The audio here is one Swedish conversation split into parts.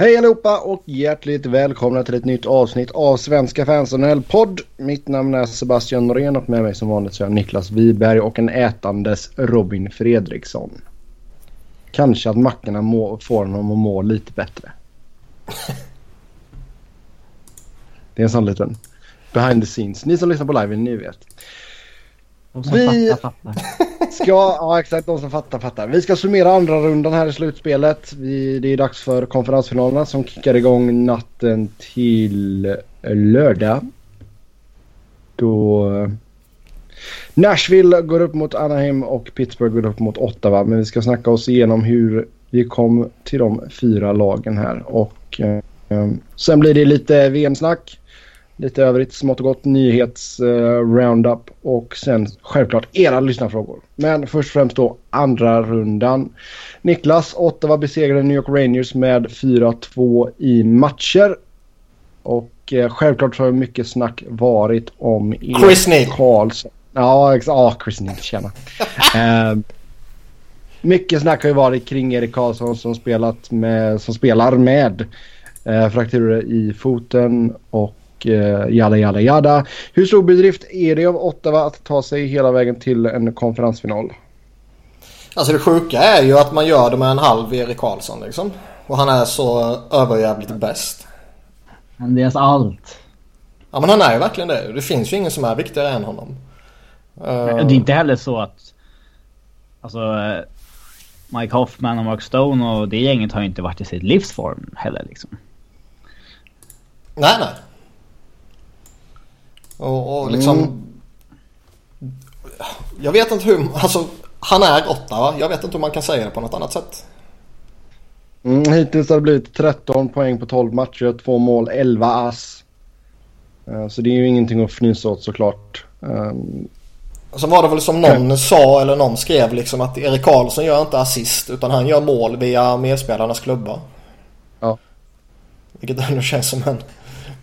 Hej allihopa och hjärtligt välkomna till ett nytt avsnitt av Svenska fans podd. Mitt namn är Sebastian Norén och med mig som vanligt så är Niklas Wiberg och en ätandes Robin Fredriksson. Kanske att mackorna må, får honom att må lite bättre. Det är en sån liten behind the scenes. Ni som lyssnar på live, ni vet. Vi- fattar, fattar. Ska, ja exakt, de som fattar fattar. Vi ska summera andra rundan här i slutspelet. Vi, det är dags för konferensfinalerna som kickar igång natten till lördag. Då Nashville går upp mot Anaheim och Pittsburgh går upp mot Ottawa. Men vi ska snacka oss igenom hur vi kom till de fyra lagen här. Och eh, sen blir det lite VM-snack. Lite övrigt smått och gott nyhets-roundup och sen självklart era lyssnarfrågor. Men först och främst då andra rundan. Niklas, Ottawa besegrade New York Rangers med 4-2 i matcher. Och eh, självklart så har mycket snack varit om Erik Chris Neal. Karlsson. Ja, ex- ja Chris Neal, tjena. eh, mycket snack har ju varit kring Erik Karlsson som, spelat med, som spelar med eh, frakturer i foten och eh, jada jada jada. Hur stor bedrift är det av Ottawa att ta sig hela vägen till en konferensfinal? Alltså det sjuka är ju att man gör det med en halv Erik Karlsson liksom. Och han är så överjävligt bäst. Men det är allt. Ja men han är ju verkligen det. Det finns ju ingen som är viktigare än honom. Det är inte heller så att... Alltså... Mike Hoffman och Mark Stone och det gänget har ju inte varit i sitt livsform heller liksom. Nej nej. Och, och liksom... Jag vet inte hur... Alltså han är Ottawa. Jag vet inte hur man kan säga det på något annat sätt. Mm, hittills har det blivit 13 poäng på 12 matcher, 2 mål, 11 ass. Eh, så det är ju ingenting att fnysa åt såklart. Um, Så var det väl som någon sa eller någon skrev liksom att Erik Karlsson gör inte assist utan han gör mål via medspelarnas klubbar. Ja. Vilket ändå känns som en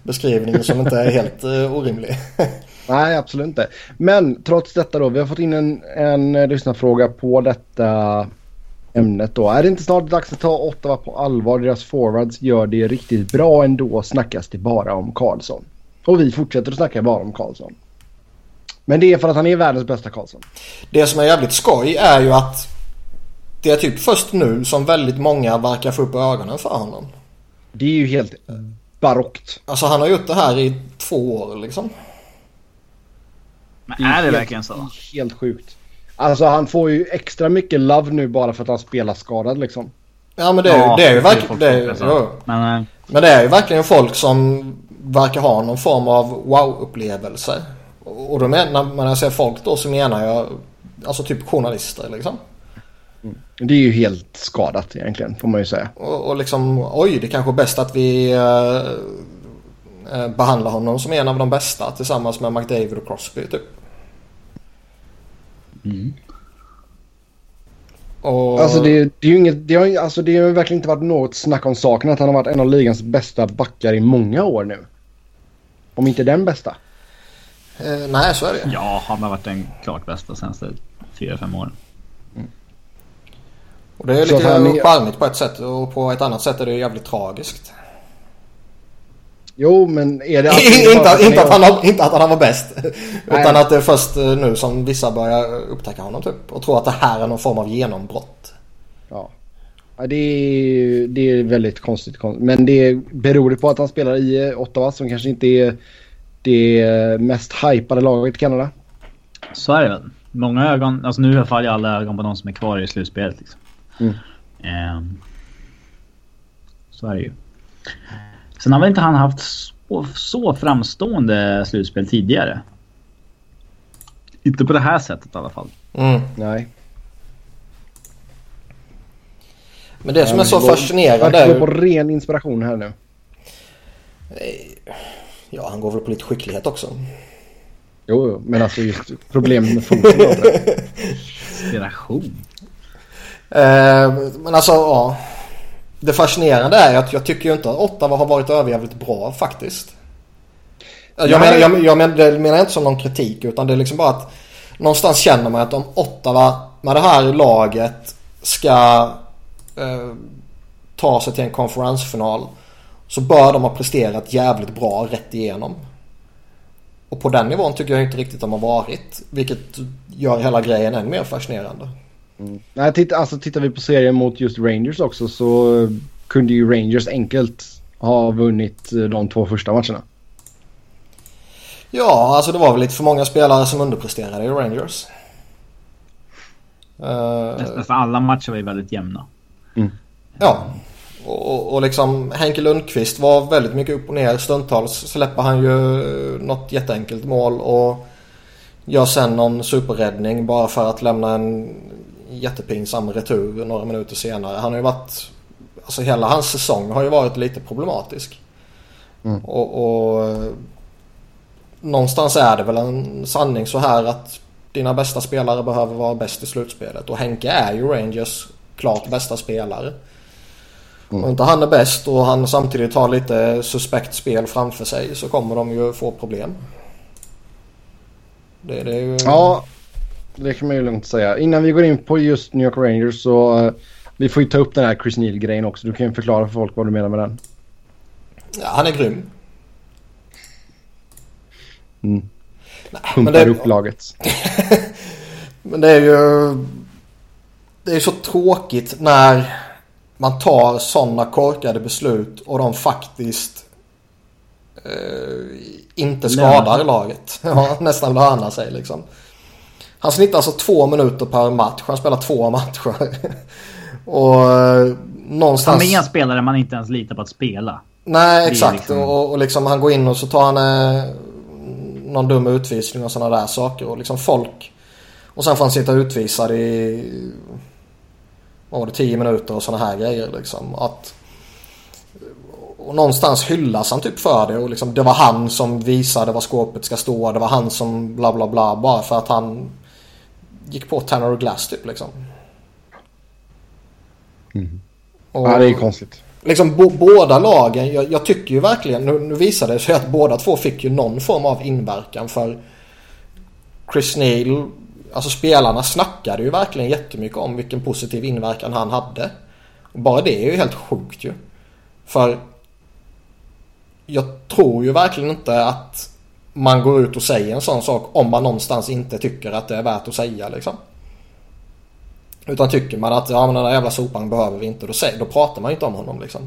beskrivning som inte är helt uh, orimlig. Nej, absolut inte. Men trots detta då, vi har fått in en, en eh, lyssnarfråga på detta ämnet då. Är det inte snart dags att ta Ottawa på allvar? Deras forwards gör det riktigt bra ändå snackas det bara om Karlsson. Och vi fortsätter att snacka bara om Karlsson. Men det är för att han är världens bästa Karlsson. Det som är jävligt skoj är ju att det är typ först nu som väldigt många verkar få upp ögonen för honom. Det är ju helt barockt. Alltså han har gjort det här i två år liksom. Men är det verkligen så? Helt sjukt. Alltså han får ju extra mycket love nu bara för att han spelar skadad liksom. Ja men det är, ju- det är ju verkligen... folk Det är, ju- jo. Men... eh, Men det är ju verkligen folk som verkar ha någon form av wow-upplevelse. Och och då menar, när jag säger folk då så menar jag alltså typ journalister liksom. Det är ju helt skadat egentligen får man ju säga. Och, och liksom oj det kanske är bäst att vi eh, eh, behandlar honom som en av de bästa tillsammans med McDavid och Crosby typ. Och, Alltså det, det är ju inget, det har, alltså det har ju verkligen inte varit något snack om saken att han har varit en av ligans bästa backar i många år nu. Om inte den bästa. eh, nej så är det. Ja, han har varit den klart bästa senaste 4-5 åren. Och det är lite han charmigt på ett sätt och på ett annat sätt är det jävligt tragiskt. Jo men är det inte, att, inte, att han, har- inte att han var bäst. Nej. Utan att det är först eh, nu som vissa börjar upptäcka honom typ. Och tror att det här är någon form av genombrott. Ja. ja det, är, det är väldigt konstigt. kon- Men det beror det på att han spelar i eh, Ottawa som kanske inte är det mest hypade laget i Kanada. Så är det väl. Många ögon, alltså nu faller alla ögon på de som är kvar i slutspelet liksom. Mm. Ehm, så är det ju. Sen har väl inte han haft så, så framstående slutspel tidigare. Inte på det här sättet i alla fall. Mm. Nej. Men det som är så Jag fascinerande är går på ren inspiration här nu. Ja han går väl på lite skicklighet också. Jo, men alltså just problemet med foten. Inspiration. Eh, men alltså ja. Det fascinerande är att jag tycker ju inte att Ottawa har varit överjävligt bra faktiskt. Jag Nej. menar, jag, jag menar, det menar jag inte som någon kritik utan det är liksom bara att någonstans känner man att om Ottawa med det här laget ska eh, ta sig till en konferensfinal så bör de ha presterat jävligt bra rätt igenom. Och på den nivån tycker jag inte riktigt de har varit. Vilket gör hela grejen än mer fascinerande. Mm. Nej, titta, alltså, tittar vi på serien mot just Rangers också så kunde ju Rangers enkelt ha vunnit de två första matcherna. Ja, alltså det var väl lite för många spelare som underpresterade i Rangers. Uh, för alla matcher var ju väldigt jämna. Mm. Ja. Och, och liksom Henke Lundqvist var väldigt mycket upp och ner. Stundtals släpper han ju något jätteenkelt mål och gör sen någon superräddning bara för att lämna en jättepinsam retur några minuter senare. Han har ju varit... Alltså hela hans säsong har ju varit lite problematisk. Mm. Och, och någonstans är det väl en sanning så här att dina bästa spelare behöver vara bäst i slutspelet. Och Henke är ju Rangers klart bästa spelare. Mm. Om inte han är bäst och han samtidigt har lite suspekt spel framför sig så kommer de ju få problem. Det, det är ju... Ja, det kan man ju lugnt säga. Innan vi går in på just New York Rangers så uh, vi får ju ta upp den här Chris Neal-grejen också. Du kan ju förklara för folk vad du menar med den. Ja, han är grym. Mm. Pumpar det, upp laget. men det är ju... Det är så tråkigt när man tar sådana korkade beslut och de faktiskt eh, inte skadar laget. Ja, nästan lönar sig liksom. Han snittar alltså två minuter per match. Han spelar två matcher. och eh, någonstans... Han är en spelare man inte ens litar på att spela. Nej, exakt. Liksom... Och, och liksom han går in och så tar han eh, någon dum utvisning och sådana där saker. Och liksom folk... Och sen får han sitta utvisad i... Vad var det? Tio minuter och sådana här grejer liksom. Att... Och någonstans hyllas han typ för det och liksom det var han som visade var skåpet ska stå. Det var han som bla bla bla bara för att han gick på Tanner Glass typ liksom. Mm. Och, ja, det är konstigt liksom bo, båda lagen, jag, jag, tycker ju verkligen, nu, nu visade det sig att båda två fick ju någon form av inverkan för Chris Neal, alltså spelarna snackade ju verkligen jättemycket om vilken positiv inverkan han hade. Bara det är ju helt sjukt ju. För jag tror ju verkligen inte att man går ut och säger en sån sak om man någonstans inte tycker att det är värt att säga liksom. Utan tycker man att ja, men den där jävla sopan behöver vi inte. Då, säger, då pratar man ju inte om honom liksom.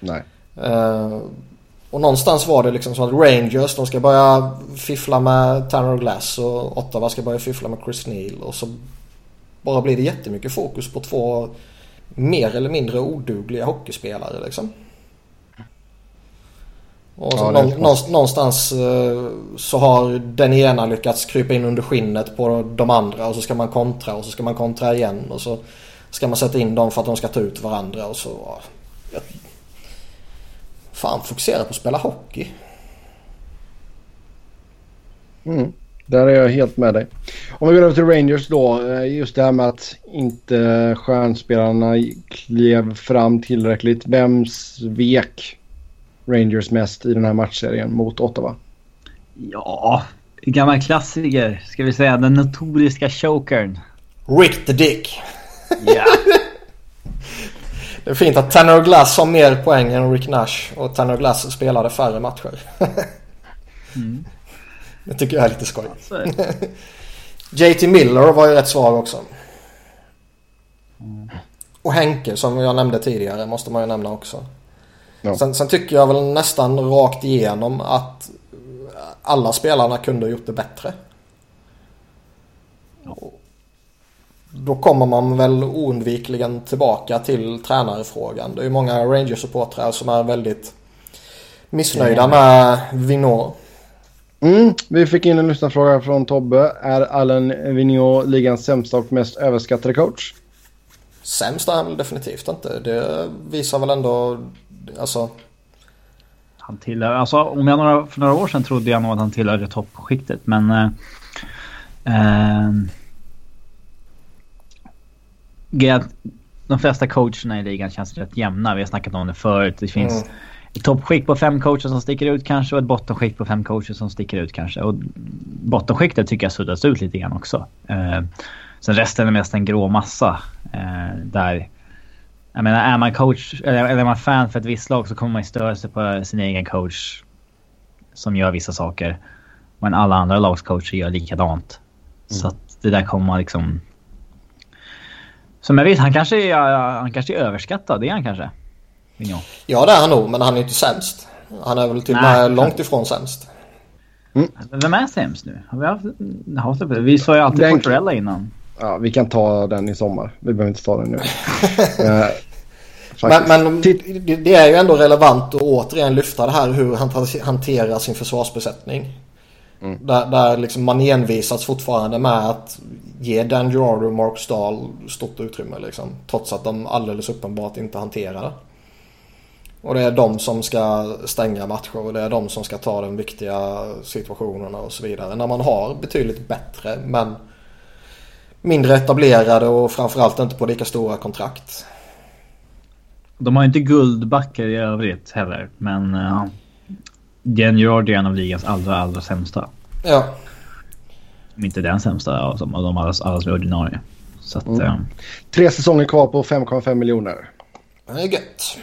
Nej. Uh, och någonstans var det liksom så att Rangers de ska börja fiffla med Tanner Glass och Ottawa ska börja fiffla med Chris Neal. Och så bara blir det jättemycket fokus på två mer eller mindre odugliga hockeyspelare liksom. Och ja, någonstans, någonstans eh, så har den ena lyckats krypa in under skinnet på de andra och så ska man kontra och så ska man kontra igen och så ska man sätta in dem för att de ska ta ut varandra och så... Ja, fan, fokusera på att spela hockey. Mm. Där är jag helt med dig. Om vi går över till Rangers då. Eh, just det här med att inte stjärnspelarna klev fram tillräckligt. Vem svek Rangers mest i den här matchserien mot Ottawa? Ja, gammal klassiker. Ska vi säga den notoriska chokern. Rick the Dick. Ja. det är fint att Tanner Glass har mer poäng än Rick Nash och Tanner Glass spelade färre matcher. mm. Det tycker jag är lite skoj. JT Miller var ju rätt svag också. Mm. Och Henke som jag nämnde tidigare måste man ju nämna också. Ja. Sen, sen, tycker jag väl nästan rakt igenom att alla spelarna kunde ha gjort det bättre. Ja. Då kommer man väl oundvikligen tillbaka till tränarefrågan. Det är ju många Rangers-supportrar som är väldigt missnöjda med Vinot. Mm, vi fick in en lyssnarfråga från Tobbe. Är Allen Vigneault ligans sämsta och mest överskattade coach? Sämst är han definitivt inte. Det visar väl ändå alltså... Han tillhör, alltså om jag några, för några år sedan trodde jag nog att han tillhörde toppskiktet men... Eh, eh, de flesta coacherna i ligan känns rätt jämna. Vi har snackat om det förut. Det finns mm. ett toppskikt på fem coacher som sticker ut kanske och ett bottenskikt på fem coacher som sticker ut kanske. Och bottenskiktet tycker jag suddas ut lite grann också. Eh, sen resten är mest en grå massa. Eh, där Jag menar, är man coach eller är man fan för ett visst lag så kommer man ju störa sig på sin egen coach som gör vissa saker. Men alla andra lagscoacher gör likadant. Mm. Så att det där kommer man liksom... Som jag vet, han kanske är, han kanske är överskattad. Det är han kanske. Vignon. Ja det är han nog, men han är inte sämst. Han är väl till och med långt ifrån sämst. Mm. Vem är sämst nu? Har vi, haft, vi sa ju alltid den, Portorella innan. Ja, vi kan ta den i sommar. Vi behöver inte ta den nu. men, men det är ju ändå relevant att återigen lyfta det här hur han hanterar sin försvarsbesättning. Mm. Där, där liksom man envisas fortfarande med att ge Dan Girardo och Mark Stahl stort utrymme liksom. Trots att de alldeles uppenbart inte hanterar det. Och det är de som ska stänga matcher och det är de som ska ta de viktiga situationerna och så vidare. När man har betydligt bättre men mindre etablerade och framförallt inte på lika stora kontrakt. De har inte guldbackar i övrigt heller men uh, Jen Gerard är en av ligans allra, allra sämsta. Ja. Om inte den sämsta av de alla, alla som är ordinarie. Så att, mm. uh, Tre säsonger kvar på 5,5 miljoner. Det är gött.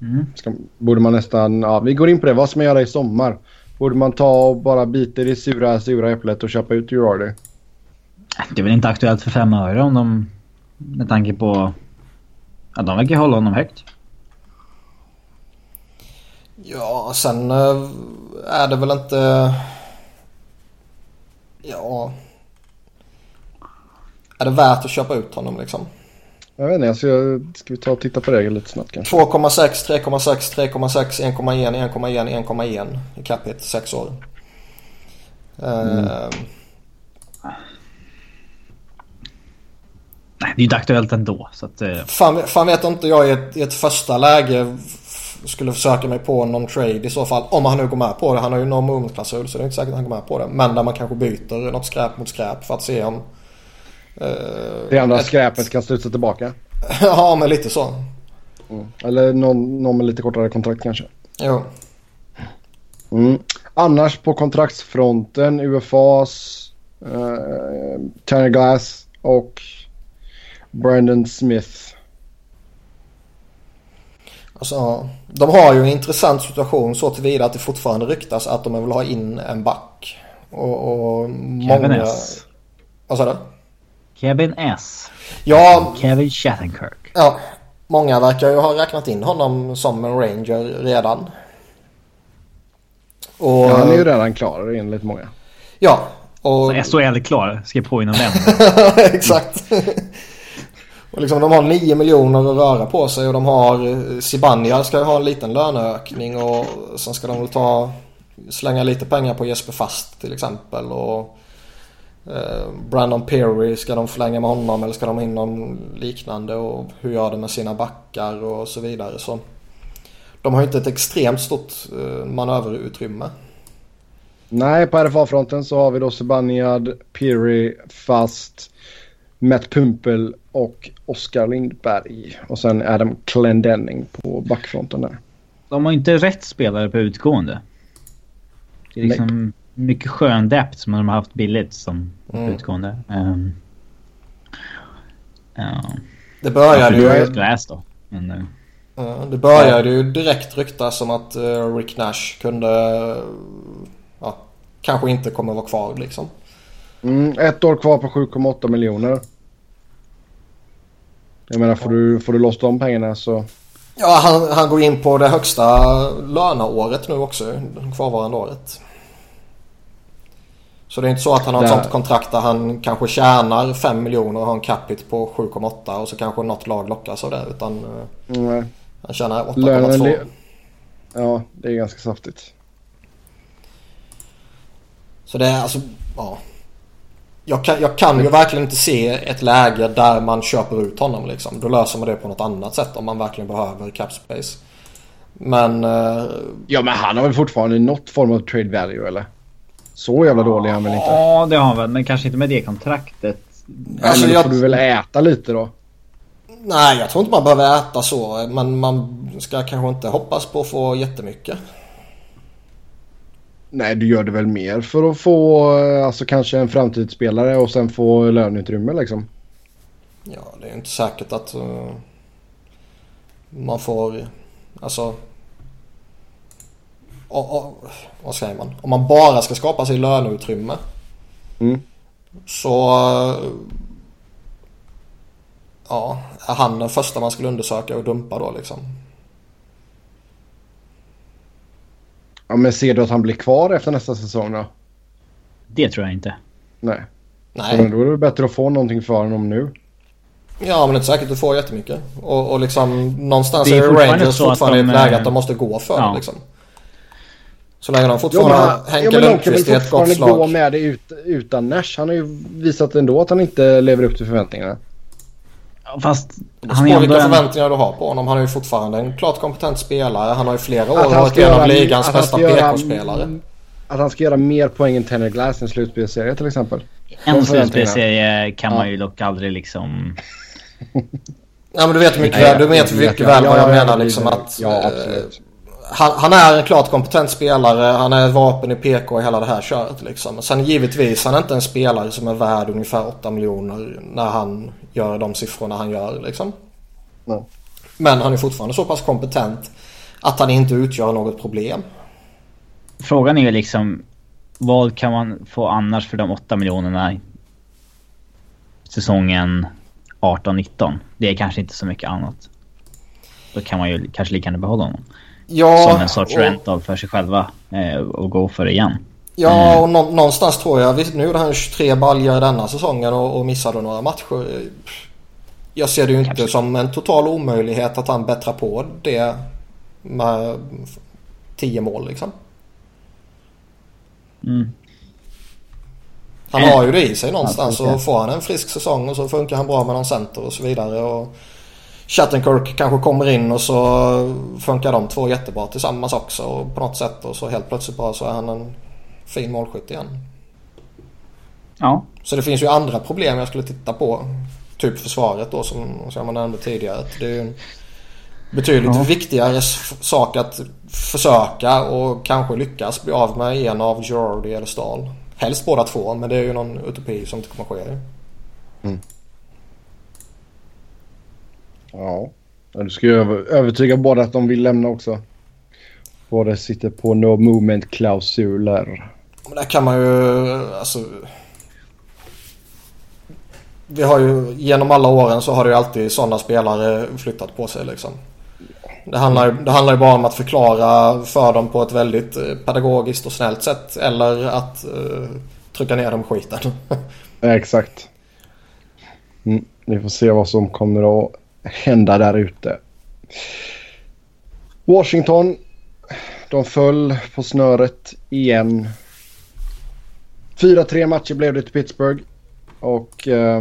Mm. Ska, borde man nästan, ja vi går in på det, vad ska man göra i sommar? Borde man ta och bara bita i det sura, sura äpplet och köpa ut Girardi? Det är väl inte aktuellt för fem öre om de... Med tanke på... Ja, de verkar hålla honom högt. Ja, sen eh, är det väl inte... Ja... Är det värt att köpa ut honom liksom? Jag vet inte, alltså, ska vi ta och titta på det lite snabbt kanske? 2,6, 3,6, 3,6, 1,1, 1,1, 1,1 i capita 6 år. Mm. Uh, Nej, det är ju inte aktuellt ändå. Så att, uh... fan, fan vet inte jag i ett, i ett första läge skulle försöka mig på någon trade i så fall. Om han nu går med på det. Han har ju någon movement-klausul så det är inte säkert att han går med på det. Men där man kanske byter något skräp mot skräp för att se om Uh, det andra ett... skräpet kan studsa tillbaka. ja, men lite så. Mm. Eller någon, någon med lite kortare kontrakt kanske. Jo. Mm. Annars på kontraktsfronten UFAs eh, Tanner Glass och Brandon Smith. Alltså, de har ju en intressant situation så tillvida att det fortfarande ryktas att de vill ha in en back. Och, och många... S. Vad sa du? Kevin S. Ja. Kevin Shattenkirk. Ja. Många verkar ju ha räknat in honom som en ranger redan. Och, ja, han är ju redan klar enligt många. Ja. Och... SHL är klar. Ska på inom den. Exakt och liksom de har 9 miljoner att röra på sig och de har eh, Sibania ska ha en liten löneökning och sen ska de väl ta slänga lite pengar på Jesper Fast till exempel. Och Eh, Brandon Perry, ska de förlänga med honom eller ska de ha in någon liknande och hur gör de med sina backar och så vidare. Så de har inte ett extremt stort eh, manöverutrymme. Nej, på RFA-fronten så har vi då Sebaniad, Piri, Fast, Matt Pumpel och Oskar Lindberg. Och sen Adam Clendenning på backfronten där. De har inte rätt spelare på utgående. Det är liksom... Nej mycket skön depth som de har haft billigt som mm. utgående. Um, uh, det började ju... Då. Men, uh, det började ju direkt ryktas som att uh, Rick Nash kunde... ja, kanske inte kommer vara kvar liksom. Mm, ett år kvar på 7,8 miljoner. Jag menar får du, får du loss de pengarna så... Ja, han, han går in på det högsta löneåret nu också. Kvarvarande året. Så det är inte så att han har ett sånt kontrakt där han kanske tjänar 5 miljoner och har en capita på 7,8 och så kanske något lag lockas av det. Utan eh, Nej. han tjänar 8,2. Ja, det är ganska saftigt. Så det är alltså, ja. Jag kan, jag kan ju verkligen inte se ett läge där man köper ut honom liksom. Då löser man det på något annat sätt om man verkligen behöver cap space. Men... Uh, ja men han har väl fortfarande något form av trade value eller? Så jävla dålig är han väl inte? Ja, det har han väl. Men kanske inte med det kontraktet. Alltså, men då jag... får du väl äta lite då? Nej, jag tror inte man behöver äta så. Men man ska kanske inte hoppas på att få jättemycket. Nej, du gör det väl mer för att få alltså kanske en framtidsspelare och sen få löneutrymme liksom. Ja, det är inte säkert att uh, man får... Alltså... Och, och, vad säger man? Om man bara ska skapa sig löneutrymme. Mm. Så... Uh, ja, är han den första man skulle undersöka och dumpa då liksom? Ja, men ser du att han blir kvar efter nästa säsong då? Det tror jag inte. Nej. Nej. Så då är det bättre att få någonting för honom nu. Ja men det är inte säkert att du får jättemycket. Och, och liksom någonstans Det är är, Rangers fortfarande i ett de, läge eh, att de måste gå för ja. det liksom. Så länge de fortfarande Jo, men, Henke men kan Lundqvist väl ett gott fortfarande gå slag. med det ut, utan Nash. Han har ju visat ändå att han inte lever upp till förväntningarna. Fast Det han är ändå vilka förväntningar du har på honom. Han är ju fortfarande en klart kompetent spelare. Han har ju flera år Att han varit en av ligans att han bästa ska göra- PK-spelare. Att han ska göra mer poäng än Tanner Glass i en slutspelsserie till exempel. En slutspelsserie kan man ju dock aldrig liksom... Ja men du vet mycket Nej, väl, du vet jag mycket väl vad jag ja, menar liksom att... Ja, eh, absolut. Han, han är en klart kompetent spelare. Han är ett vapen i PK i hela det här köret liksom. Sen givetvis han är inte en spelare som är värd ungefär 8 miljoner när han gör de siffrorna han gör liksom. Nej. Men han är fortfarande så pass kompetent att han inte utgör något problem. Frågan är ju liksom... Vad kan man få annars för de 8 miljonerna säsongen 18-19? Det är kanske inte så mycket annat. Då kan man ju kanske lika gärna behålla honom. Ja, som en sorts och- rental för sig själva eh, och gå för det igen. Ja, och nå- någonstans tror jag. Nu gjorde han 23 baljor denna säsongen och, och missade några matcher. Jag ser det ju inte Kanske. som en total omöjlighet att han bättrar på det med 10 mål liksom. Mm. Han har ju det i sig någonstans och får han en frisk säsong och så funkar han bra med någon center och så vidare. Och Shattenkirk kanske kommer in och så funkar de två jättebra tillsammans också och på något sätt och så helt plötsligt bara så är han en fin målskytt igen. Ja. Så det finns ju andra problem jag skulle titta på. Typ försvaret då som, som jag nämnde tidigare. Att Det är ju en betydligt Ja. viktigare sak att försöka och kanske lyckas bli av med en av Girardi eller Stahl. Helst båda två men det är ju någon utopi som inte kommer ske. Ja. Ja, Du ska ju över, övertyga båda att de vill lämna också. Båda sitter på no movement klausuler. Men där kan man ju alltså. Vi har ju genom alla åren så har det ju alltid sådana spelare flyttat på sig liksom. Det handlar, det handlar ju bara om att förklara för dem på ett väldigt eh, pedagogiskt och snällt sätt. Eller att eh, trycka ner dem skiten. Exakt. Mm, vi får se vad som kommer att hända där ute. Washington. De föll på snöret igen. 4-3 matcher blev det till Pittsburgh. Och eh,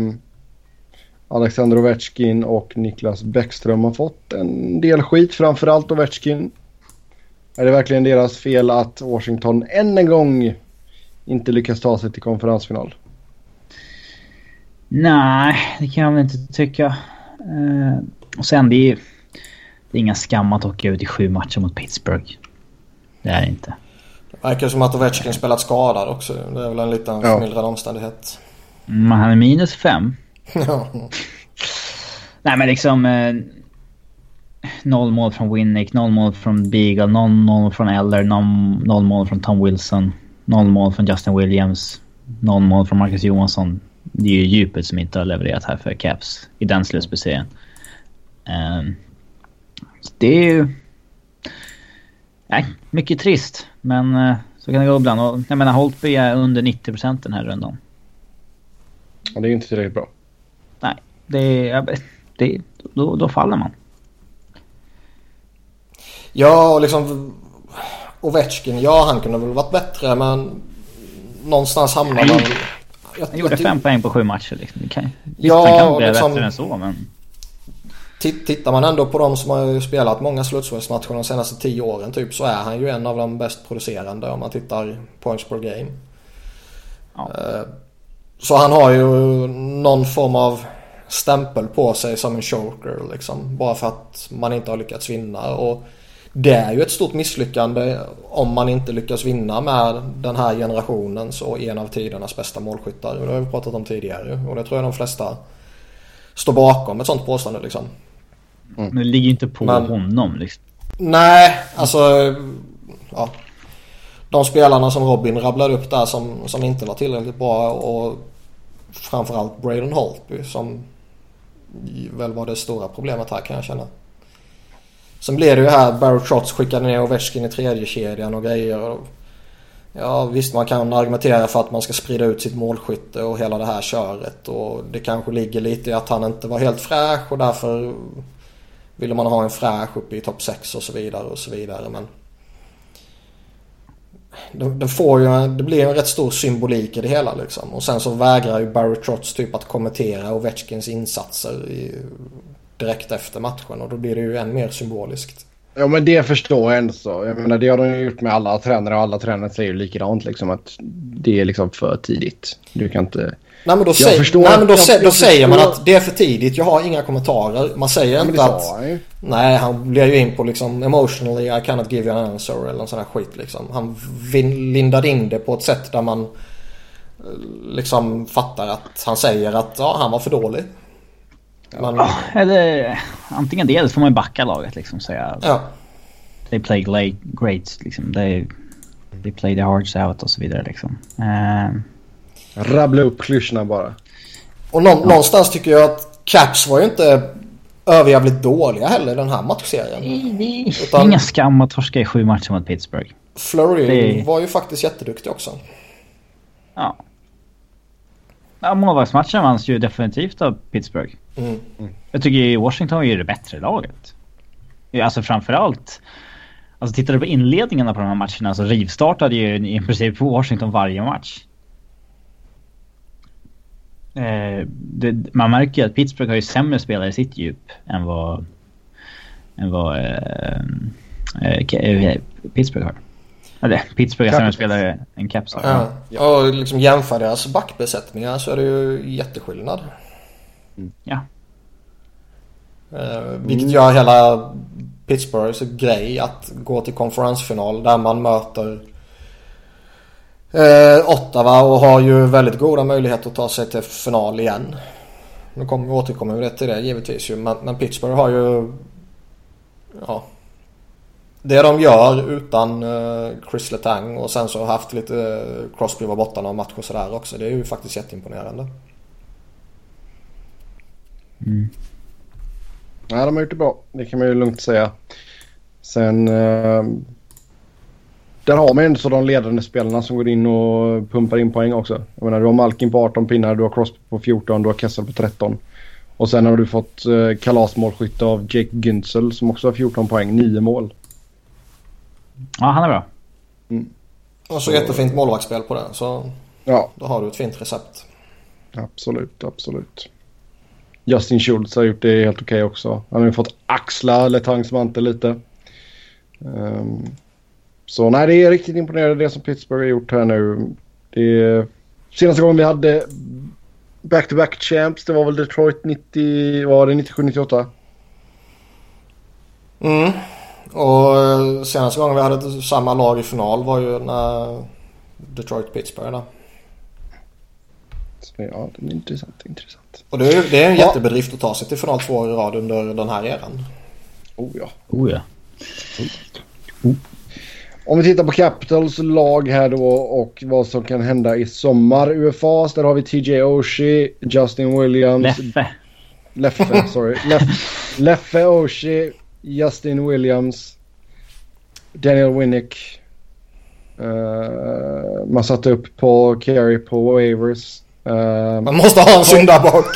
Alexander Ovechkin och Niklas Bäckström har fått en del skit. Framförallt Ovechkin. Är det verkligen deras fel att Washington än en gång inte lyckas ta sig till konferensfinal? Nej, det kan jag väl inte tycka. Eh, och sen det är, det är inga skam att åka ut i sju matcher mot Pittsburgh. Det är det inte. Det verkar som att Ovechkin spelat skadad också. Det är väl en liten Ja. förmildrande omständighet. Men han är minus fem. Ja. Nej men liksom... Eh, noll mål från Winnick, noll mål från Beagle, noll mål från Eller, noll, noll mål från Tom Wilson, noll mål från Justin Williams, noll mål från Marcus Johansson. Det är ju djupet som inte har levererat här för Caps i den slutspelserien. Eh, så det är ju... Nej, mycket trist. Men eh, så kan det gå ibland. Och, jag menar Holtby är under 90% den här rundan. Ja, det är ju inte tillräckligt bra. Nej, det är... Det, då, då faller man. Ja, och liksom Ovechkin, ja han kunde väl varit bättre men någonstans hamnar man... Jag, Han gjorde fem poäng på sju matcher. Liksom. Det kan, visst, Ja, han kan bli liksom- bättre än så, men... Titt- Tittar man ändå på de som har spelat många slutspelsmatcher de senaste tio åren typ så är han ju en av de bäst producerande om man tittar points per game. Ja. Eh, Så han har ju någon form av stämpel på sig som en choker liksom. Bara för att man inte har lyckats vinna. Och det är ju ett stort misslyckande om man inte lyckas vinna med den här generationens och en av tidernas bästa målskyttar. Det har vi pratat om tidigare och det tror jag de flesta stå bakom ett sånt påstående liksom. Mm. Men det ligger ju inte på Men, honom liksom. Nej, alltså... Ja. De spelarna som Robin rabblade upp där som, som inte var tillräckligt bra och framförallt Braden Holtby som väl var det stora problemet här kan jag känna. Sen blev det ju här Barry Trotz skickade ner Ovechkin i tredje kedjan och grejer. Ja visst man kan argumentera för att man ska sprida ut sitt målskytte och hela det här köret. Och det kanske ligger lite i att han inte var helt fräsch och därför ville man ha en fräsch uppe i topp 6 och så vidare och så vidare. Men det, får ju, det blir en rätt stor symbolik i det hela liksom. Och sen så vägrar ju Barry Trotz typ att kommentera Ovechkins insatser i, direkt efter matchen och då blir det ju än mer symboliskt. Ja men det förstår jag ändå så. Jag menar det har de gjort med alla tränare och alla tränare säger ju likadant liksom att det är liksom för tidigt. Du kan inte... Nej men då, säg, förstår, nej, men då, jag, då säger man att det är för tidigt, jag har inga kommentarer. Man säger inte att... Han nej han blir ju in på liksom emotionally I cannot give you an answer eller sån här skit liksom. Han lindade in det på ett sätt där man eh, liksom fattar att han säger att ja, han var för dålig. Man... Ja, eller antingen det eller så får man backa laget liksom säga. Ja. They play great liksom. They, they play the hearts out och så vidare liksom. Uh... Rabbla upp klyschorna bara. Och nå ja. någonstans tycker jag att Caps var ju inte överjävligt dåliga heller i den här matchserien. Utan... inga skam att torska i sju matcher mot Pittsburgh. Flurry det... var ju faktiskt jätteduktig också. Ja. Ja, målvaktsmatchen vanns ju definitivt av Pittsburgh. Mm. Jag tycker Washington är ju det bättre laget. Alltså framförallt... Alltså tittar du på inledningarna på de här matcherna så rivstartade ju i princip Washington varje match. Eh, det, man märker ju att Pittsburgh har ju sämre spelare i sitt djup än vad, än vad eh, eh, Pittsburgh har. Eller Pittsburgh har sämre spelare än Caps. Ja. ja. Och liksom jämför deras backbesättningar så är det ju jätteskillnad. Mm. Ja. Eh, vilket gör hela Pittsburghs grej att gå till konferensfinal där man möter eh, Ottawa och har ju väldigt goda möjligheter att ta sig till final igen. Nu kommer vi återkomma vi till det givetvis ju men, men Pittsburgh har ju ja, det de gör utan eh, Chris Letang och sen så har haft lite eh, Crosby var borta några matcher sådär också. Det är ju faktiskt jätteimponerande. Mm. Ja, de har gjort det bra. Det kan man ju lugnt säga. Sen... Eh, där har man ju ändå så de ledande spelarna som går in och pumpar in poäng också. Jag menar, du har Malkin på 18 pinnar, du har Crosby på 14, du har Kessel på 13. Och sen har du fått eh, kalasmålskytte av Jake Günzel som också har 14 poäng, 9 mål. Ja, han är bra. Mm. Och så jättefint målvaktsspel på det. Så ja. då har du ett fint recept. Absolut, absolut. Justin Schultz har gjort det helt okej okay också. Han har ju fått axla Letangs mantel lite. Um, så nej, det är riktigt imponerande det som Pittsburgh har gjort här nu. Det är, senaste gången vi hade back-to-back champs, det var väl Detroit 90, var det 97-98? Mm. Och eh, senaste gången vi hade samma lag i final var ju när Detroit-Pittsburgh där. Ja, det är intressant. intressant. Och det är, det är en ja. jättebedrift att ta sig till final två i rad under den här eran. Oh ja. Oh ja. Oh. Om vi tittar på Capitals lag här då och vad som kan hända i sommar. UFAs, där har vi TJ Oshie, Justin Williams. Leffe. Leffe, sorry. Leffe, Leffe Oshie, Justin Williams, Daniel Winnick. Uh, man satte upp på Carey på waivers. Uh, man måste ha en syndabock.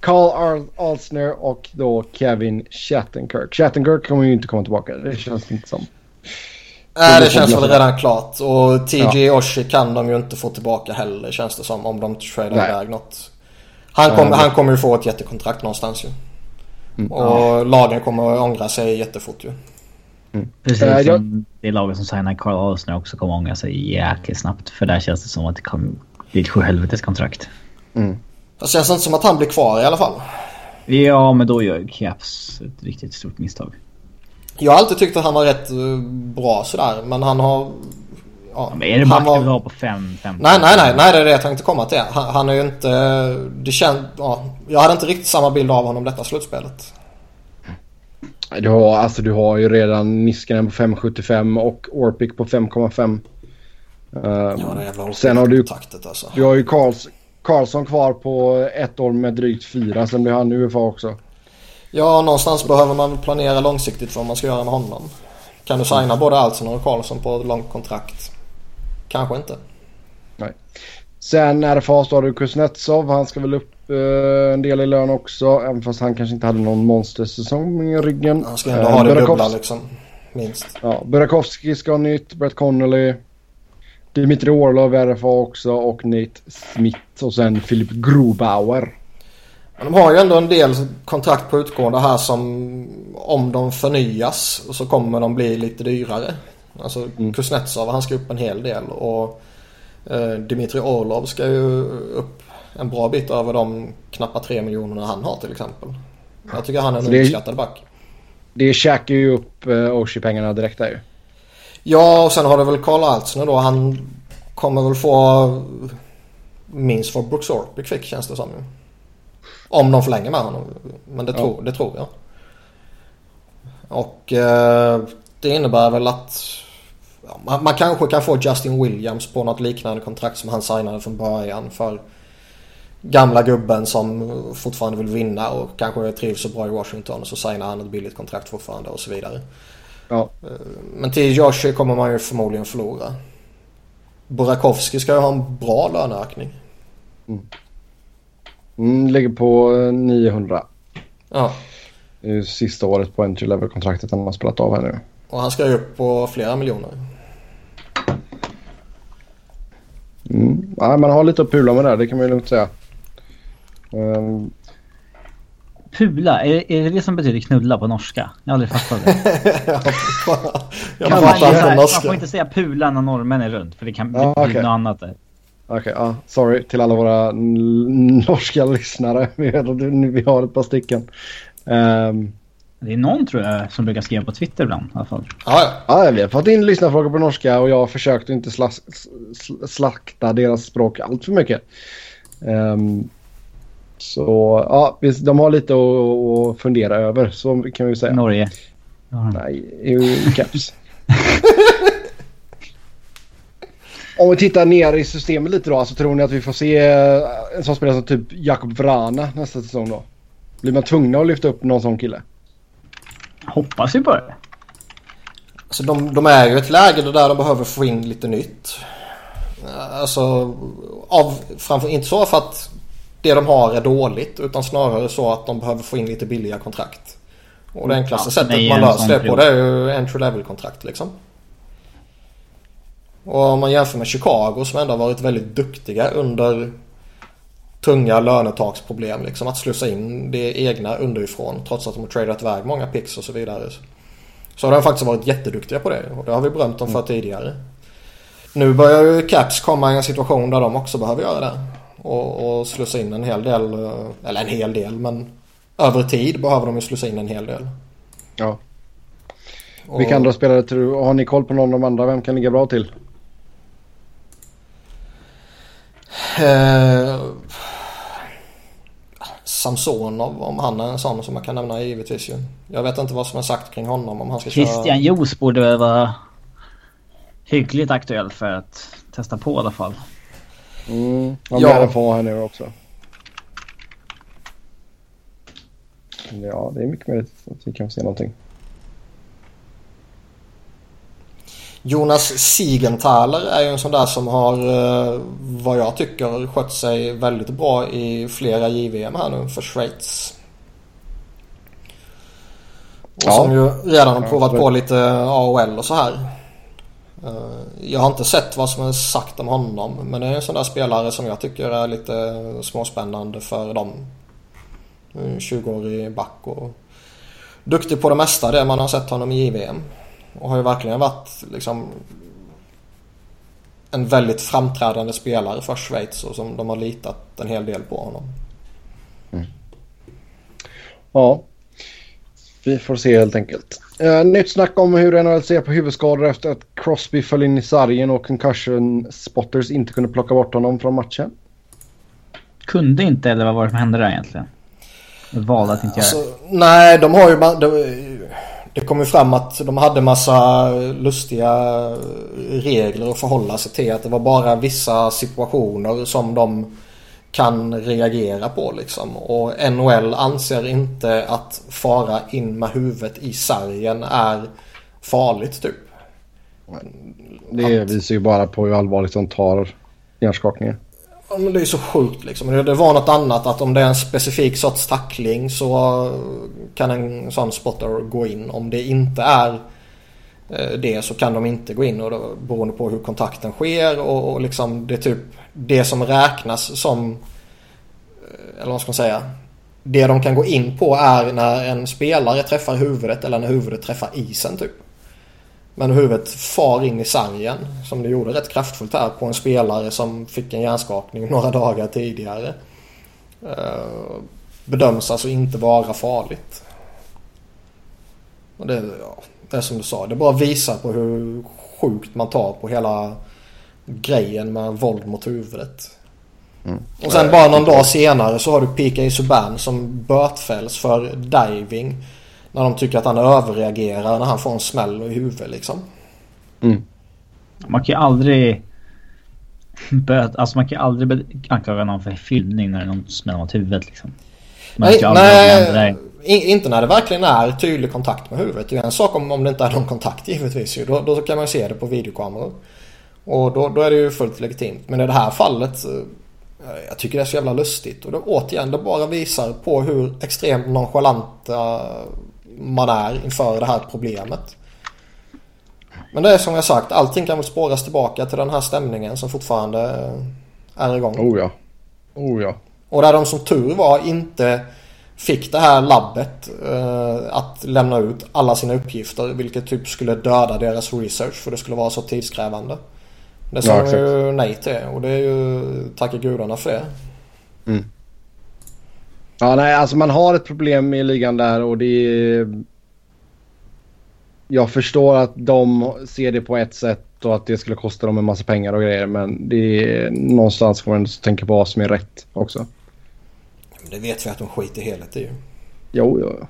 Carl Alsner och då Kevin Shattenkirk. Shattenkirk kommer ju inte komma tillbaka. Det känns inte som. Nej, det känns väl redan klart. Och TJ ja. Oshie kan de ju inte få tillbaka heller känns det som. Om de tradar iväg något. Han, kom, han kommer ju få ett jättekontrakt någonstans ju. Mm. Och ja. lagen kommer att ångra sig jättefort ju. Mm. Precis äh, som det laget som signar Carl Alsner också kommer att ångra sig jäkligt snabbt. För där känns det som att det kommer bli ett sjuhelvetes kontrakt. Mm. Det känns inte som att han blir kvar i alla fall. Ja, men då gör Caps ett riktigt stort misstag. Jag har alltid tyckt att han var rätt eh, bra sådär. Men han har Ja, Men är det back var... du vill ha på 5 Nej, nej, nej, nej, det är det jag tänkte komma till. Han, han är ju inte... Det känd, ja, jag hade inte riktigt samma bild av honom detta slutspelet. Du har, alltså, du har ju redan Niskanen på 5,75 och Orpik på 5,5. Uh, ja, jävla sen har du, taktet alltså. du har ju Karls, Karlsson kvar på ett år med drygt fyra. Sen blir han UFA också. Ja, någonstans behöver man planera långsiktigt vad man ska göra med honom. Kan du signa både Altsson och Karlsson på ett långt kontrakt? Kanske inte. Nej. Sen RFA så har du Kuznetsov. Han ska väl upp uh, en del i lön också. Även fast han kanske inte hade någon monstersäsong i ryggen. Han ska ändå uh, ha det dubbla liksom. Minst. Ja, Burakovsky ska ha nytt. Brett Connolly. Dimitri Orlov RFA också och Nate Smith och sen Filip Grobauer. Men de har ju ändå en del kontrakt på utgående här som om de förnyas så kommer de bli lite dyrare. Alltså mm. Kuznetsov han ska upp en hel del och eh, Dimitri Orlov ska ju upp en bra bit över de knappa 3 miljonerna han har till exempel. Jag tycker han är en underskattad back. Det käkar ju upp eh, Oshie-pengarna direkt där ju. Ja och sen har du väl Karl Altsner då. Han kommer väl få minst vad Brooks Orpik fick känns det som. Om de förlänger med honom. Men det, ja. tror, det tror jag. Och eh, det innebär väl att ja, man, man, kanske kan få Justin Williams på något liknande kontrakt som han signade från början för gamla gubben som fortfarande vill vinna och kanske trivs så bra i Washington så signar han ett billigt kontrakt fortfarande och så vidare. Ja. Eh, men till Joshi kommer man ju förmodligen förlora. Burakovsky ska ju ha en bra löneökning. Mm. Mm, ligger på 900. Ja. Det är sista året på entry level-kontraktet han har spelat av här nu. Och han ska ju upp på flera miljoner. Mm. Ja, man har lite att pula med där, det kan man ju lugnt säga. Um... Pula, är, är det det som betyder knulla på norska? Jag har aldrig fattat det. jag kan man, man, man får inte säga pula när norrmän är runt för det kan bli ja, okay. något annat där. Okej, okay, ja. Sorry till alla våra norska lyssnare. Vi har ett par stycken. Um, det är någon tror jag som brukar skriva på Twitter ibland i alla fall. Ja, ja. vi har fått in lyssnarfrågor på norska och jag har försökt att inte sla slakta deras språk allt för mycket. Um, så ja, de har lite att, att fundera över, så kan vi säga. Norge. Nej, i caps. Om vi tittar ner i systemet lite då, så alltså, tror ni att vi får se eh, en sån spelare som typ Jakob Vrana nästa säsong då? Blir man tvungna att lyfta upp någon sån kille? Hoppas vi på det. Alltså de, de är ju ett läge där de behöver få in lite nytt. Alltså, av, framför, inte så för att det de har är dåligt utan snarare så att de behöver få in lite billiga kontrakt. Och det enklaste ja, sättet man löser det på det är ju entry level kontrakt liksom. Och om man jämför med Chicago som ändå har varit väldigt duktiga under tunga lönetaksproblem. Liksom att slussa in det egna underifrån trots att de har tradat iväg många picks och så vidare. Så har de faktiskt varit jätteduktiga på det och det har vi berömt dem för mm. tidigare. Nu börjar ju Caps komma i en situation där de också behöver göra det. Och, och slussa in en hel del, eller en hel del men över tid behöver de ju slussa in en hel del. Ja. Vilka andra spelare tror du, har ni koll på någon av de andra? Vem kan ligga bra till? Eh, Samsonov om han är en sån som man kan nämna givetvis ju. Jag vet inte vad som är sagt kring honom om han ska Christian köra... Jos borde väl vara hyggligt aktuell för att testa på i alla fall. Mm, han ja. få här nu också. Ja, det är mycket möjligt att vi kan se någonting. Jonas Siegenthaler är ju en sån där som har eh, vad jag tycker skött sig väldigt bra i flera JVM här nu för Schweiz. Och ja. som ju redan har provat på lite AOL och så här. Eh, jag har inte sett vad som är sagt om honom men det är en sån där spelare som jag tycker är lite småspännande för dem. 20-årig back och duktig på det mesta det man har sett honom i JVM. Och har ju verkligen varit liksom en väldigt framträdande spelare för Schweiz och som de har litat en hel del på honom. Mm. Ja. Vi får se helt enkelt. Uh, nytt snack om hur NHL ser på huvudskador efter att Crosby föll in i sargen och concussion spotters inte kunde plocka bort honom från matchen. Kunde inte eller vad var det som hände där egentligen? De valde att inte alltså, göra det. Nej, de har ju... De, det kom ju fram att de hade massa lustiga regler att förhålla sig till. Att det var bara vissa situationer som de kan reagera på liksom. Och NHL anser inte att fara in med huvudet i sargen är farligt typ. Det visar ju bara på hur allvarligt de tar hjärnskakningen. Ja, men det är så sjukt liksom. Det var något annat att om det är en specifik sorts tackling så eh, kan en sån spotter gå in. Om det inte är eh, det så kan de inte gå in och då, beroende på hur kontakten sker och, och liksom det är typ det som räknas som eh, eller vad ska man säga det de kan gå in på är när en spelare träffar huvudet eller när huvudet träffar isen typ. Men huvudet far in i sargen som det gjorde rätt kraftfullt här på en spelare som fick en hjärnskakning några dagar tidigare. Eh, bedöms alltså inte vara farligt. Och det, ja, det är som du sa, det bara visar på hur sjukt man tar på hela grejen med våld mot huvudet. Mm. Och sen bara någon dag senare så har du P.K. Subban som bötfälls för diving. När de tycker att han överreagerar när han får en smäll i huvudet liksom. Mm. Man kan ju aldrig... Böt, alltså man kan ju aldrig anklaga någon för filmning när någon smäller mot huvudet liksom. Man nej, nej inte när det verkligen är tydlig kontakt med huvudet. Det är en sak om, om det inte är någon kontakt givetvis ju. Då, då kan man se det på videokameror. Och då, då är det ju fullt legitimt. Men i det här fallet eh, jag tycker det är så jävla lustigt och det, återigen det bara visar på hur extremt nonchalanta man är inför det här problemet. Men det är som jag sagt, allting kan väl spåras tillbaka till den här stämningen som fortfarande är igång. Oh ja. Oh ja. Och där de som tur var inte fick det här labbet eh, att lämna ut alla sina uppgifter vilket typ skulle döda deras research för det skulle vara så tidskrävande. Det sa ja, de ju nej till och det är ju tacka gudarna för det. Mm. Ja, nej, alltså man har ett problem i ligan där och det är... Jag förstår att de ser det på ett sätt och att det skulle kosta dem en massa pengar och grejer. Men det är någonstans får man tänka på vad som är rätt också. Det vet vi att de skiter helt i ju. Jo, jo, jo.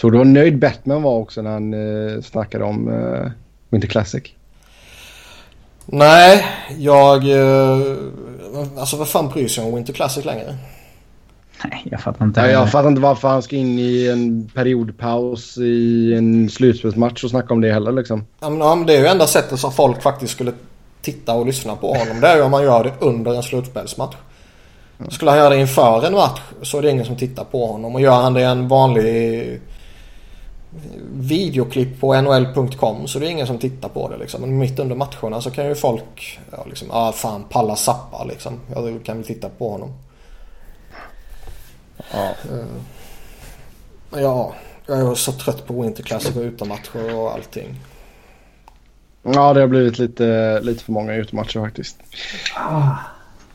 Så du var nöjd Batman var också när han eh, snackade om eh, Winter Classic? Nej, jag... Eh, alltså vad fan bryr sig om Winter Classic längre? Nej, jag fattar inte. Nej, jag fattar inte varför han ska in i en periodpaus i en slutspelsmatch och snacka om det heller liksom. Ja, men, det är ju enda sättet som folk faktiskt skulle titta och lyssna på honom. Det är ju om man gör det under en slutspelsmatch. Skulle han göra det inför en match så är det ingen som tittar på honom. Och gör han det en vanlig videoklipp på nhl.com så det är ingen som tittar på det liksom. Men mitt under matcherna så kan ju folk, ja liksom, ah fan palla sappa liksom. Jag kan väl titta på honom. Ja. Uh, ja, jag är så trött på Winter Classic och utematcher och allting. Ja, det har blivit lite, lite för många utematcher faktiskt. Ah.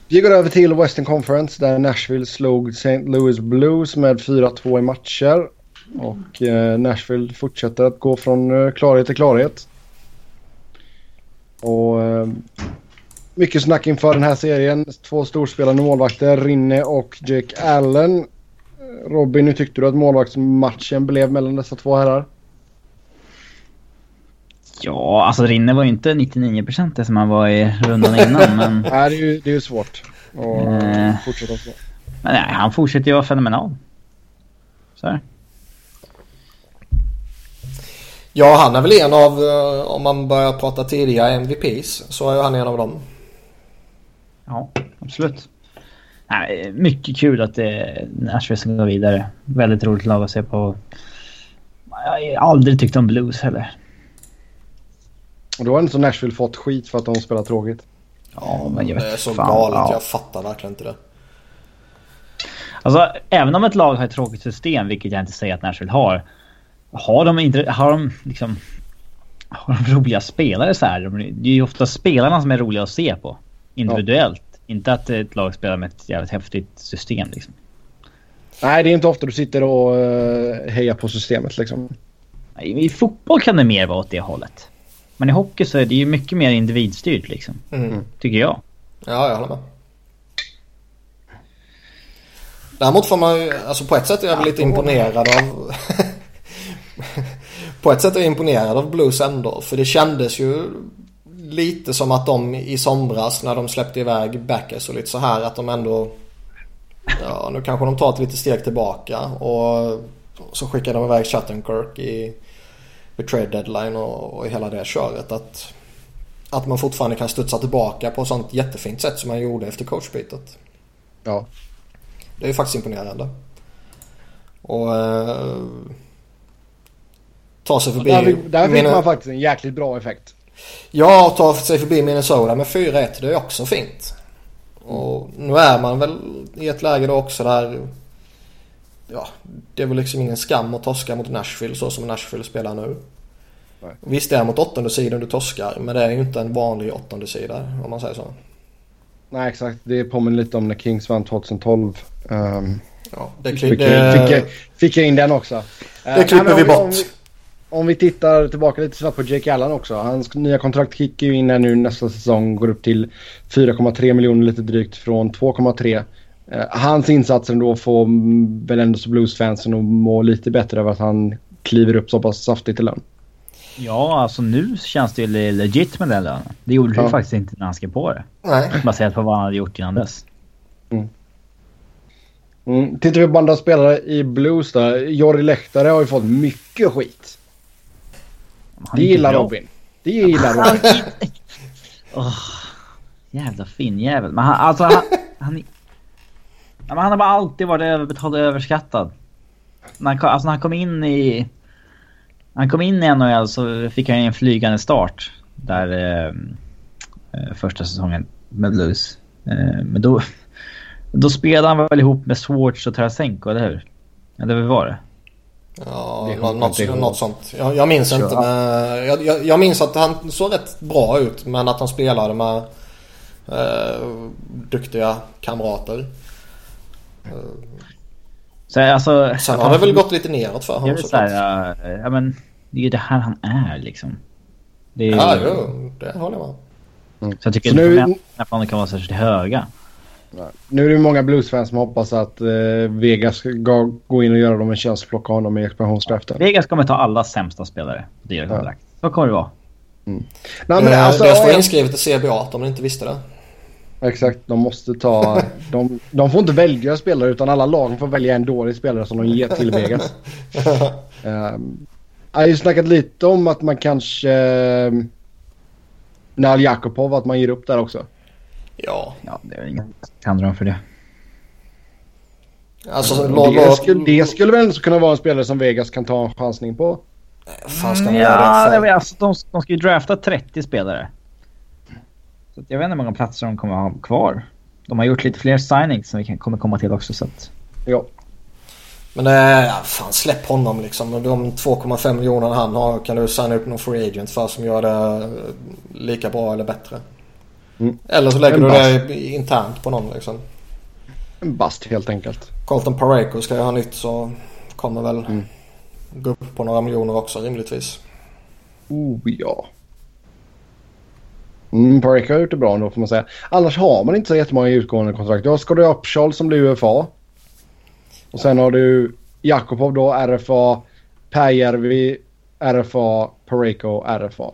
Vi går över till Western Conference där Nashville slog St. Louis Blues med 4-2 i matcher. Och eh, Nashville fortsätter att gå från eh, klarhet till klarhet. Och eh, mycket snack inför den här serien. Två storspelande målvakter, Rinne och Jake Allen. Robin, hur tyckte du att målvaktsmatchen blev mellan dessa två herrar? Ja, alltså Rinne var ju inte 99% det som han var i rundan innan, men... Nej, det är ju, det är ju svårt att eh, fortsätta så. Men nej, han fortsätter ju vara fenomenal. Så här. Ja, han är väl en av, eh, om man börjar prata tidiga MVPs, så är han en av dem. Ja, absolut. Nej, mycket kul att det, Nashville ska gå vidare. Väldigt roligt lag att se på. Jag har aldrig tyckt om Blues heller. Och då har inte Nashville fått skit för att de spelar tråkigt. Ja, men jag vet Det är så fan, galet. Ja. Jag fattar verkligen inte det. Alltså, även om ett lag har ett tråkigt system, vilket jag inte säger att Nashville har. Har de, inte, har de liksom... Har de roliga spelare så här? Det är ju ofta spelarna som är roliga att se på. Individuellt. Ja. Inte att ett lag spelar med ett jävligt häftigt system liksom. Nej, det är inte ofta du sitter och uh, hejar på systemet liksom. I fotboll kan det mer vara åt det hållet. Men i hockey så är det ju mycket mer individstyrt liksom. Mm. Tycker jag. Ja, jag håller med. Däremot får man ju, alltså på ett sätt är jag ja, lite imponerad av... på ett sätt är jag imponerad av Blues ändå. För det kändes ju lite som att de i somras när de släppte iväg Backers och lite så här att de ändå... Ja, nu kanske de tar ett litet steg tillbaka och så skickar de iväg Shattenkirk i vid trade deadline och, och hela det köret. Att, att man fortfarande kan studsa tillbaka på ett sånt jättefint sätt som man gjorde efter coachbytet. Ja. Det är ju faktiskt imponerande. Och eh, ta sig förbi... Där, där fick man faktiskt en jäkligt bra effekt. Ja, ta sig förbi Minnesota med 4-1 det är också fint. Och nu är man väl i ett läge då också där... Ja, det är väl liksom ingen skam att torska mot Nashville så som Nashville spelar nu. Nej. Visst det är mot åttonde sidan du torskar men det är ju inte en vanlig åttonde sida om man säger så. Nej exakt, det påminner lite om när Kings vann 2012. Um, ehm, ja, det, fick, det, fick, jag, fick jag in den också. Det uh, klipper vi bort. Vi, om vi tittar tillbaka lite snabbt på Jake Allen också. Hans nya kontrakt kickar ju in här nu nästa säsong. Går upp till 4,3 miljoner lite drygt från 2,3. Uh, hans insatser då får väl ändå så Blues-fansen att må lite bättre över att han kliver upp så pass saftigt i lön. Ja, alltså nu känns det ju legit med den lönen. Det gjorde ja. det faktiskt inte när han skrev på det. Nej. Baserat på vad han hade gjort innan dess. Mm. Mm. Tittar vi på andra spelare i Blues då. Jori Lehtare har ju fått mycket skit. Det gillar. Robin. Det gillar Robin. oh, jävla fin jävel. Men han, alltså han, han, han har bara alltid varit överbetald och överskattad. När han, alltså när han kom in i han kom in i NHL så fick han en flygande start. Där eh, eh, första säsongen med Blues. Eh, men då, då spelade han väl ihop med Swartz och Tarasenko, eller hur? Eller vad var det? Ja, det något, något, något sånt. Jag, jag minns inte men jag, jag, jag, minns att han såg rätt bra ut men att han spelade med eh, duktiga kamrater. Så alltså, Sen har det väl gått lite neråt för honom såklart. Ja, men det är ju det här han är liksom. Det är, ja, jo, det håller jag med. Så jag tycker så inte att nu... kan vara särskilt höga. Nu är det många bluesfans som hoppas att eh, Vegas ska gå in och göra dem en tjänst och plocka honom i expansionsdraften. Vegas kommer ta alla sämsta spelare dyra kontrakt. Ja. Så kommer det vara. Mm. Nej, men alltså, det står inskrivet i CBA om ni inte visste det. Exakt, de måste ta... de, de får inte välja spelare utan alla lag får välja en dålig spelare som de ger till Vegas. um, jag har ju snackat lite om att man kanske... Uh, Nal Jakobov, att man ger upp där också. Ja. Ja, det är ingen kan för det. Alltså, det, skulle, det skulle väl kunna vara en spelare som Vegas kan ta en chansning på? Fan ska mm, ja, det, alltså, de, de ska ju drafta 30 spelare. Så jag vet inte hur många platser de kommer ha kvar. De har gjort lite fler signings som vi kan, kommer komma till också. Så att... Ja. Men äh, ja, fan släpp honom liksom. De 2,5 miljonerna han har kan du signa upp någon free agent för som gör det lika bra eller bättre. Mm. Eller så lägger en du det internt på någon liksom. En bast helt enkelt. Colton Pareko ska ju ha nytt så kommer väl mm. gå upp på några miljoner också rimligtvis. Oh ja. Mm, Pareko har gjort det bra ändå får man säga. Annars har man inte så jättemånga utgående kontrakt. Du har Skåde Uppsal som blir UFA. Och sen har du Jakobov då, RFA. Pääjärvi, RFA. Pareko, RFA.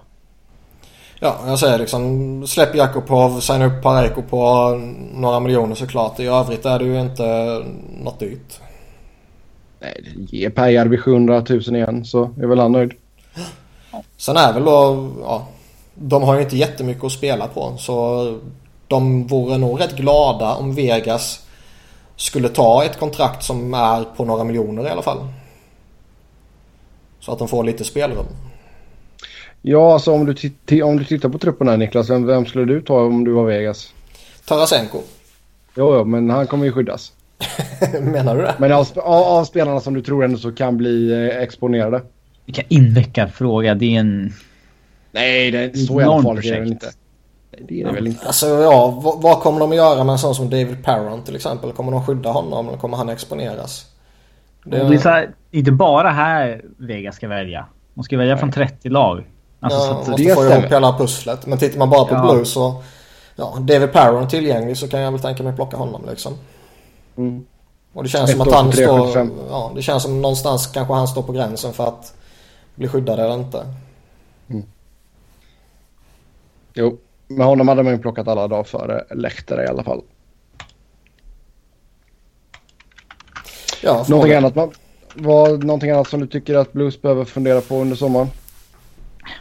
Ja, jag säger liksom släpp Jakobov, signa upp Pareko på några miljoner såklart. I övrigt är det ju inte något dyrt. Nej, ge Pääjärvi 700 000 igen så är väl han nöjd. Sen är väl då, ja, de har ju inte jättemycket att spela på så de vore nog rätt glada om Vegas skulle ta ett kontrakt som är på några miljoner i alla fall. Så att de får lite spelrum. Ja, alltså om du, om du tittar på truppen här Niklas, vem, vem skulle du ta om du var Vegas? Tarasenko. Jo, jo, men han kommer ju skyddas. Menar du det? Men av, av, av, spelarna som du tror ändå så kan bli eh, exponerade. Vilken invecklad fråga. Det är en... Nej, det är så jävla farligt är det väl inte. Det är det väl inte. Alltså ja, vad, vad, kommer de att göra med en sån som David Parron till exempel? Kommer de skydda honom eller kommer han exponeras? Det är, det är här, inte bara här Vegas ska välja. Man ska välja Nej. från 30 lag. Alltså, ja, så att, måste få ihop hela pusslet. Men tittar man bara på ja. Blues så... Ja, David Perron tillgänglig så kan jag väl tänka mig plocka honom liksom. Mm. Och det känns som att han står... Ja, det känns som någonstans kanske han står på gränsen för att bli skyddad eller inte. Mm. Jo, med honom hade man ju plockat alla dagar före Lehtera i alla fall. Ja, någonting annat, man, vad, någonting annat som du tycker att Blues behöver fundera på under sommaren?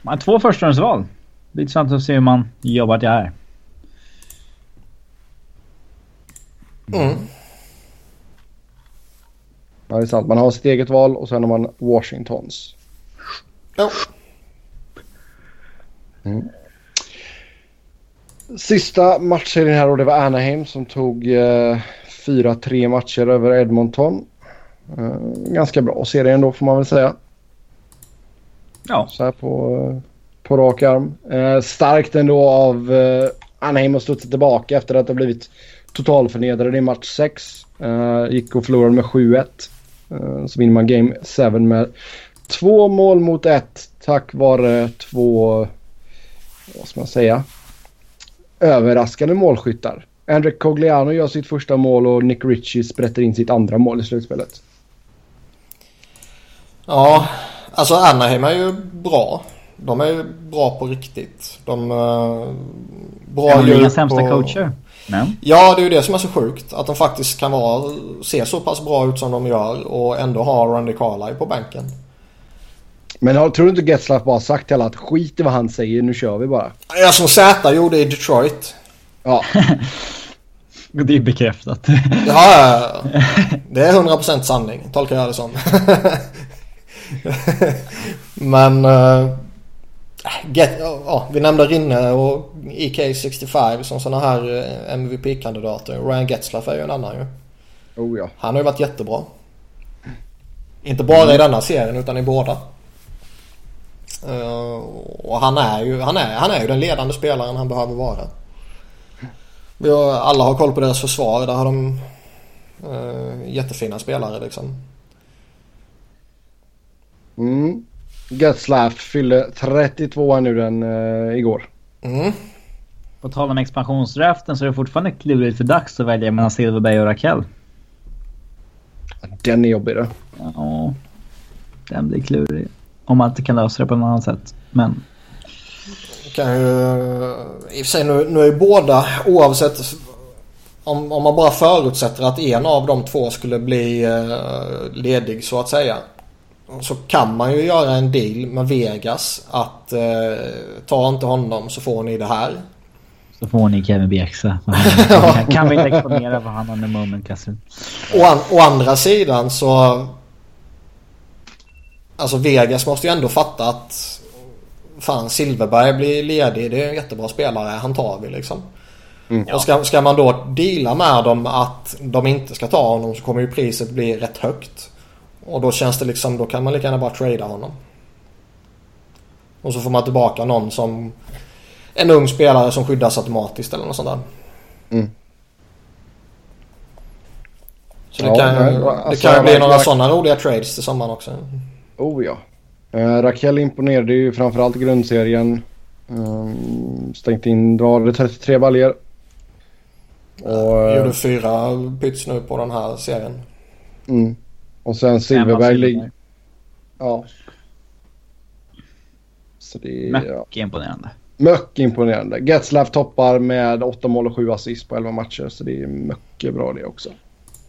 Man har två förstahundsval. Det är intressant att se hur man jobbar det här. Mm. Ja, det är sant. Man har sitt eget val och sen har man Washingtons. Ja. Mm. Sista matchserien här och det var Anaheim som tog eh, 4-3 matcher över Edmonton. Eh, ganska bra serie ändå får man väl säga. Ja. Så här på, på rak arm. Eh, starkt ändå av eh, Anaheim att studsa tillbaka efter att ha blivit totalförnedrade i match 6. Eh, gick och förlorade med 7-1. Eh, så vinner man game 7 med två mål mot ett tack vare två, vad ska man säga, överraskande målskyttar. André Cogliano gör sitt första mål och Nick Ritchie sprätter in sitt andra mål i slutspelet. Ja, alltså Anaheim är ju bra. De är ju bra på riktigt. De uh, bra är de inga sämsta coacher? Nej. Ja, det är ju det som är så sjukt. Att de faktiskt kan vara, se så pass bra ut som de gör och ändå ha Randy Carlyle på bänken. Men tror du inte Getzlaff bara sagt till alla att skit i vad han säger, nu kör vi bara? Ja, som Z gjorde i Detroit. Ja. det är bekräftat. ja, det är 100% sanning, tolkar jag det som. Men... Uh, get, ja, vi nämnde Rinne och EK65 som sådana här eh, MVP-kandidater. Ryan Getzlaff är ju en annan ju. Oh, ja. Han har ju varit jättebra. Inte bara mm. i denna serien utan i båda. Uh, och han är, ju, han, är, han är ju den ledande spelaren han behöver vara. Vi har, alla har koll på deras försvar. Där har de uh, jättefina spelare liksom. Mm. Getzlaff fyllde 32 nu den uh, igår. Mm. På tal om expansionsdraften så är det fortfarande klurigt för dags att välja mellan Silverberg och Rakell. Den är jobbig då. Ja, den blir klurig. Om man inte kan lösa det på något annat sätt. Men... Kan ju... I och för sig nu, nu är ju båda oavsett om, om man bara förutsätter att en av de två skulle bli uh, ledig så att säga. Så kan man ju göra en deal med Vegas att uh, ta inte honom så får ni det här. Så får ni Kevin Bjäxa. kan vi inte exponera vad han har med moment Kassel. Å, an, å andra sidan så Alltså Vegas måste ju ändå fatta att fan Silverberg blir ledig. Det är en jättebra spelare. Han tar vi liksom. Mm, ja. Och ska, ska man då deala med dem att de inte ska ta honom så kommer ju priset bli rätt högt. Och då känns det liksom, då kan man lika gärna bara trada honom. Och så får man tillbaka någon som en ung spelare som skyddas automatiskt eller något sånt där. Mm. Så det ja, kan, men, det alltså, kan bli några sådana roliga trades till sommaren också. Oh ja. Uh, Raquel imponerade ju framförallt i grundserien. Um, stängt in, drar 33 baljor. Och, gjorde fyra pyts nu på den här serien. Mm. Och sen Silverberg ligger... Ja. Så det är... Mycket ja. imponerande. Mycket imponerande. Getzlaff toppar med 8 mål och 7 assist på 11 matcher. Så det är mycket bra det också.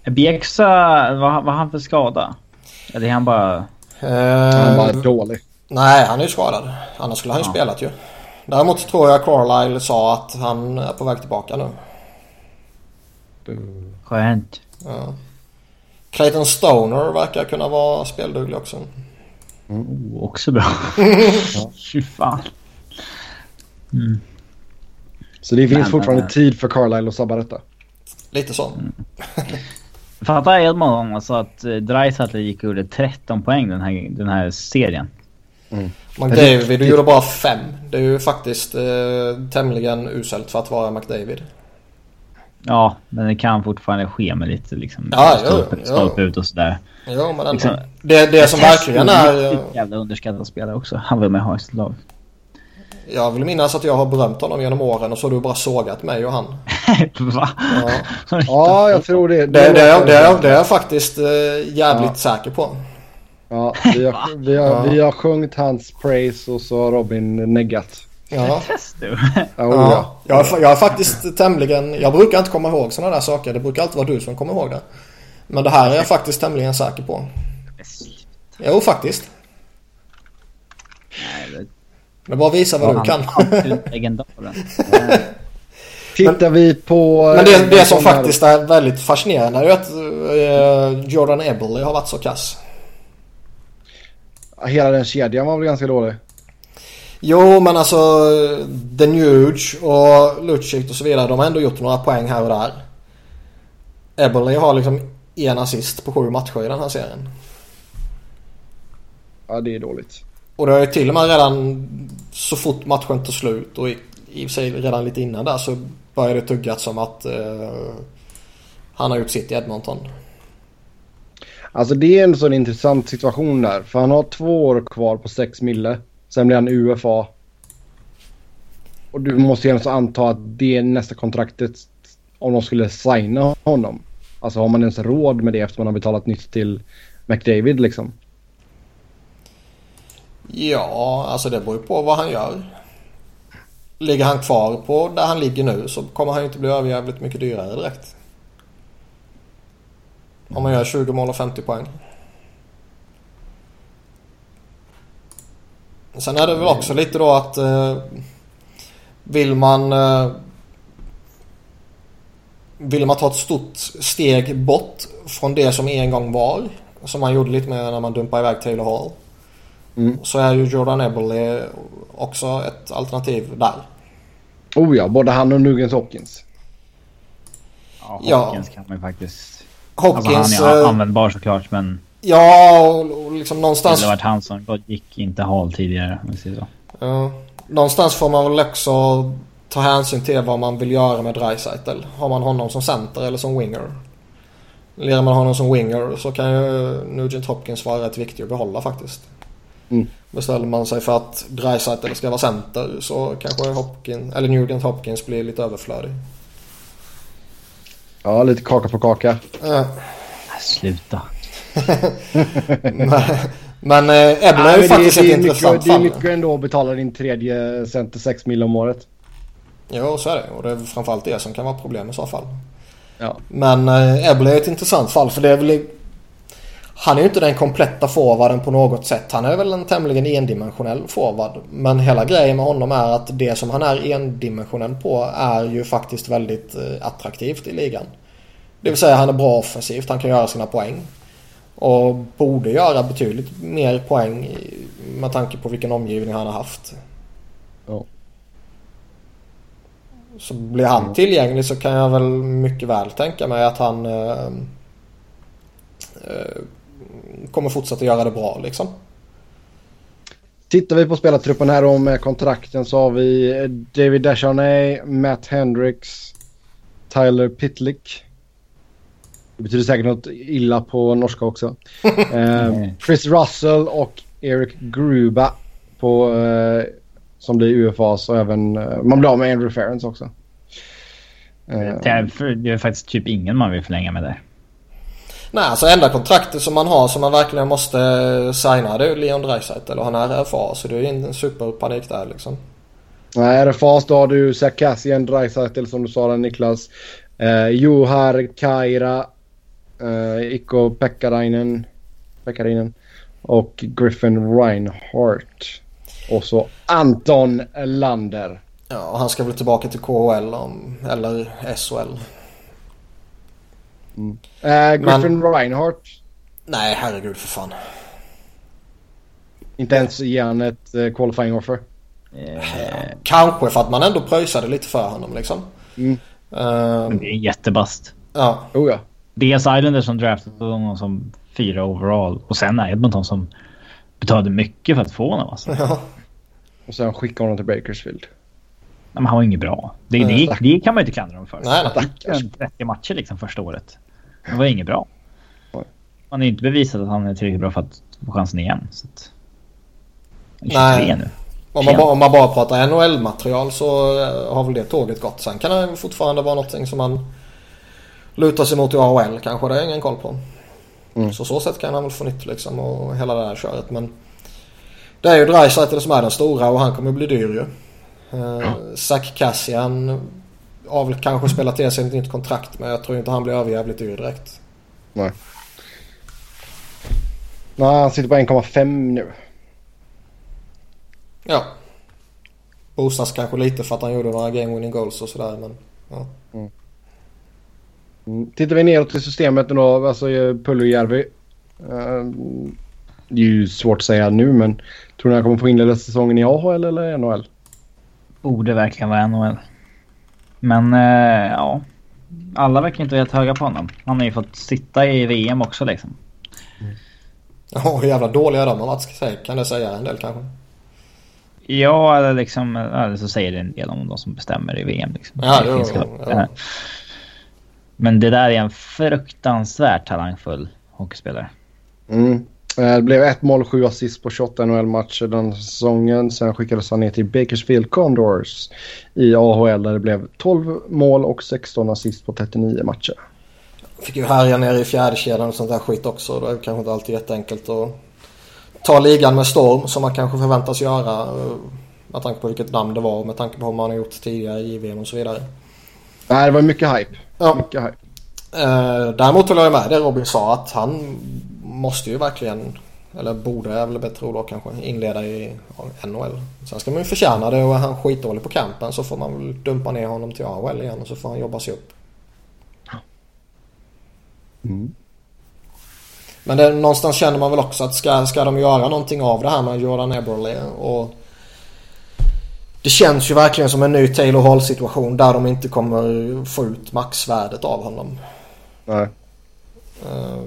Bjäxa, vad har han för skada? Eller är han bara... han var eh, dålig. Nej, han är ju skadad. Annars skulle han ju ja. spelat ju. Däremot tror jag Carlisle sa att han är på väg tillbaka nu. Skönt. Ja. Clayton Stoner verkar kunna vara spelduglig också. Mm, oh, också bra. ja. Fy fan. Mm. Så det finns men, fortfarande men, tid för Carlisle att sabba detta? Lite så. Mm. Fatta Edmond alltså att eh, Dreisaitl gick och gjorde 13 poäng den här, den här serien. Mm. McDavid du gjorde bara 5. Det är ju faktiskt eh, tämligen uselt för att vara McDavid. Ja, men det kan fortfarande ske med lite liksom... Ja, stolpe, ut och sådär. Jo, men. Liksom- det, det som verkligen är... Riktigt jävla underskattad spelare också. Han vill med ha i sitt lag. Jag vill minnas att jag har berömt honom genom åren och så har du bara sågat mig och han. Va? Ja. Ja, jag tror det. Det, det, det, är- det, är- det är jag faktiskt eh, jävligt Ja. säker på. Ja, vi har, vi, har, vi har sjungit hans praise och så har Robin neggat. Ja. Test du. Ja, oh, ja. Ja, jag, jag är faktiskt tämligen... Jag brukar inte komma ihåg sådana där saker. Det brukar alltid vara du som kommer ihåg det. Men det här är jag faktiskt tämligen säker på. Jo, faktiskt. Är bara visa vad du kan. Tittar vi på... Men det, eh, det som faktiskt är väldigt fascinerande är ju att eh, Jordan Eberle har varit så kass. Hela den kedjan var väl ganska dålig. Jo, men alltså The Nuge och Lucic och så vidare. De har ändå gjort några poäng här och där. Eberle har liksom en assist på sju matcher i den här serien. Ja, det är dåligt. Och det har ju till och med redan så fort matchen tog slut och i, i och för sig redan lite innan där så började det tuggas som att eh, han har gjort sitt i Edmonton. Alltså det är en sån intressant situation där. För han har två år kvar på 6 mille. Sen blir han UFA. Och du måste ju anta att det är nästa kontraktet om de skulle signa honom. Alltså har man ens råd med det efter man har betalat nytt till McDavid liksom? Ja, alltså det beror ju på vad han gör. Ligger han kvar på där han ligger nu så kommer han ju inte bli överjävligt mycket dyrare direkt. Om man gör 20 mål och 50 poäng. Sen är det väl också lite då att eh, vill man eh, vill man ta ett stort steg bort från det som en gång var som man gjorde lite med när man dumpade iväg Taylor Hall Mm. så är ju Jordan Eberle också ett alternativ där. Oh ja, både han och Nugent Hopkins. Ja, Ja. Hopkins kan man ju faktiskt... Alltså Hopkins... han är eh, användbar såklart men ja, och, och liksom det någonstans... hade varit han som gick inte hal tidigare så. Ja, någonstans får man väl också ta hänsyn till vad man vill göra med Dreisaitl. Har man honom som center eller som winger? Lirar man honom som winger så kan ju Nugent Hopkins vara rätt viktig att behålla faktiskt. Mm. Beställer man sig för att Dreisaitl ska vara center så kanske Hopkins, eller Nugent Hopkins blir lite överflödig. Ja, lite kaka på kaka. Ja. Äh, Sluta. Men eh, är Nej, ju faktiskt det, ett det, intressant mycket, det är fall. mycket ändå att betala din tredje center 6 mil om året. Jo, så är det. Och det är framförallt det som kan vara problem i så fall. Ja. Men eh, är ett intressant fall för det är väl... Han är ju inte den kompletta forwarden på något sätt. Han är väl en tämligen endimensionell forward. Men hela grejen med honom är att det som han är endimensionell på är ju faktiskt väldigt eh, attraktivt i ligan. Det vill säga han är bra offensivt, han kan göra sina poäng. Och borde göra betydligt mer poäng med tanke på vilken omgivning han har haft. Ja. Så blir han tillgänglig så kan jag väl mycket väl tänka mig att han eh, eh, kommer fortsätta göra det bra liksom. Tittar vi på spelartruppen här och med kontrakten så har vi David Descharnay, Matt Hendricks, Tyler Pitlick. Det betyder säkert något illa på norska också. eh, Chris Russell och Eric Gruba på, eh, som blir UFAs och även eh, man blir av med Andrew Ferrens också. Eh, Det är, för, det är faktiskt typ ingen man vill förlänga med där. Nej, alltså enda kontraktet som man har som man verkligen måste signa det är ju Leon Draisaitl och han är RFA så det är en superpanik där liksom. Nej, RFAs då har du Zach Cassian, Dreisaitl som du sa där Niklas. Eh, Juhar Kaira, eh, Ikko Pekkarinen, Pekkarinen och Griffin Reinhardt. Och så Anton Lander. Ja, och han ska väl tillbaka till KHL om, eller SHL. Eh, Griffin Reinhardt, Nej, herregud för fan. inte ens ge han ett eh, qualifying offer. Eh, Kanske för att man ändå pröjsade lite för honom liksom. Mm. Ehm, det är jättebast. ja, Oh ja. Dels Islanders som draftade honom som fyra overall och sen Edmonton som betalade mycket för att få honom alltså. ja. Och sen skicka honom till Bakersfield. Men han var inget bra. Det, Nej, det, det kan man ju inte klandra dem för. Nej, nej. Han fick 30 matcher liksom första året. Han var inget bra. Nej. Han har ju inte bevisat att han är tillräckligt bra för att få chansen igen. Så att... Är Nej. 23 nu. Om man, bara, om man bara pratar NHL-material så eh, har väl det tåget gått. Sen kan det fortfarande vara någonting som man lutar sig mot i AHL kanske. Det har jag ingen koll på. Mm. Så så sätt kan han väl få nytt liksom och hela det här köret. Men det är ju Dreisaitl som är den stora och han kommer bli dyr ju. Uh, Zach Cassian har väl kanske spelat till sig ett nytt kontrakt men jag tror inte han blir överjävligt dyr direkt. Nej. Nej, han sitter på 1,5 nu. Ja. Boostas kanske lite för att han gjorde några game winning goals och sådär men ja. Mm. Tittar vi neråt i systemet nu då, alltså Puljujärvi. Uh, det är ju svårt att säga nu men tror ni han kommer få inleda säsongen i AHL eller NHL? Borde verkligen vara NHL. Men eh, ja. Alla verkar inte helt höga på honom. Han har ju fått sitta i VM också liksom. Ja, hur jävla dåliga de har varit ska säga. Kan det säga en del kanske? Ja, eller liksom, eller så säger det en del om de som bestämmer i VM. Liksom. Ja, Det jo, finns jo, klart. jo. Men det där är en fruktansvärt talangfull hockeyspelare. Mm. Eh, Det blev ett mål, sju assist på 28 NHL-matcher den säsongen. Sen skickades han ner till Bakersfield Condors i AHL där det blev 12 mål och 16 assist på 39 matcher. Fick ju härja ner i fjärdekedjan och sånt där skit också. Det är kanske inte alltid jätteenkelt att ta ligan med storm som man kanske förväntas göra. eh, Med tanke på vilket namn det var och med tanke på hur man har gjort tidigare i JVM och så vidare. Nej, det var mycket hype. Ja. Mycket hype. Eh, däremot håller jag med det Robin sa att han måste ju verkligen, eller borde är väl bättre ord kanske, inleda i NHL. Sen ska man ju förtjäna det och är han skitdålig på campen så får man väl dumpa ner honom till AHL igen och så får han jobba sig upp. Mm. Men det, någonstans känner man väl också att ska, ska de göra någonting av det här med Jordan Eberle och det känns ju verkligen som en ny Taylor Hall situation där de inte kommer få ut maxvärdet av honom. Nej. Eh,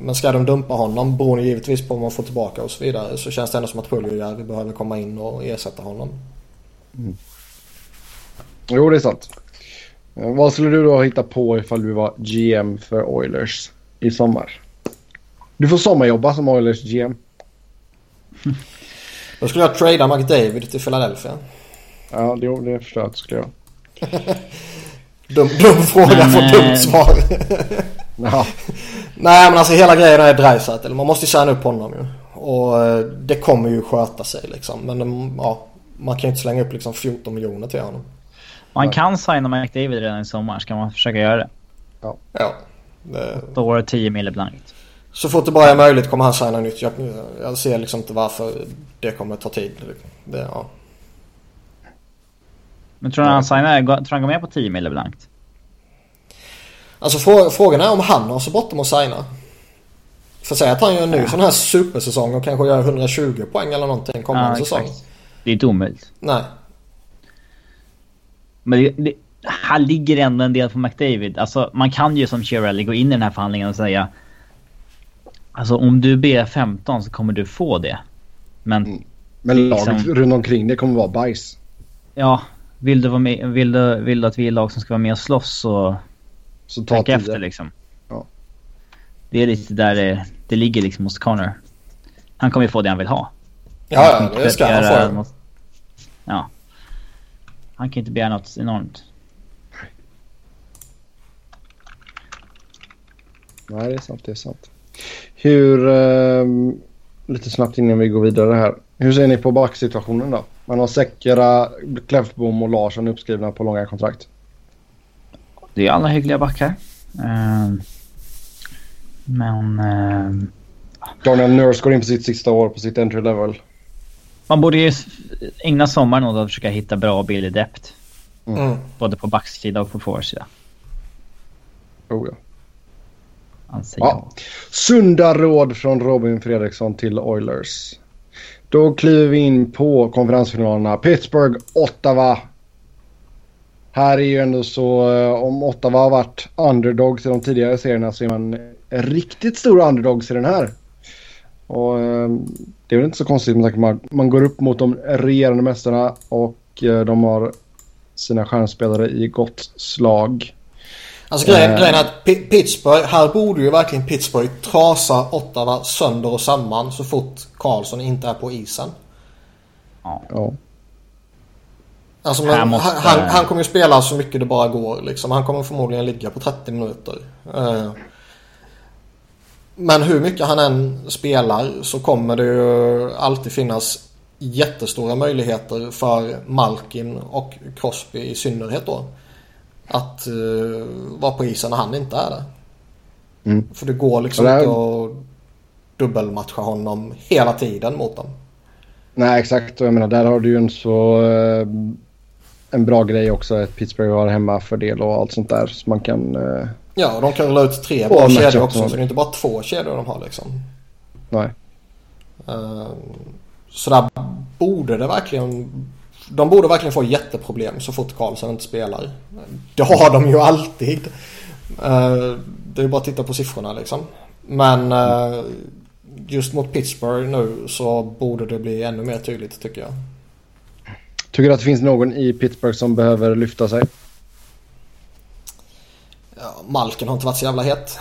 Men ska de dumpa honom beroende givetvis på vad man får tillbaka och så vidare så känns det ändå som att Puljujärvi behöver komma in och ersätta honom. Jo, det är sant. Eh, Vad skulle du då hitta på ifall du var GM för Oilers i sommar? Du får sommarjobba som Oilers GM. Då skulle jag trada McDavid till Philadelphia. Ja, det, det förstår jag att du skulle göra. Dum, dum fråga Men, för eh, dumt svar. Ja. Nej men alltså hela grejen är Dreisaitl. Man måste ju signa upp honom ju. Och eh, det kommer ju sköta sig liksom. Men ja, man kan ju inte slänga upp liksom 14 miljoner till honom. Man kan signa McDavid redan i sommar. Ska man försöka göra det? Ja. Det, Då var det 10 mille blankt. så fort det bara är möjligt kommer han signa nytt. Jag, jag ser liksom inte varför det kommer ta tid. Det, ja. Men tror du han signar, tror han går med på 10 mille blankt? Alltså frå, frågan är om han har så bråttom att signa. För säga att han gör en ny sån här supersäsong och kanske gör 120 poäng eller någonting kommande säsong. exakt. Det är inte omöjligt. Nej. Men det, det, han ligger ändå en del på McDavid. Alltså man kan ju som Chiarelli gå in i den här förhandlingen och säga Alltså om du ber 15 så kommer du få det. Men Mm. Men laget Liksom- runt omkring det kommer vara bajs. ja, vill du, vara med, vill, du, vill du att vi är lag som ska vara med och slåss så Så ta tänk efter liksom. Ja. Det är lite där det, det ligger liksom hos Connor. Han kommer ju få det han vill ha. Ja, ja det ska han få. något- Ja. Han kan inte begära något enormt. Nej, det är sant. Det är sant. Hur... ehm, lite snabbt innan vi går vidare här. Hur ser ni på backsituationen då? Man har Säckera, Kläffbom och Larsson uppskrivna på långa kontrakt. Det är alla hyggliga backar. Ehm, men ehm, Daniel Nurse går in på sitt sista år på sitt entry level. man borde ju ägna sommaren åt att försöka hitta bra och billig depth. Mm. Både på backsida och på forwardsida. Oh, ja. Anser Ja. Sunda råd från Robin Fredriksson till Oilers. Då kliver vi in på konferensfinalerna. Pittsburgh, Ottawa. Här är ju ändå så eh, om Ottawa har varit underdogs i de tidigare serierna så är man eh, riktigt stora underdogs i den här. Och eh, det är väl inte så konstigt med tanke på att man, går upp mot de regerande mästarna och de har sina stjärnspelare i gott slag. Alltså grejen, grejen är att Pittsburgh, här borde ju verkligen Pittsburgh trasa Ottawa sönder och samman så fort Karlsson inte är på isen. Ja. Alltså, men, måste- han, han kommer ju spela så mycket det bara går liksom. Han kommer förmodligen ligga på 30 minuter. Eh, Men hur mycket han än spelar så kommer det ju alltid finnas jättestora möjligheter för Malkin och Crosby i synnerhet då. Att uh, vara på isen när han inte är där. Mm. För det går liksom det inte att dubbelmatcha honom hela tiden mot dem. Nej, exakt. Och jag menar, där har du ju en så... eh, en bra grej också. Att Pittsburgh har hemmafördel och allt sånt där. Så man kan... eh, Ja, och de kan rulla ut tre bra kedjor också. Så det är inte bara två kedjor de har liksom. nej. Eh, Så där borde det verkligen... De borde verkligen få jätteproblem så fort Karlsson inte spelar. Det har de ju alltid. Eh, Det är bara att titta på siffrorna liksom. Men eh, just mot Pittsburgh nu så borde det bli ännu mer tydligt tycker jag. Tycker du att det finns någon i Pittsburgh som behöver lyfta sig? Ja, Malken har inte varit så jävla het.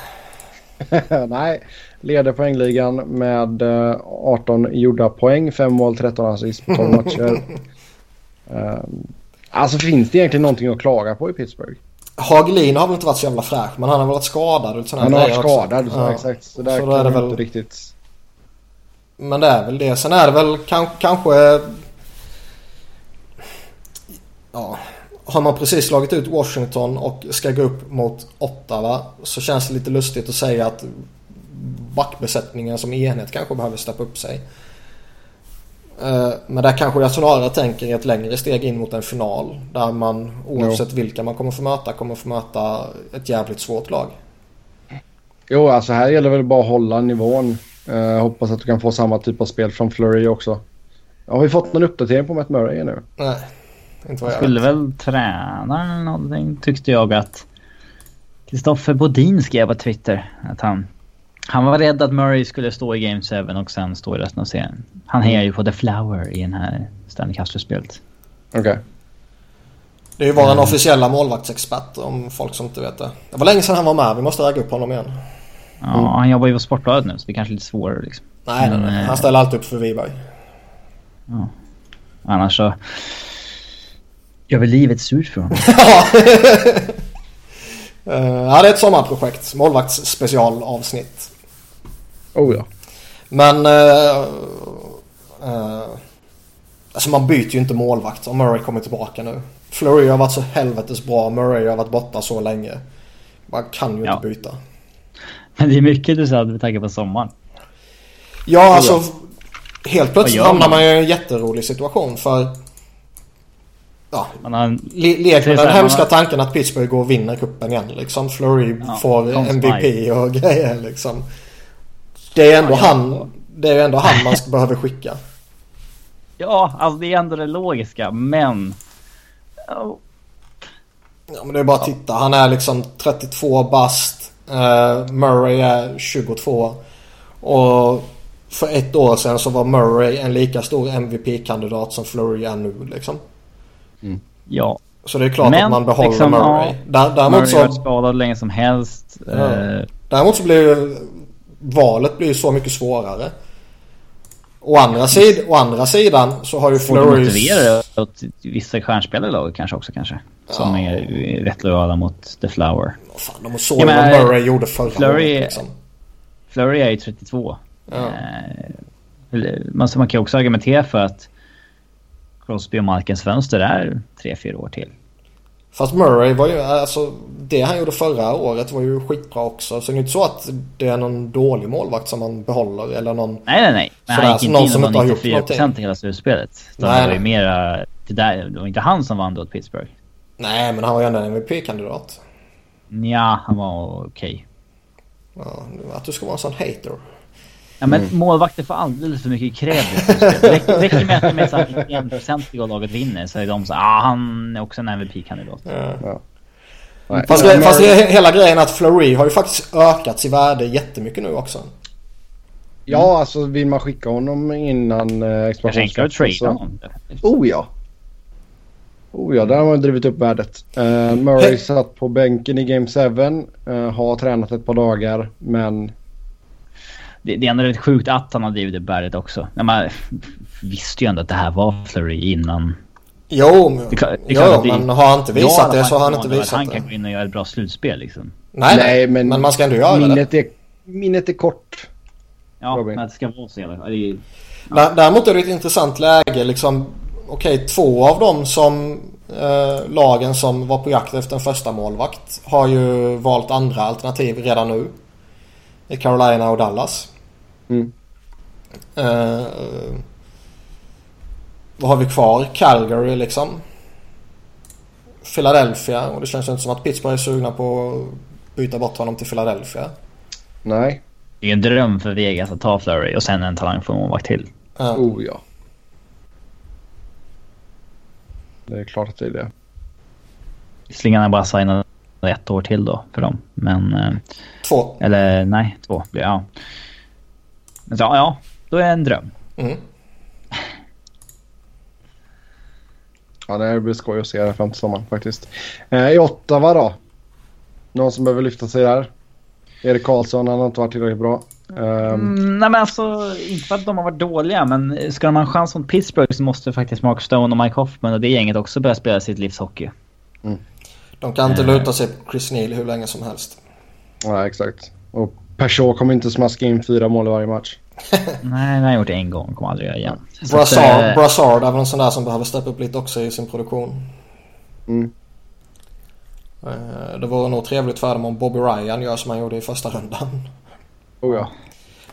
Nej, leder poängligan med eh, 18 gjorda poäng, 5 mål, 13 assist på 12 matcher. Eh, alltså finns det egentligen någonting att klaga på i Pittsburgh? Hagelin har väl inte varit så jävla fräsch men han har väl varit skadad och Han har varit skadad, så Ja. exakt. Så där Så kan är det det väl- inte riktigt... Men det är väl det. Sen är det väl kan, kanske... Ja. Har man precis slagit ut Washington och ska gå upp mot Ottawa så känns det lite lustigt att säga att backbesättningen som enhet kanske behöver steppa upp sig. Eh, Men där kanske jag snarare tänker ett längre steg in mot en final. Där man oavsett vilka man kommer få möta kommer få möta ett jävligt svårt lag. Jo, alltså här gäller väl bara att hålla nivån. Eh, hoppas att du kan få samma typ av spel från Flurry också. Har vi fått någon uppdatering på Matt Murray nu? Nej, inte vad jag Skulle vet. väl eller någonting tyckte jag att Kristoffer Bodin skrev på Twitter att han han var rädd att Murray skulle stå i Game 7 och sen stå i resten av serien. Han hejar ju på The Flower i den här Stanley Custer-spelet. Okej. Det är ju vår officiella målvaktsexpert om folk som inte vet det. Det var länge sedan han var med. Vi måste ragga upp honom igen. Ja, han jobbar ju på Sportbladet nu så det är kanske lite svårare liksom. Nej, nej, Men, nej. eh, Han ställer alltid upp för Wiberg. Annars så gör väl livet surt för honom. Eh, ja, det är ett sommarprojekt. Målvaktsspecialavsnitt. Oh ja. Men... Uh, alltså man byter ju inte målvakt om Murray kommer tillbaka nu. Flurry har varit så helvetes bra. Murray har varit borta så länge. Man kan ju Ja. inte byta. Men det är mycket du sa med tanke på sommaren. Ja, alltså... Helt plötsligt hamnar man? ju i en jätterolig situation för... Ja, Man har en, Le- Det är leker med den hemska man tanken att Pittsburgh går och vinner cupen igen liksom. Flurry Ja, får MVP och grejer liksom. Det är ändå Ja, ja. han... Det är ändå han man ska behöver skicka. ja, alltså det är ändå det logiska men... Oh, Ja men det är bara att titta. Han är liksom 32 bast. Eh, Murray är 22. Och för ett år sedan så var Murray en lika stor MVP-kandidat som Flurry är nu liksom. ja. Så det är klart Men, att man behåller liksom, Murray. Där, däremot Murray har varit skadad länge som helst. Ja. Eh, Däremot så blir valet blir ju så mycket svårare. Å andra, sid, å andra sidan så har ju Flurry... motivera åt vissa stjärnspelare i laget kanske också kanske. Som Ja. är rätt lojala mot The Flower. Fan, de såg ju vad Murray gjorde förra Fleury- året liksom. Flurry är ju 32. Ja. Eh, man, man kan också argumentera för att Crosby och Malkens fönster är 3-4 år till. Fast Murray var ju, alltså det han gjorde förra året var ju skitbra också. Så det är inte så att det är någon dålig målvakt som man behåller eller någon... Nej, nej, nej. Men han gick inte någon in som och inte har var gjort 94% någonting. i hela slutspelet. Nej, det var ju mera... Det, där, det var inte han som vann då åt Pittsburgh. Nej men han var ju ändå en MVP-kandidat. Ja, han var okej. Ja, att du ska vara en sån hater. Ja, men Mm. målvakter får alldeles för mycket. Det räcker- räcker med att de är såhär 91% och laget vinner så är de så ah, han är också en MVP-kandidat. Ja. Nej. Fast, Men- fast det är hela grejen att Fleury har ju faktiskt ökat i värde jättemycket nu också. Ja, alltså vill man skicka honom innan eh, Kanske trada så... honom. Oh ja. Oh ja, där har man drivit upp värdet. Uh, Murray satt på bänken i Game 7. Uh, har tränat ett par dagar, men... Det, det är ändå rätt sjukt att han har drivit upp värdet också. Man visste ju ändå att det här var Flurry innan. Jo, det, det jo det, men har han inte visat det så har han inte visat det. Han kan gå in och göra ett bra slutspel liksom. Nej, nej men, men man ska ändå göra minnet det. Är, minnet är kort. Ja, Robin. men det ska vara så jävla... Ja. Däremot är det ett intressant läge liksom. Okej, okay, två av dem som eh, lagen som var på jakt efter en första målvakt har ju valt andra alternativ redan nu. I Carolina och Dallas. Mm. Eh, vad har vi kvar? Calgary liksom. Philadelphia och det känns inte som att Pittsburgh är sugna på att byta bort honom till Philadelphia. Nej. Det är en dröm för Vegas att ta Flurry och sen en talang för målvakt till. Ja. Oh ja. Det är klart att det är det. Visserligen har bara signat ett år till då för dem. Men... Eh, två. Eller nej, två. Ja. Men så, ja, då är det en dröm. Mm. Ja, det blir skoj att se det fram till sommaren faktiskt. Eh, I Ottawa då? Någon som behöver lyfta sig där? Erik Karlsson, han har inte varit tillräckligt bra. Um... Mm, nej men alltså, inte för att de har varit dåliga, men ska de ha en chans mot Pittsburgh så måste faktiskt Mark Stone och Mike Hoffman och det gänget också börja spela sitt livs hockey. Mm. De kan inte uh... luta sig på Chris Neal hur länge som helst. Nej, exakt. Och Peugeot kommer inte smaska in fyra mål i varje match. Nej, det har gjort en gång. Kommer aldrig göra igen. Brassard, äh... Brassard är väl en sån där som behöver steppa upp lite också i sin produktion. Mm. Eh, det vore nog trevligt för dem om Bobby Ryan gör som han gjorde i första rundan. Oh ja.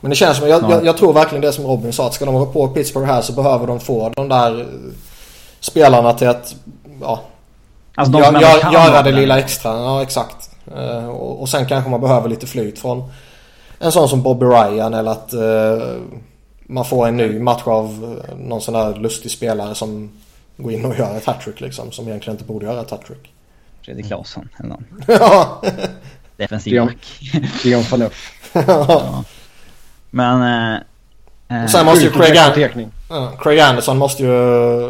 Men det känns som, jag, jag, jag, tror verkligen det som Robin sa att ska de vara på Pittsburgh här så behöver de få de där eh, spelarna till att ja, alltså gör, gör, göra det lilla extra. Ja exakt. Uh, och, och, sen kanske man behöver lite flyt från en sån som Bobby Ryan eller att uh, man får en ny match av någon sån där lustig spelare som går in och gör ett hattrick liksom. Som egentligen inte borde göra ett hattrick. Fredrik Claesson eller någon. Ja. Defensiv back. Dion Phaneuf. ja. Men... Eh, och sen måste ju Craig, An ja, Craig Anderson måste ju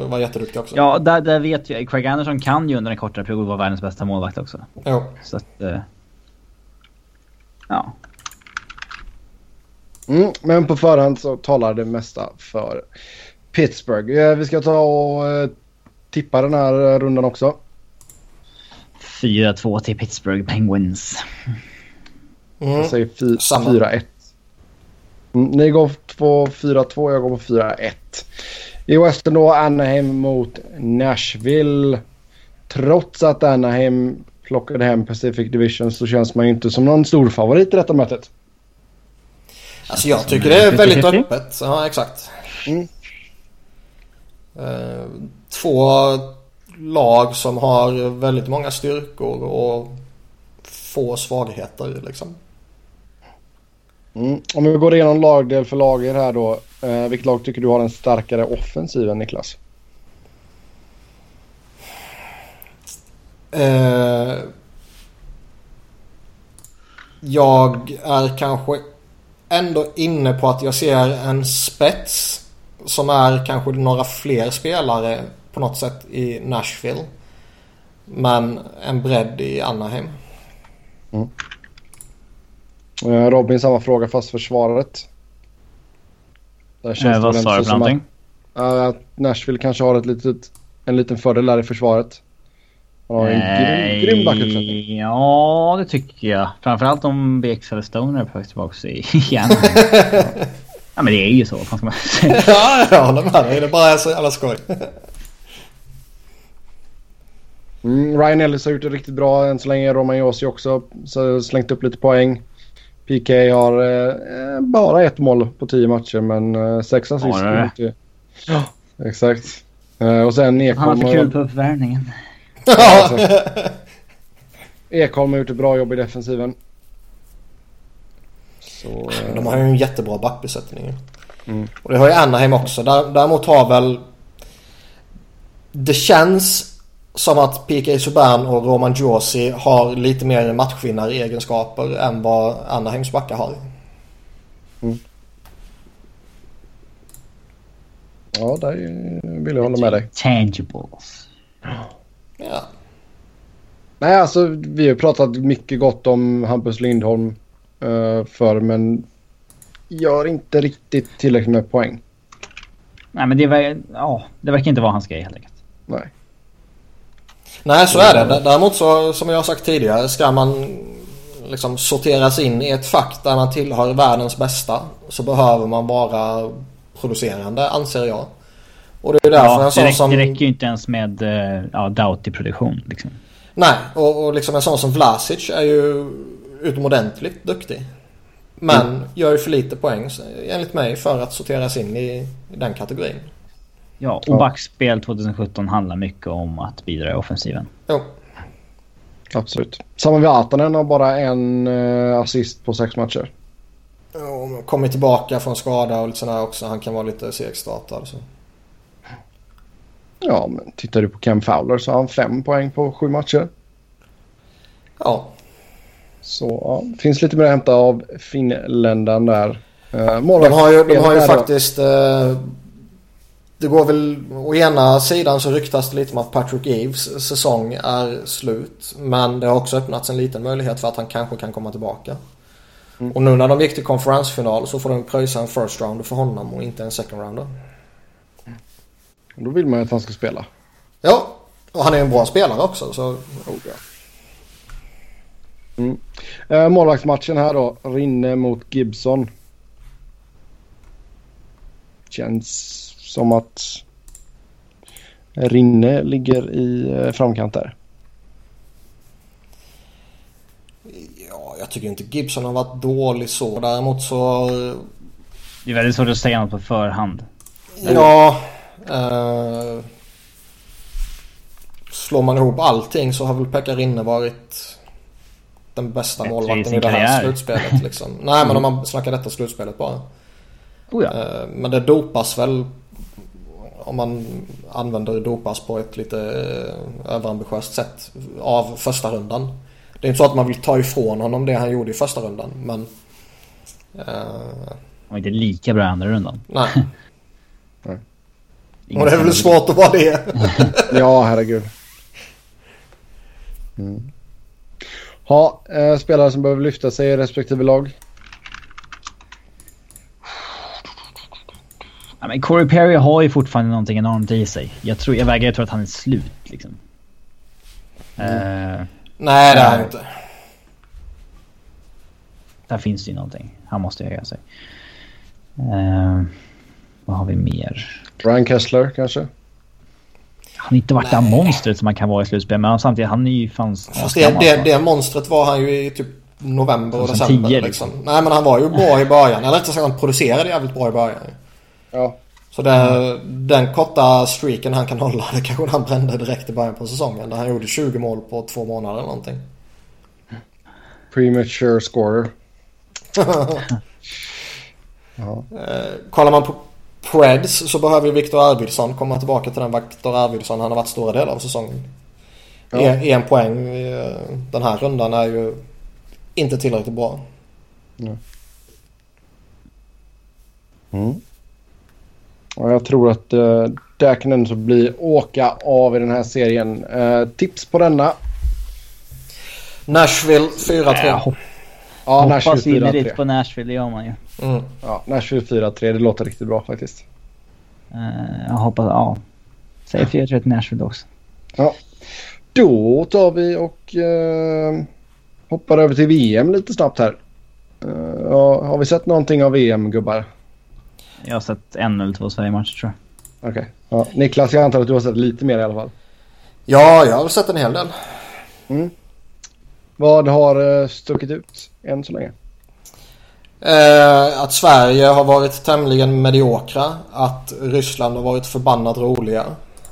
vara jätteduktig också. Ja, där, där vet jag. Craig Anderson kan ju under en kortare period vara världens bästa målvakt också. Jo. Så att... Eh, ja. Mm, men på förhand så talar det mesta för Pittsburgh. Vi ska ta och eh, tippa den här rundan också. 4-2 till Pittsburgh Penguins. Mm. Jag säger 4-1. Mm, ni går på 4-2, jag går på 4-1. I Western då Anaheim mot Nashville. Trots att Anaheim plockade hem Pacific Division så känns man ju inte som någon stor favorit i detta mötet. Alltså jag tycker det är väldigt öppet. Ja, exakt. Mm. Uh, två lag som har väldigt många styrkor och få svagheter liksom. Mm. Om vi går igenom lagdel för lager här då. Eh, vilket lag tycker du har en starkare offensiv än Niklas? Eh, jag är kanske ändå inne på att jag ser en spets som är kanske några fler spelare på något sätt i Nashville. Men en bredd i Anaheim. Mm. Robin samma fråga fast försvaret. Där eh, vad sa du för någonting? Att, att Nashville kanske har ett litet, en liten fördel där i försvaret. Han har en grym, grym backuppsättning. Ja, det tycker jag. Framförallt om BX eller Stoner är på väg tillbaka igen. ja, men det är ju så. Vad ska man säga? ja, jag håller med dig. Det är bara så jävla skoj. Mm, Ryan Ellis har gjort det riktigt bra än så länge. Roman Josi också så slängt upp lite poäng. PK har eh, bara ett mål på tio matcher men eh, sex assist. Ja, ja, exakt. Eh, och sen Ekholm. Han har för kul på uppvärmningen. alltså. Ekholm har gjort ett bra jobb i defensiven. Så, eh... De har ju en jättebra backbesättning. Mm. Och det har ju Anaheim också. Däremot har väl... Det känns som att PK Subban och Roman Josi har lite mer matchvinnare-egenskaper än vad Anaheims backar har. Mm. Ja, där vill jag hålla med dig. Tangibles. Nej, alltså vi har pratat mycket gott om Hampus Lindholm uh, förr, men gör inte riktigt tillräckligt med poäng. Nej, men det, ver ja, det verkar inte vara hans grej helt enkelt. Nej. Nej, så är det. Däremot så, som jag har sagt tidigare, ska man liksom sorteras in i ett fack där man tillhör världens bästa så behöver man vara producerande, anser jag. Och det är därför ja, en sån det, räcker, som... det räcker ju inte ens med uh, ja, Doughty-produktion. Liksom. Nej, och, och liksom en sån som Vlasic är ju utomordentligt duktig. Men mm. gör ju för lite poäng enligt mig för att sorteras in i, i den kategorin. Ja, och backspel 2017 handlar mycket om att bidra i offensiven. Jo. Absolut. Sami Vatanen har bara en uh, assist på sex matcher. Ja, kommit tillbaka från skada och lite sådär också. Han kan vara lite segstartad. Så. Ja, men tittar du på Cam Fowler så har han fem poäng på sju matcher. Ja. Så ja, finns lite mer att hämta av finländaren där. Uh, de har ju, de har ju faktiskt... Uh, det går väl... Å ena sidan så ryktas det lite om att Patrick Eves säsong är slut. Men det har också öppnats en liten möjlighet för att han kanske kan komma tillbaka. Mm. Och nu när de gick till konferensfinal så får de pröjsa en first rounder för honom och inte en second rounder. Då vill man ju att han ska spela. Ja, och han är en bra spelare också. Så... Oh, ja. mm. eh, målvaktsmatchen här då. Rinne mot Gibson. Känns som att Rinne ligger i eh, framkant där. Ja, jag tycker inte Gibson har varit dålig så. Däremot så... Det är väldigt svårt att säga något på förhand. Ja, Uh, slår man ihop allting så har väl Pekka Rinne varit den bästa målvakten i det här slutspelet. Liksom. Nej men om man snackar detta slutspelet bara. Oh ja. uh, men det dopas väl om man använder dopas på ett lite uh, överambitiöst sätt av första rundan. Det är inte så att man vill ta ifrån honom det han gjorde i första rundan men... Uh, han var inte lika bra i andra rundan. Nej. Och det är väl svårt att vara det. ja, herregud. Mm. Ha, eh, spelare som behöver lyfta sig i respektive lag. Ja, men Corey Perry har ju fortfarande någonting enormt i sig. Jag, tror, jag vägrar tro att han är slut liksom. Mm. Uh, Nej, det är han inte. Där finns det ju någonting. Han måste höja sig. Uh, vad har vi mer? Ryan Kessler kanske? Han har inte varit det monstret som man kan vara i slutspel. Men samtidigt, han är ju fan... Fast det, det, det monstret var han ju i typ november och december. 10, liksom. liksom. Nej men han var ju bra i början. Eller rättare sagt han producerade jävligt bra i början. Ja. Så det, den korta streaken han kan hålla det kanske han brände direkt i början på säsongen. Där han gjorde 20 mål på två månader eller någonting. Premature scorer. ja. eh, kollar man på Preds så behöver ju Viktor Arvidsson komma tillbaka till den Viktor Arvidsson han har varit stora delar av säsongen. Ja. En, en poäng i den här rundan är ju inte tillräckligt bra. Ja. Mm. Och jag tror att uh, där kan ändå bli åka av i den här serien. Uh, tips på denna? Nashville 4-3. Äh, hopp ja, Hoppas innerligt på Nashville, det gör man ju. Mm. Ja, Nashville 4-3, det låter riktigt bra faktiskt. Uh, jag hoppas, ja. Säg 4-3 till Nashville också. Ja. Då tar vi och uh, hoppar över till VM lite snabbt här. Uh, har vi sett någonting av VM, gubbar? Jag har sett en eller två Sverige-matcher tror jag. Okej. Okay. Ja. Niklas, jag antar att du har sett lite mer i alla fall. Ja, jag har sett en hel del. Mm. Vad har stuckit ut än så länge? Eh, att Sverige har varit tämligen mediokra. Att Ryssland har varit förbannat roliga.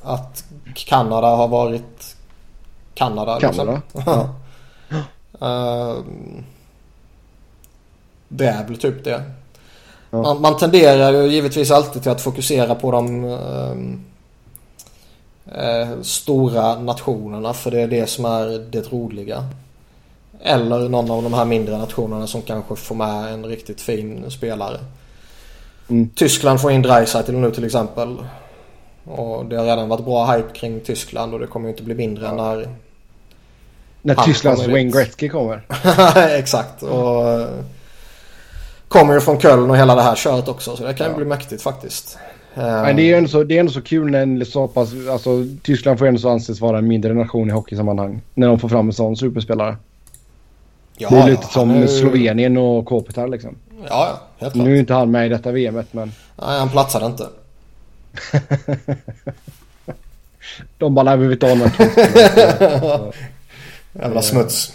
Att Kanada har varit Kanada. Kanada? Liksom. eh, det är väl typ det. Ja. Man, man, tenderar ju givetvis alltid till att fokusera på de eh, eh, stora nationerna för det är det som är det roliga. Eller någon av de här mindre nationerna som kanske får med en riktigt fin spelare. Mm. Tyskland får in Dreisaitl nu till exempel. Och det har redan varit bra hype kring Tyskland och det kommer inte bli mindre ja. när När Tysklands Wayne Gretzky kommer. Exakt. Och eh, kommer ju från Köln och hela det här köret också. Så det kan ju ja. bli mäktigt faktiskt. Men det är ju ändå så, det är ändå så kul när en så pass, alltså Tyskland får ändå så anses vara en mindre nation i hockeysammanhang. När de får fram en sån superspelare. Ja, det är lite ja, som är... Slovenien och Kopitar liksom. Ja, ja, helt klart. Nu är inte han med i detta VMet men... Nej, han platsade inte. De bara, nej vi vill inte ha någon Jävla smuts.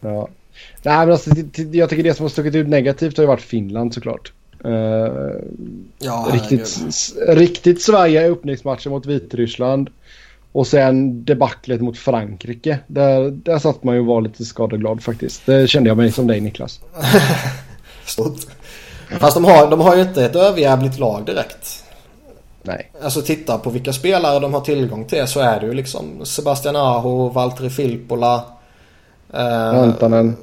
Ja. Nej men alltså, jag tycker det som har stuckit ut negativt har ju varit Finland såklart. Uh, ja, riktigt, riktigt svajiga öppningsmatcher mot Vitryssland. Och sen debaclet mot Frankrike. Där, där satt man ju och var lite skadeglad faktiskt. Det kände jag mig som dig Niklas. Fast de har, de har ju inte ett överjävligt lag direkt. Nej. Alltså titta på vilka spelare de har tillgång till så är det ju liksom Sebastian Aho, Valtteri Filppula. Eh, Antanen.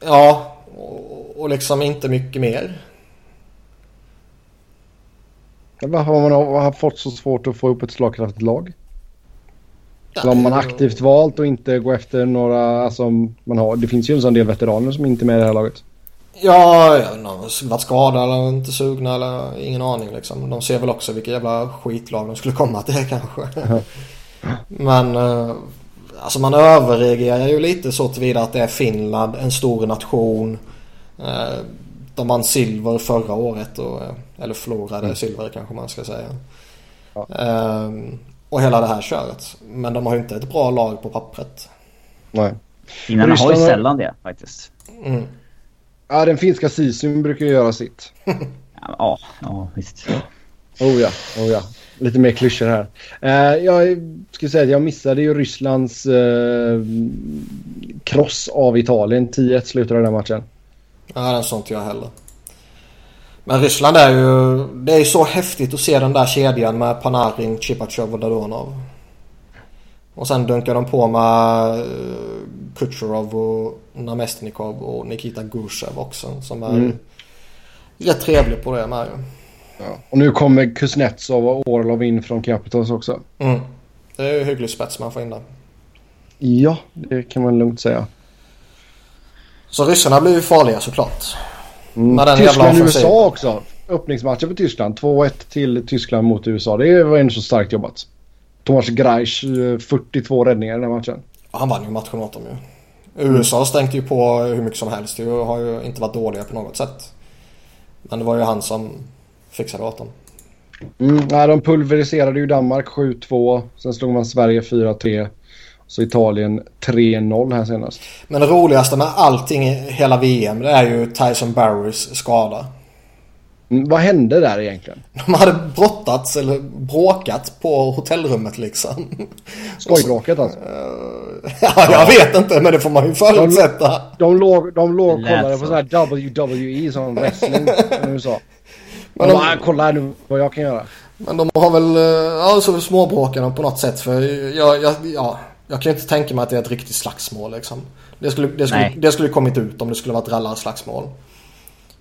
Ja, och, och liksom inte mycket mer. Varför har man har fått så svårt att få upp ett slagkraftigt lag? Eller har man aktivt valt att inte gå efter några, alltså man har, det finns ju en sån del veteraner som inte är med i det här laget. Ja, ja någon varit skadade eller inte sugna eller ingen aning liksom. De ser väl också vilka jävla skitlag de skulle komma till kanske. Men eh, alltså man överreagerar ju lite så tillvida att det är Finland, en stor nation. Eh, de vann silver förra året och, eh, eller förlorade mm. silver kanske man ska säga. Ja. Um, och hela det här köret. Men de har ju inte ett bra lag på pappret. Nej. Finnarna har ju sällan det faktiskt. Mm. Ja, den finska sisun brukar ju göra sitt. ja, ja, visst. Oh ja, oh ja. Lite mer klyschor här. Uh, jag skulle säga att jag missade ju Rysslands kross av Italien. 10-1 slutade den matchen. Ja, den såg inte jag heller. Men Ryssland är ju... Det är ju så häftigt att se den där kedjan med Panarin, Chipachov och Dadonov. Och sen dunkar de på med eh, Kucherov och Namestnikov och Nikita Gusev också. Som är mm. rätt trevlig på det med ja. Och nu kommer Kuznetsov och Orlov in från Capitals också. Mm. Det är ju hygglig spets man får in där. Ja, det kan man lugnt säga. Så ryssarna blir ju farliga såklart. Mm. Tyskland-USA också. Öppningsmatchen för Tyskland. 2-1 till Tyskland mot USA. Det var ändå så starkt jobbat. Thomas Greisch 42 räddningar i den matchen. Han vann ju matchen åt dem ju. USA stänkte ju på hur mycket som helst. Det har ju inte varit dåliga på något sätt. Men det var ju han som fixade åt dem. Mm, nej, de pulveriserade ju Danmark 7-2. Sen slog man Sverige 4-3. Så Italien 3-0 här senast. Men det roligaste med allting i hela VM det är ju Tyson Barrys skada. Mm, vad hände där egentligen? De hade brottats eller bråkat på hotellrummet liksom. Skojbråket alltså? ja, jag vet inte men det får man ju förutsätta. De, de låg, de låg och kollade på sån här WWE som wrestling i USA. Men de, bara, kolla här nu vad jag kan göra. Men de har väl, eh, ja så småbråkar de på något sätt för jag, jag, ja, jag kan inte tänka mig att det är ett riktigt slagsmål liksom. Det skulle, det skulle, det skulle kommit ut om det skulle varit rallarslagsmål.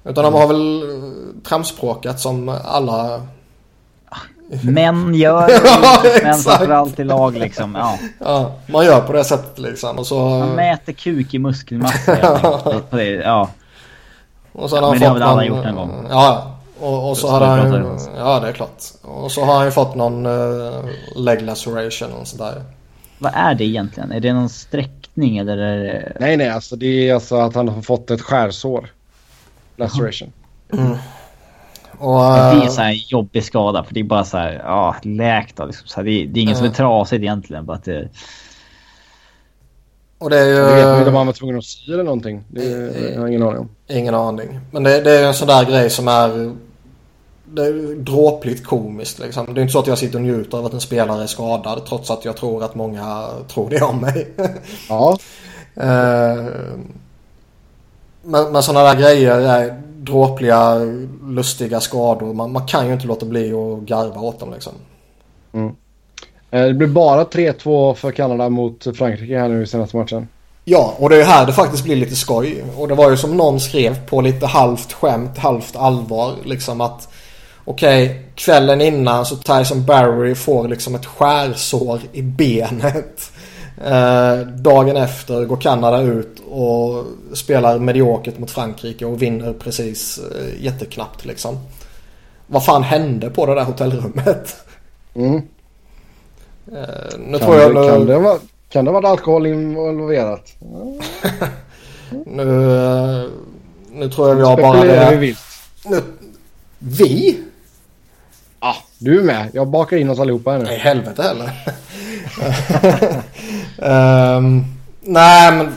Utan mm. de har väl eh, tramspråkat som alla... Män gör men framförallt i lag liksom. Ja. ja. man gör på det sättet liksom. Och så... Man mäter kuk i muskelmassa. ja. Och så har men det har väl alla gjort en gång. Ja, och, och så har han... Ja, det är klart. Och så har han ju fått någon uh, leg laceration och sådär. Vad är det egentligen? Är det någon sträckning eller? Är det... Nej, nej, alltså det är alltså att han har fått ett skärsår. Laceration. Mm. Och, uh... Det är en sån här jobbig skada för det är bara så här, ja, läkt liksom. så här, det, är, det är ingen mm. som är trasigt egentligen. Bara att det... Och det är ju... Jag vet inte om han var tvungen att sy eller någonting. Det, är, jag har ingen aning om. Ingen aning. Men det, det är en sån där grej som är det är dråpligt komiskt liksom. Det är inte så att jag sitter och njuter av att en spelare är skadad trots att jag tror att många tror det om mig. Ja. Eh, men, men sådana där grejer är dråpliga, lustiga skador. Man, man, kan ju inte låta bli att garva åt dem liksom. Mm. Eh, det blir bara 3-2 för Kanada mot Frankrike här nu i senaste matchen. Ja, och det är här det faktiskt blir lite skoj. Och det var ju som någon skrev på lite halvt skämt, halvt allvar. Liksom att okej, okay, kvällen innan så Tyson Barry får liksom ett skärsår i benet. Eh, dagen efter går Kanada ut och spelar mediokert mot Frankrike och vinner precis eh, jätteknappt liksom. Vad fan hände på det där hotellrummet? Mm. Eh, nu Kan, tror jag det, nu, kan, det vara, kan det varit alkohol involverat? nu, eh, nu tror jag vi har bara Spekulerar vi det. vilt. Nu, vi? Ah, du är med. Jag bakar in oss allihopa här nu. Nej, helvete heller. Ehm, nej, men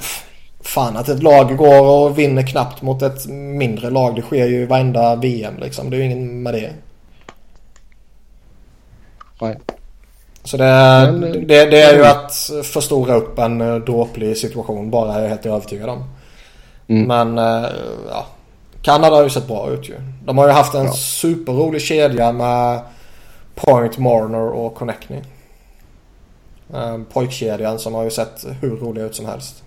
fan att ett lag går och vinner knappt mot ett mindre lag. Det sker ju i varenda VM liksom. Det är ju ingen med det. Nej. Så det, Men, eh, det, det är ju att förstora upp en eh, dråplig situation bara är jag helt övertygad om. Mm. Men eh, ja. Kanada har ju sett bra ut ju. De har ju haft en Ja. superrolig kedja med Point, Marner och Connectney. Eh, pojkkedjan som har ju sett hur rolig ut som helst.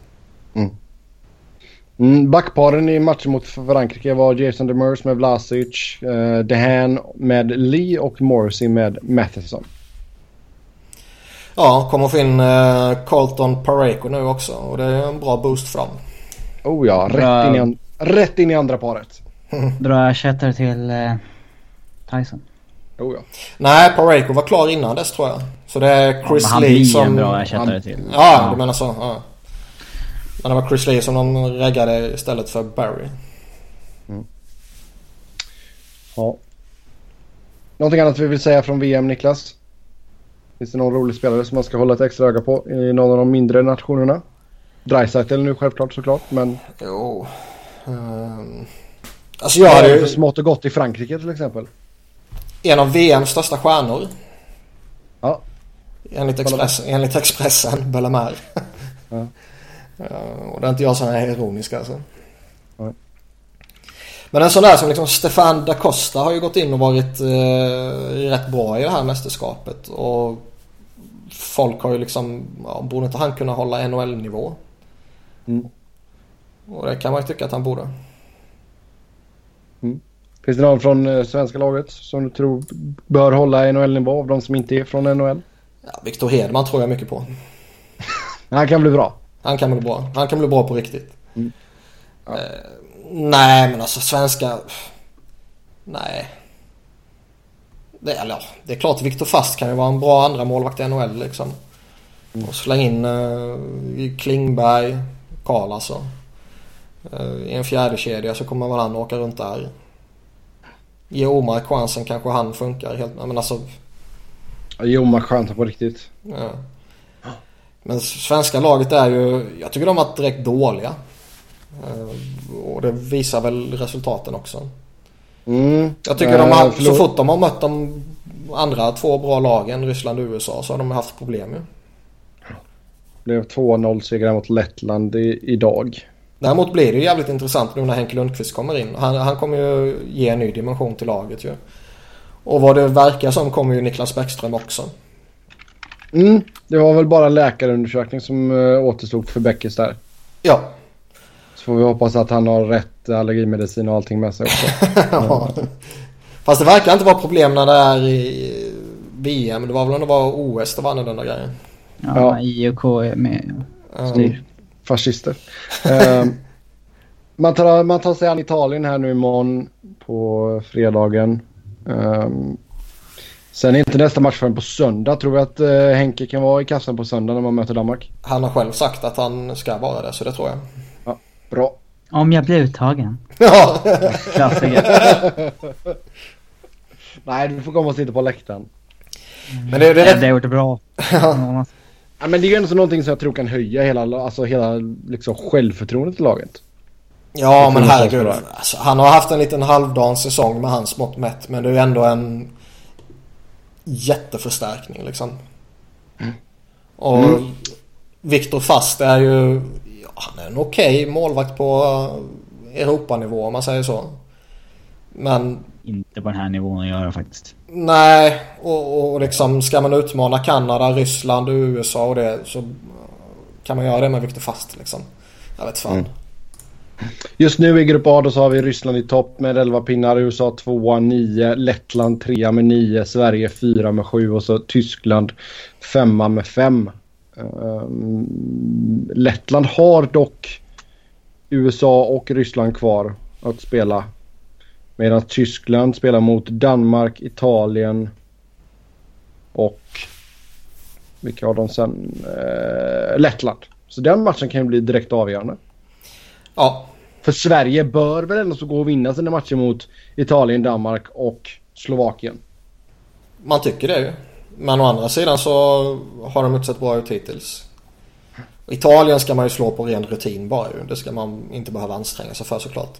Mm, backparen i matchen mot Frankrike var Jason Demers med Vlasic, eh, Dehan med Lee och Morrissey med Matheson. Ja, kommer få in eh, Carlton Pareko nu också och det är en bra boost för dem. Oh ja, rätt, in i, an- rätt in i andra paret. Dra ersättare till eh, Tyson. Oh ja. Nej, Pareko var klar innan dess tror jag. Så det är Chris han Lee blir som... en bra ersättare han- till. Ja, du menar så. Ja. Men det var Chris Lee som de reggade istället för Barry. ja. Någonting annat vi vill säga från VM, Niklas? Finns det någon rolig spelare som man ska hålla ett extra öga på i någon av de mindre nationerna? Dreisaitl nu självklart såklart, men Jo. Um, alltså jag hade ju smått och gott i Frankrike till exempel. en av VMs största stjärnor. Ja. Enligt, Express, enligt Expressen, Bellemare. Ja. Ja, och det är inte jag som är ironisk alltså. Men en sån där som liksom Stefan da Costa har ju gått in och varit eh, rätt bra i det här mästerskapet. Och folk har ju liksom, ja, borde inte han kunna hålla NHL-nivå? Mm. Och det kan man ju tycka att han borde. Finns det någon från eh, svenska laget som du tror bör hålla NHL-nivå av de som inte är från NHL? Ja, Victor Hedman tror jag mycket på. Han kan bli bra. Han kan bli bra. Han kan bli bra på riktigt. Mm. Ja. Eh, nej men alltså svenska... Nej. Det, eller, ja, det är klart Viktor Fast kan ju vara en bra andra målvakt i NHL liksom. Och släng in uh, Klingberg, Karl alltså. Eh, I en fjärde kedja så kommer väl han åka runt där. Ge Omar chansen kanske han funkar helt. Men alltså Joma chansen på riktigt. Ja. Men svenska laget är ju, jag tycker de har varit direkt dåliga. Eh, Och det visar väl resultaten också. Mm. Jag tycker de Eh, har, förlåt. så fort de har mött de andra två bra lagen, Ryssland och USA, så har de haft problem ju. blev 2-0 seger mot Lettland i, idag. Däremot blir det ju jävligt intressant nu när Henke Lundqvist kommer in. Han, han kommer ju ge en ny dimension till laget ju. Och vad det verkar som kommer ju Niklas Bäckström också. Mm. Det var väl bara läkarundersökning som uh, återstod för Bäckis där. Ja. Så får vi hoppas att han har rätt allergimedicin och allting med sig också. ja. Fast det verkar inte vara problem när det är i VM. Det var väl när det var OS det var annorlunda grejer. Ja, Ja. IOK är med och Mm. Fascister. Ehm, man, tar, man tar sig an Italien här nu imorgon på fredagen. Ehm, sen är inte nästa match förrän på söndag. Tror vi att uh, Henke kan vara i kassan på söndag när man möter Danmark? Han har själv sagt att han ska vara det så det tror jag. Bra. Om jag blir uttagen. Ja. Klassiker. Nej, du får komma och sitta på läktaren. Men det, det är Det rätt... har gjort det bra. Ja. Ja, men det är ju ändå så någonting som jag tror kan höja hela, alltså hela liksom, självförtroendet i laget. Ja men Det herregud. Alltså, han har haft en liten halvdan säsong med hans mått mätt. Men det är ju ändå en jätteförstärkning liksom. Och Mm. Viktor Fast är ju... Ja, han är en okej målvakt på eh, Europanivå om man säger så. Men Inte på den här nivån att göra faktiskt. nej, och, och liksom ska man utmana Kanada, Ryssland och USA och det så kan man göra det med Viktor Fast liksom. Jag vet fan. Mm. Just nu i grupp A då så har vi Ryssland i topp med 11 pinnar, USA 2 9, Lettland 3 med 9, Sverige 4 med 7 och så Tyskland 5 med 5. Um, Lettland har dock USA och Ryssland kvar att spela. Medan Tyskland spelar mot Danmark, Italien och vilka har de sen? Uh, Lettland. Så den matchen kan ju bli direkt avgörande. Ja. För Sverige bör väl ändå så gå och vinna sina matcher mot Italien, Danmark och Slovakien. Man tycker det ju. Men å andra sidan så har de inte sett bra ut hittills. Italien ska man ju slå på ren rutin bara ju. Det ska man inte behöva anstränga sig för såklart.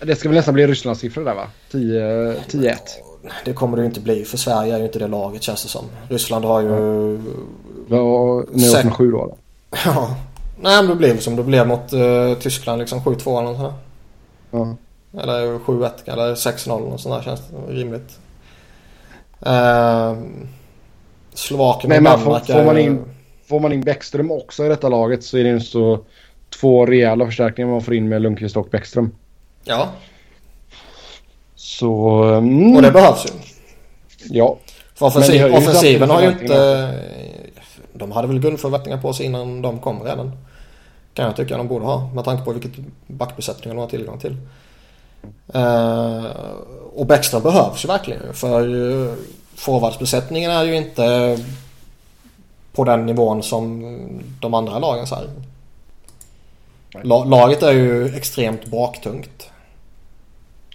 Det ska väl nästan bli Rysslands siffror där va? 10-1. Det kommer det ju inte bli för Sverige är ju inte det laget känns det som. Ryssland har ju... Ja, är det 7 då eller? Ja. Nej men det blev som det blev mot uh, Tyskland liksom 7-2 eller något sånt Ja. Eller 7-1 eller 6-0 och sånt där känns rimligt. Uh, Slovakien och Men Danmark får, får, man in, får man in Bäckström också i detta laget så är det ju så två rejäla förstärkningar man får in med Lundqvist och Bäckström. Ja, Så... Mm, och det behövs ju. Ja. För offensiv, ju offensiven har ju inte... De hade väl guldförväntningar på sig innan de kom redan. Kan jag tycka de borde ha. Med tanke på vilket backbesättningar de har tillgång till. Eh, och Bäckström behövs ju verkligen. För uh, forwardsbesättningen är ju inte på den nivån som de andra lagen så här. La, laget är ju extremt baktungt.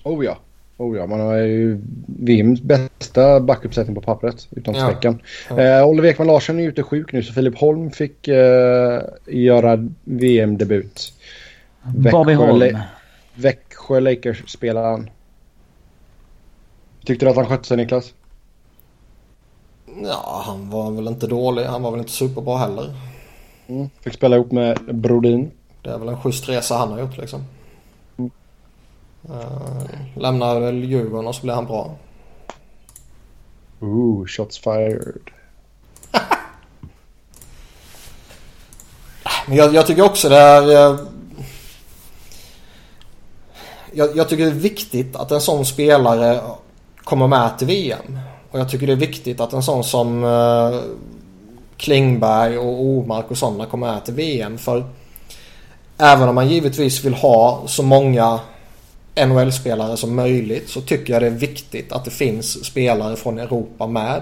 Oh ja. Oh ja, man har ju VMs bästa backuppsättning på pappret utan Ja. tvekan. Ja. Eh, Oliver Ekman Larsson är ute sjuk nu så Filip Holm fick eh, göra VM-debut. Bobby Växjö, Holm. Le- Växjö Lakers-spelaren. Tyckte du att han skötte sig Niklas? Ja, han var väl inte dålig. Han var väl inte superbra heller. Mm. Fick spela ihop med Brodin. Det är väl en schysst resa han har gjort liksom. Mm. Uh, lämnar väl Djurgården och så blir han bra. Ooh, shots fired. Men jag, jag tycker också det är... eh, Jag, jag tycker det är viktigt att en sån spelare kommer med till VM. Och jag tycker det är viktigt att en sån som eh, Klingberg och Omark och sådana kommer med till VM. För även om man givetvis vill ha så många NHL-spelare som möjligt så tycker jag det är viktigt att det finns spelare från Europa med.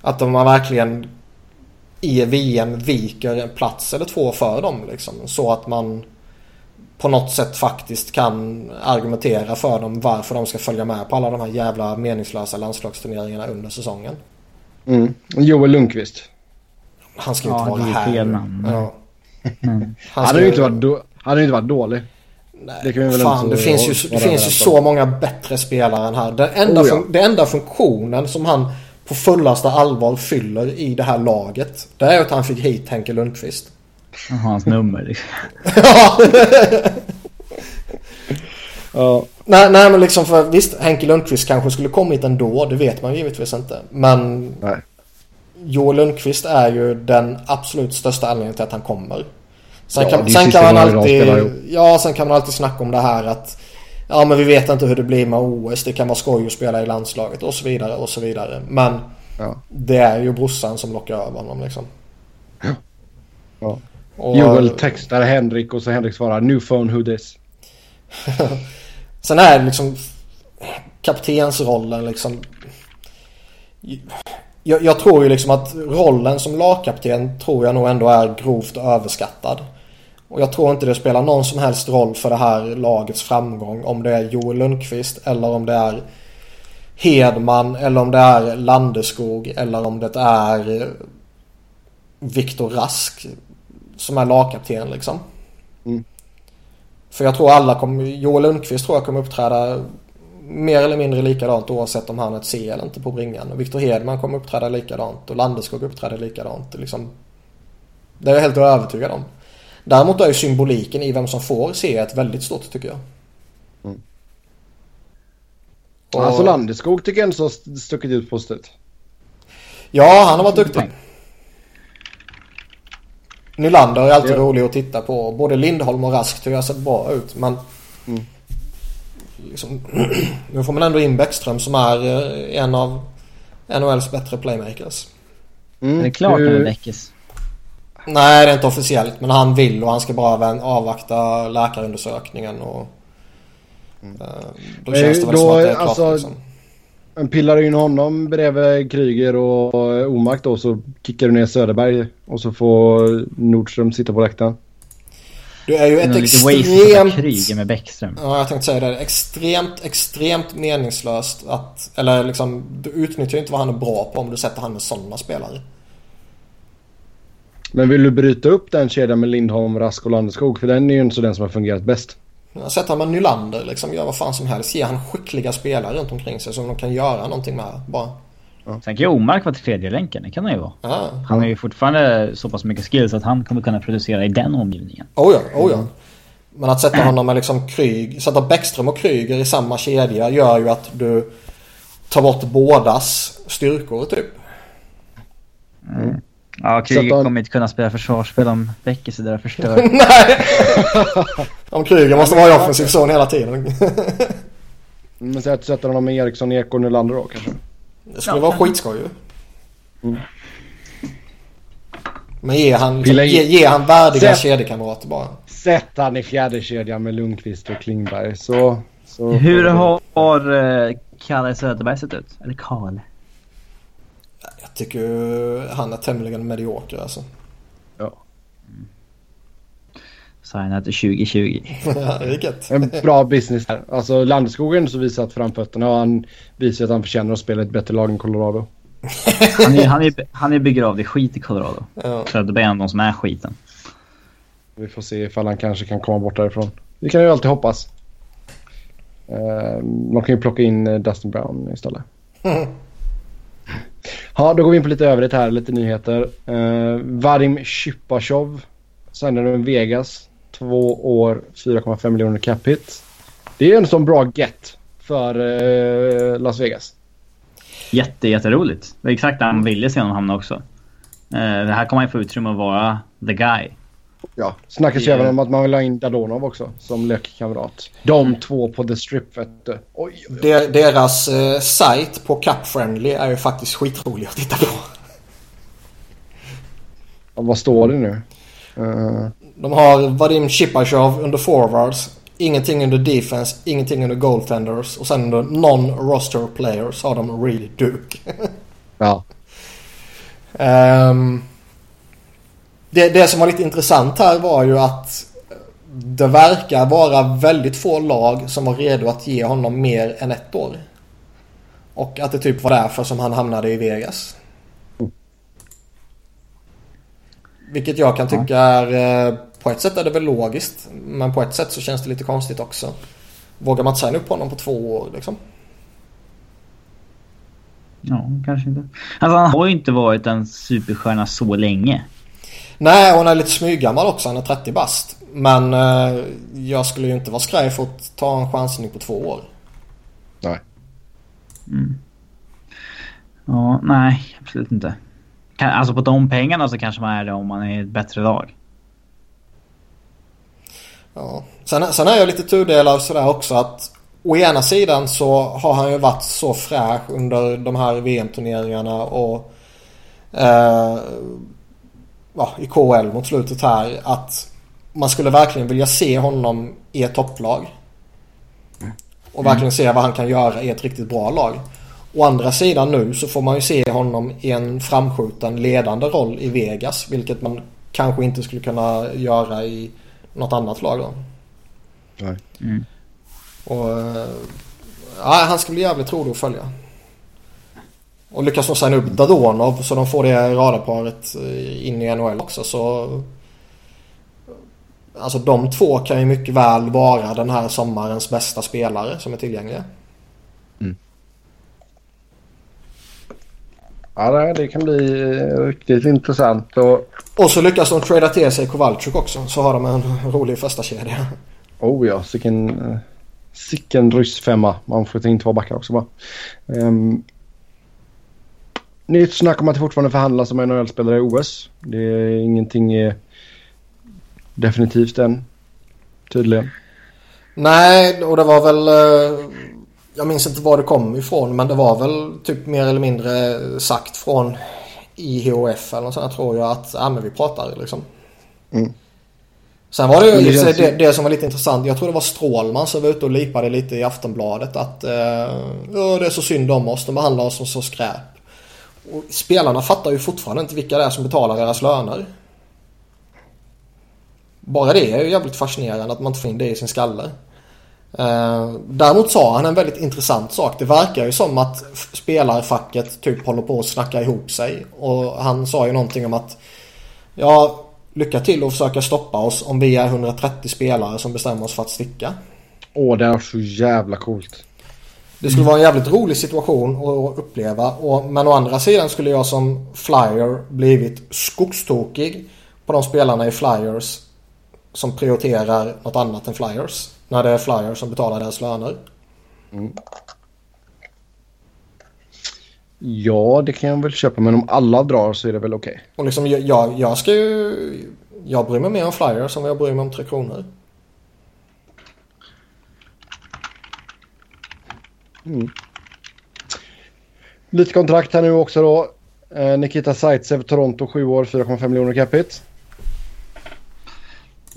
Att de man verkligen i VM viker en plats eller två för dem liksom. Så att man på något sätt faktiskt kan argumentera för dem varför de ska följa med på alla de här jävla meningslösa landslagsturneringarna under säsongen. Mm. Joel Lundqvist. Han ska ju Ja, inte vara det är här. namn. Ja. Mm. Han hade ju inte varit, hade inte varit dålig. Nej, Det kan vi väl fan, inte det finns ju, det vara finns ju så många bättre spelare än här. Den enda, Oh, ja. fun- den enda funktionen som han på fullaste allvar fyller i det här laget. Det är att han fick hit Henke Lundqvist. Han har hans nummer liksom. Ja. Nej, nej men liksom för visst Henke Lundqvist kanske skulle kommit ändå. Det vet man givetvis inte. Men Nej. Joel Lundqvist är ju den absolut största anledningen till att han kommer. Sen Ja, kan, sen kan man alltid... Ja, sen kan man alltid snacka om det här att... Ja, men vi vet inte hur det blir med OS. Det kan vara skoj att spela i landslaget och så vidare och så vidare. Men Ja. det är ju brorsan som lockar över honom liksom. Ja. Och, Joel textar Henrik och så Henrik svarar New phone who this. Sen är det liksom kaptensrollen liksom. Jag, jag tror ju liksom att rollen som lagkapten tror jag nog ändå är grovt överskattad. Och jag tror inte det spelar någon som helst roll för det här lagets framgång om det är Joel Lundqvist eller om det är Hedman eller om det är Landeskog eller om det är Viktor Rask som är lagkapten liksom. Mm. För jag tror alla kommer, Joel Lundqvist tror jag kommer uppträda mer eller mindre likadant oavsett om han är ett C eller inte på bringan. Och Viktor Hedman kommer uppträda likadant och Landeskog uppträder likadant. Liksom. Det är jag helt övertygad om. Däremot är ju symboliken i vem som får C ett väldigt stort tycker jag. Mm. Och- Alltså Landeskog tycker jag ändå så har stuckit ut positivt. Ja, han har varit duktig. Nylander är alltid Ja. rolig att titta på. Både Lindholm och Rask tycker jag sett bra ut. Men Mm. liksom, nu får man ändå in Bäckström som är eh, en av NHLs bättre playmakers. Mm. Är det klart nu med Bäckis? Nej, det är inte officiellt. Men han vill och han ska bara avvakta läkarundersökningen. Och, mm. Då känns det väl då, som att det är klart. Alltså, liksom. Pillar du in honom bredvid Kryger och Omark då så kickar du ner Söderberg och så får Nordström sitta på läktaren. Du är ju ett extremt... Kryger med Bäckström. Ja, jag tänkte säga det. Extremt, extremt meningslöst att... Eller liksom, du utnyttjar ju inte vad han är bra på om du sätter han med sådana spelare. Men vill du bryta upp den kedjan med Lindholm, Rask och Landeskog? För den är ju inte så den som har fungerat bäst. Sätter han med Nylander liksom, gör vad fan som helst. Ger han skickliga spelare runt omkring sig som de kan göra någonting med bara. Ja. Sen kan ju Omark vara tredje länken, det kan han ju vara. Ja. Han har ju fortfarande så pass mycket skills att han kommer kunna producera i den omgivningen. Oh ja, oh ja. Men att sätta honom med liksom Kryg, sätta Bäckström och Kryger i samma kedja gör ju att du tar bort bådas styrkor typ. Mm. Ja, Kryger han... kommer inte kunna spela försvarsspel om Beck är sådär förstörd. Nej! om Kryger måste vara i offensiv zon hela tiden. Men säg att du sätter honom med Eriksson, Ek och Nylander då kanske? Det skulle ja, vara skitskoj ju. Mm. Men ge han, liksom, ge, ge han värdiga kedjekamrater bara. Sätt han i fjärde kedjan med Lundqvist och Klingberg så... så Hur har, har uh, Kalle Söderberg sett ut? Eller Karl? Tycker han är tämligen medioker alltså. Ja. Mm. Signat 2020. ja. En bra business här. Alltså Landskogen så visat framfötterna och han visar att han förtjänar att spela ett bättre lag än Colorado. han, är, han, är, han är begravd i skit i Colorado. Ja. Söderberg är en av de som är skiten. Vi får se ifall han kanske kan komma bort därifrån. Vi kan ju alltid hoppas. Uh, man kan ju plocka in eh, Dustin Brown istället. Ja, då går vi in på lite övrigt här, lite nyheter. Uh, Vadim Shipashov signade med Vegas. Två år, 4,5 miljoner cap hit. Det är en sån bra get för uh, Las Vegas. Jätte, jätteroligt. Det var exakt där man ville se honom hamna också. Uh, det här kommer han få utrymme att vara the guy. Ja, snackas ju även om att man vill ha in Dadonov också som lekkamrat. De två på The Strip vet du. Oj, oj, oj. Deras eh, sajt på Cup Friendly är ju faktiskt skitrolig att titta på. Ja, vad står det nu? Uh... De har Vadim Chipachov under forwards. Ingenting under defense, ingenting under goaltenders och sen under non-roster players har de Reed Duke. ja. Um, det, det som var lite intressant här var ju att det verkar vara väldigt få lag som var redo att ge honom mer än ett år. Och att det typ var därför som han hamnade i Vegas. Vilket jag kan tycka är... Eh, på ett sätt är det väl logiskt. Men på ett sätt så känns det lite konstigt också. Vågar man inte signa upp honom på två år liksom? Ja, kanske inte. Alltså han har ju inte varit en superstjärna så länge. Nej, hon är lite smyggammal också. Han är 30 bast. Men eh, jag skulle ju inte vara skraj för att ta en chansning på två år. Nej. Mm. Ja, nej, absolut inte. Alltså på de pengarna så kanske man är det om man är ett bättre lag. Ja. Sen, sen är jag lite tudelad sådär också att å ena sidan så har han ju varit så fräsch under de här VM-turneringarna och eh, ja, i KL mot slutet här att man skulle verkligen vilja se honom i ett topplag. Och verkligen se vad han kan göra i ett riktigt bra lag. Å andra sidan nu så får man ju se honom i en framskjuten ledande roll i Vegas. Vilket man kanske inte skulle kunna göra i något annat lag då. Nej. Mm. Och, ja, han ska bli jävligt rolig att följa. Och lyckas de signa upp Dadonov så de får det radarparet eh, in i NHL också så... Alltså de två kan ju mycket väl vara den här sommarens bästa spelare som är tillgängliga. Mm. Ja, det kan bli eh, riktigt intressant. Och, och så lyckas de trada till sig Kowalczyk också. Så har de en rolig första kedja. Oh ja, sicken, eh, sicken ryssfemma. Man får in två backar också bara. Um, Nytt snack om att det fortfarande förhandlas som NHL-spelare i OS. Det är ingenting är definitivt än. Tydligen. Nej, och det var väl... Eh, jag minns inte var det kom ifrån men det var väl typ mer eller mindre sagt från IHF eller något sånt tror jag att ja, men vi pratar liksom. Mm. Sen var det ju det det, det, som var lite intressant. Jag tror det var Strålman som var ute och lipade lite i Aftonbladet att eh, det är så synd om oss. De behandlar oss som så skräp. Och spelarna fattar ju fortfarande inte vilka det är som betalar deras löner. Bara det är ju jävligt fascinerande att man inte får in det i sin skalle. Eh, däremot sa han en väldigt intressant sak. Det verkar ju som att spelarfacket typ håller på att snacka ihop sig. Och han sa ju någonting om att Ja, lycka till och försöka stoppa oss om vi är 130 spelare som bestämmer oss för att sticka. Åh, det är så jävla coolt. Det skulle vara en jävligt rolig situation att uppleva. Och, men å andra sidan skulle jag som flyer blivit skogstokig på de spelarna i flyers som prioriterar något annat än flyers. När det är flyers som betalar deras löner. Ja, det kan jag väl köpa. Men om alla drar så är det väl okej. Och liksom jag, jag, jag ska ju... Jag bryr mig mer om flyers än vad jag bryr mig om Tre Kronor. Lite kontrakt här nu också då. Eh, Nikita Zaitsev, Toronto, 7 år, 4,5 miljoner capita.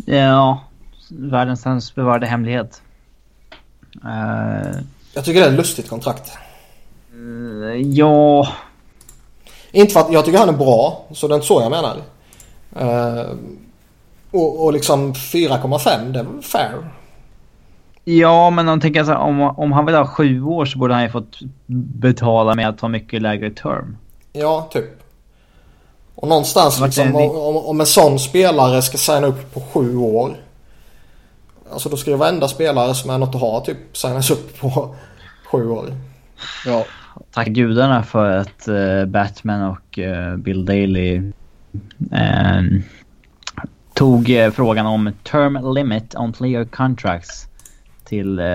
Ja, världens sämst bevarade hemlighet. Eh, Jag tycker det är ett lustigt kontrakt. ja, Inte för att jag tycker han är bra, så det är inte så jag menar. Eh, och, och liksom 4,5 det är fair. Ja, men om, tänker så här, om, om han vill ha sju år så borde han ju fått betala med att ha mycket lägre term. Ja, typ. Och någonstans liksom, ni- om, om en sån spelare ska signa upp på sju år. Alltså då ska ju varenda spelare som är något att ha typ signas upp på sju år. Ja. Tack gudarna för att eh, Batman och eh, Bill Daley eh, tog frågan om term limit on player contracts till eh,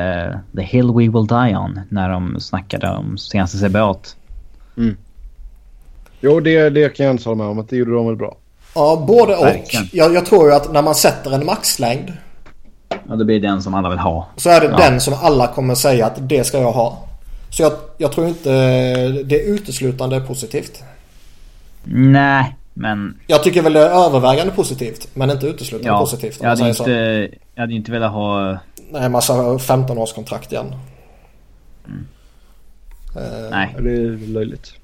the hill we will die on när de snackade om senaste CBAt. Jo, det, det kan jag inte hålla med om. Att det gjorde de väl bra. Ja, både och. Jag, jag tror ju att när man sätter en maxlängd Ja, det blir den som alla vill ha. så är det Ja. den som alla kommer säga att det ska jag ha. Så jag, jag tror inte det är uteslutande positivt. Nej, men Jag tycker väl det är övervägande positivt men inte uteslutande ja, positivt. om jag hade, säger så. inte, jag hade inte velat ha... Nej, massa 15-årskontrakt igen. Eh, Nej. Ja, Det är löjligt.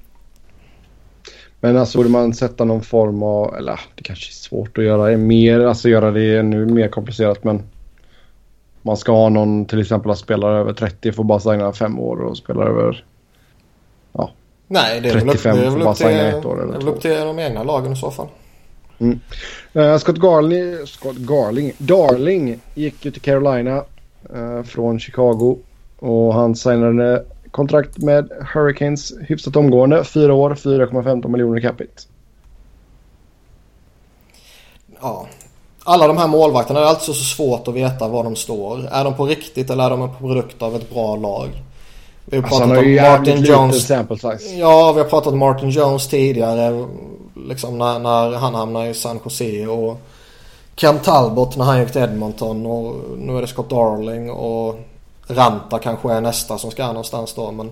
Men alltså borde man sätta någon form av, eller det kanske är svårt att göra det mer, alltså göra det ännu mer komplicerat men man ska ha någon till exempel att spelare över 30 får bara signa fem år och spelare över Nej, det är väl upp, det 35 är får bara signa ett år eller det är väl upp till de egna lagen i så fall. Uh, Scott Garling, Scott Garling, Darling gick ju till Carolina från Chicago och han signade kontrakt med Hurricanes hyfsat omgående. Fyra år, 4,15 miljoner capita. Ja. Alla de här målvakterna, är alltså så svårt att veta var de står. Är de på riktigt eller är de en produkt av ett bra lag? Vi har Alltså pratat ju om Martin Jones. sample size. Ja, vi har pratat om Martin Jones tidigare. Liksom när, när han hamnade i San Jose och Cam Talbot när han gick till Edmonton och nu är det Scott Darling och Ranta kanske är nästa som ska någonstans då men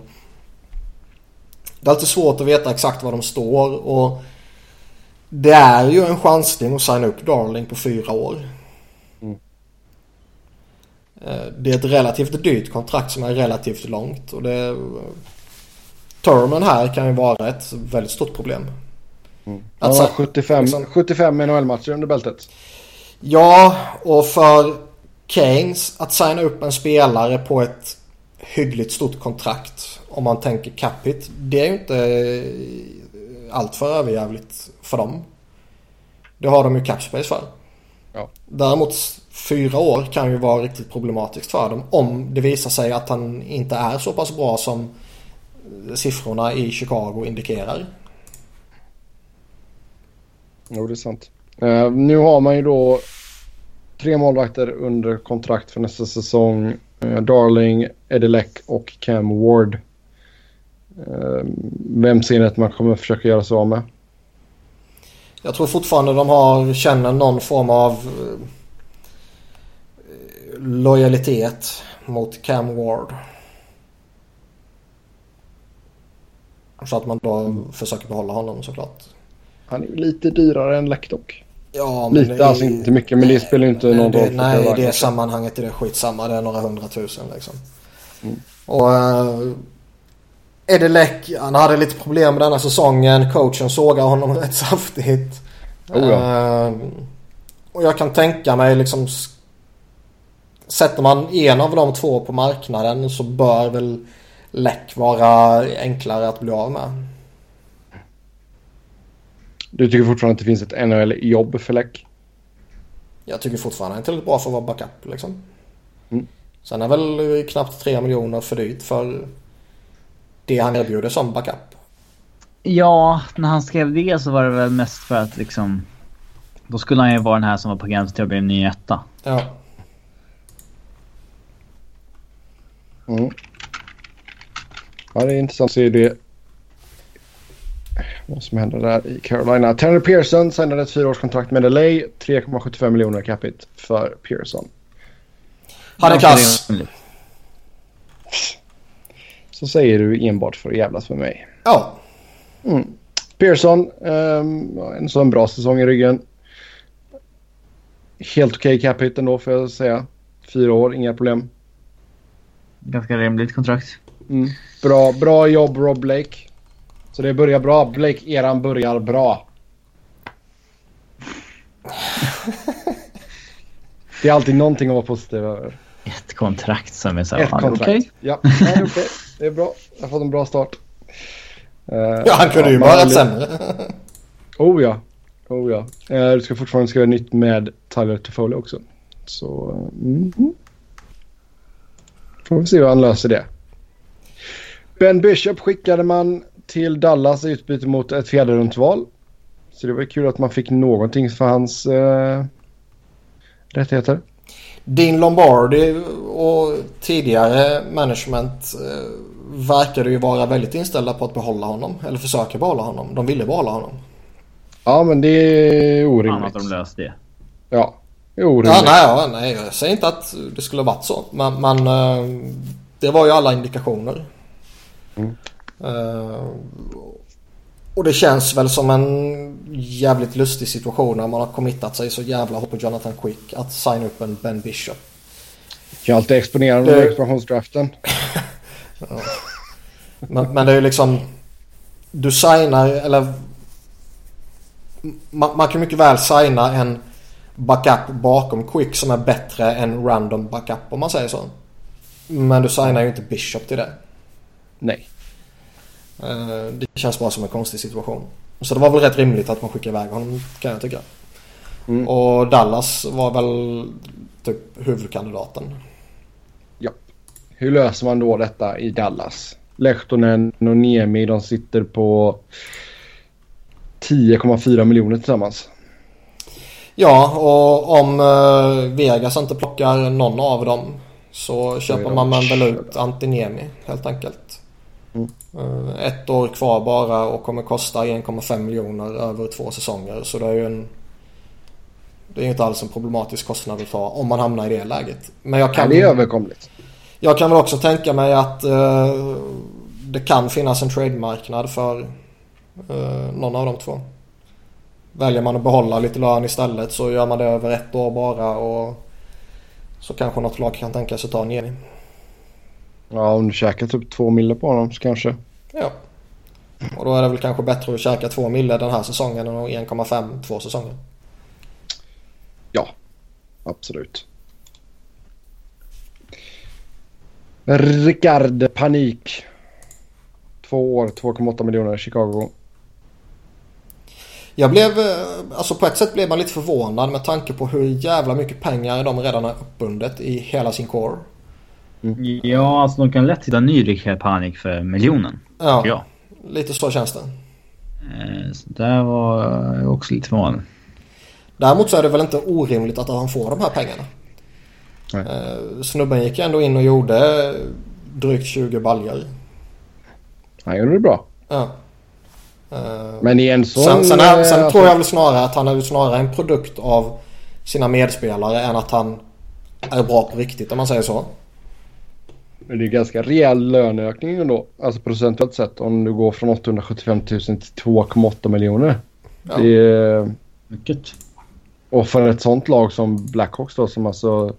Det är alltid svårt att veta exakt var de står och Det är ju en chansning att signa upp Darling på fyra år. Mm. Eh, Det är ett relativt dyrt kontrakt som är relativt långt och det Termen här kan ju vara ett väldigt stort problem. Han Alltså, har 75, liksom- 75 NHL-matcher under bältet. Ja, och för Keynes att signa upp en spelare på ett hyggligt stort kontrakt om man tänker capita. Det är ju inte eh, allt för överjävligt för dem. Det har de ju capspace för. Ja. Däremot fyra år kan ju vara riktigt problematiskt för dem om det visar sig att han inte är så pass bra som siffrorna i Chicago indikerar. Jo, det är sant. Eh, nu har man ju då tre målvakter under kontrakt för nästa säsong. Eh, Darling, Eddie Leck och Cam Ward. Eh, vem ser ni att man kommer försöka göra sig av med? Jag tror fortfarande de har, känner någon form av lojalitet mot Cam Ward. Så att man då försöker behålla honom såklart. Han är ju lite dyrare än Läck dock. Ja, men Lite, det- alltså inte mycket men det spelar inte någon roll. Nej, i det sammanhanget är det skitsamma. Det är några hundratusen liksom. Mm. Och uh, Eddie Läck, han hade lite problem med denna säsongen. Coachen sågade honom rätt saftigt. Oh ja. Eh, och jag kan tänka mig liksom Sätter man en av de två på marknaden så bör väl Läck vara enklare att bli av med. Du tycker fortfarande att det finns ett NHL-jobb för Läck? Jag tycker fortfarande han är tillräckligt bra för att vara backup liksom. Mm. Sen är väl knappt 3 miljoner för dyrt för det han erbjuder som backup. Ja, när han skrev det så var det väl mest för att liksom... Då skulle han ju vara den här som var på gränsen till att bli en ny etta. Ja. Mm. Ja, det är intressant att se det. Vad som händer där i Carolina. Tanner Pearson signade ett fyraårskontrakt med LA. 3,75 miljoner capita för Pearson. Han är kass. Så säger du enbart för att jävlas med mig. Ja. Mm. Pearson, um, en sån bra säsong i ryggen. Helt okej cap hit ändå får jag säga. Fyra år, inga problem. Ganska rimligt kontrakt. Mm. Bra, bra jobb Rob Blake. Så det börjar bra. Blake, eran börjar bra. det är alltid någonting att vara positiv över. Ett kontrakt som är så här, Ett ja, det är kontrakt. okej. Ja, ja, det är okej. Det är bra. Jag har fått en bra start. Eh, Ja, han kunde ju har rätt lite- sämre. Oh ja. Oh ja. Eh, du ska fortfarande skriva nytt med Tyler Toffoli också. Så... Mm. Får vi se hur han löser det. Ben Bishop skickade man till Dallas i utbyte mot ett fjärderumsval. Så det var kul att man fick någonting för hans eh, rättigheter. Dean Lombardi och tidigare management eh, verkade ju vara väldigt inställda på att behålla honom. Eller försöka behålla honom. De ville behålla honom. Ja, men det är Fan orimligt. att de löste det. Ja, det är orimligt. Ja, nej, ja, nej, jag säger inte att det skulle ha varit så. Men, men eh, det var ju alla indikationer. Mm. Eh, och det känns väl som en jävligt lustig situation när man har committat sig så jävla hårt på Jonathan Quick att signa upp en Ben Bishop. Kan alltid exponera Det- under expansionsdraften. Men, men det är ju liksom... Du signar eller... Man, man kan mycket väl signa en backup bakom Quick som är bättre än random backup om man säger så. Men du signar ju inte Bishop till det. Nej. Eh, Det känns bara som en konstig situation. Så det var väl rätt rimligt att man skickade iväg honom kan jag tycka. Mm. Och Dallas var väl typ huvudkandidaten. Ja. Hur löser man då detta i Dallas? Lehtonen och Niemi de sitter på 10,4 miljoner tillsammans. Ja, och om eh, Vegas inte plockar någon av dem så köper man väl ut Antiniemi helt enkelt. Mm. Ett år kvar bara och kommer kosta 1,5 miljoner över två säsonger. Så det är ju en... Det är inte alls en problematisk kostnad att ta om man hamnar i det läget. Men jag Ja, kan, det är överkomligt. jag kan väl också tänka mig att eh, det kan finnas en trademarknad för eh, någon av de två. Väljer man att behålla lite lön istället så gör man det över ett år bara och så kanske något lag kan tänka sig ta en Jenny. Ja, om du käkar typ 2 mille på honom så kanske. Ja. Och då är det väl kanske bättre att käka två mille den här säsongen än 1,5 två säsonger. Ja, absolut. Rickard Panik. Två år, 2,8 miljoner i Chicago. Jag blev, eh, alltså på ett sätt blev man lite förvånad med tanke på hur jävla mycket pengar de redan har uppbundet i hela sin core. Ja, alltså de kan lätt hitta en ny Panik för miljonen. Ja, Ja. lite så känns det. Eh, Så där var jag också lite förvånad. Däremot så är det väl inte orimligt att han får de här pengarna. Nej. Eh, Snubben gick ändå in och gjorde drygt 20 baljor. Han gjorde det bra. Ja. Eh, Men i en sån... sen sen, är, sen tror jag väl snarare att han är snarare en produkt av sina medspelare än att han är bra på riktigt om man säger så. Men det är ganska rejäl löneökning ändå. Alltså procentuellt sett om du går från 875 000 till 2,8 miljoner. Ja. Det är, Mycket. och för ett sånt lag som Blackhawks då som alltså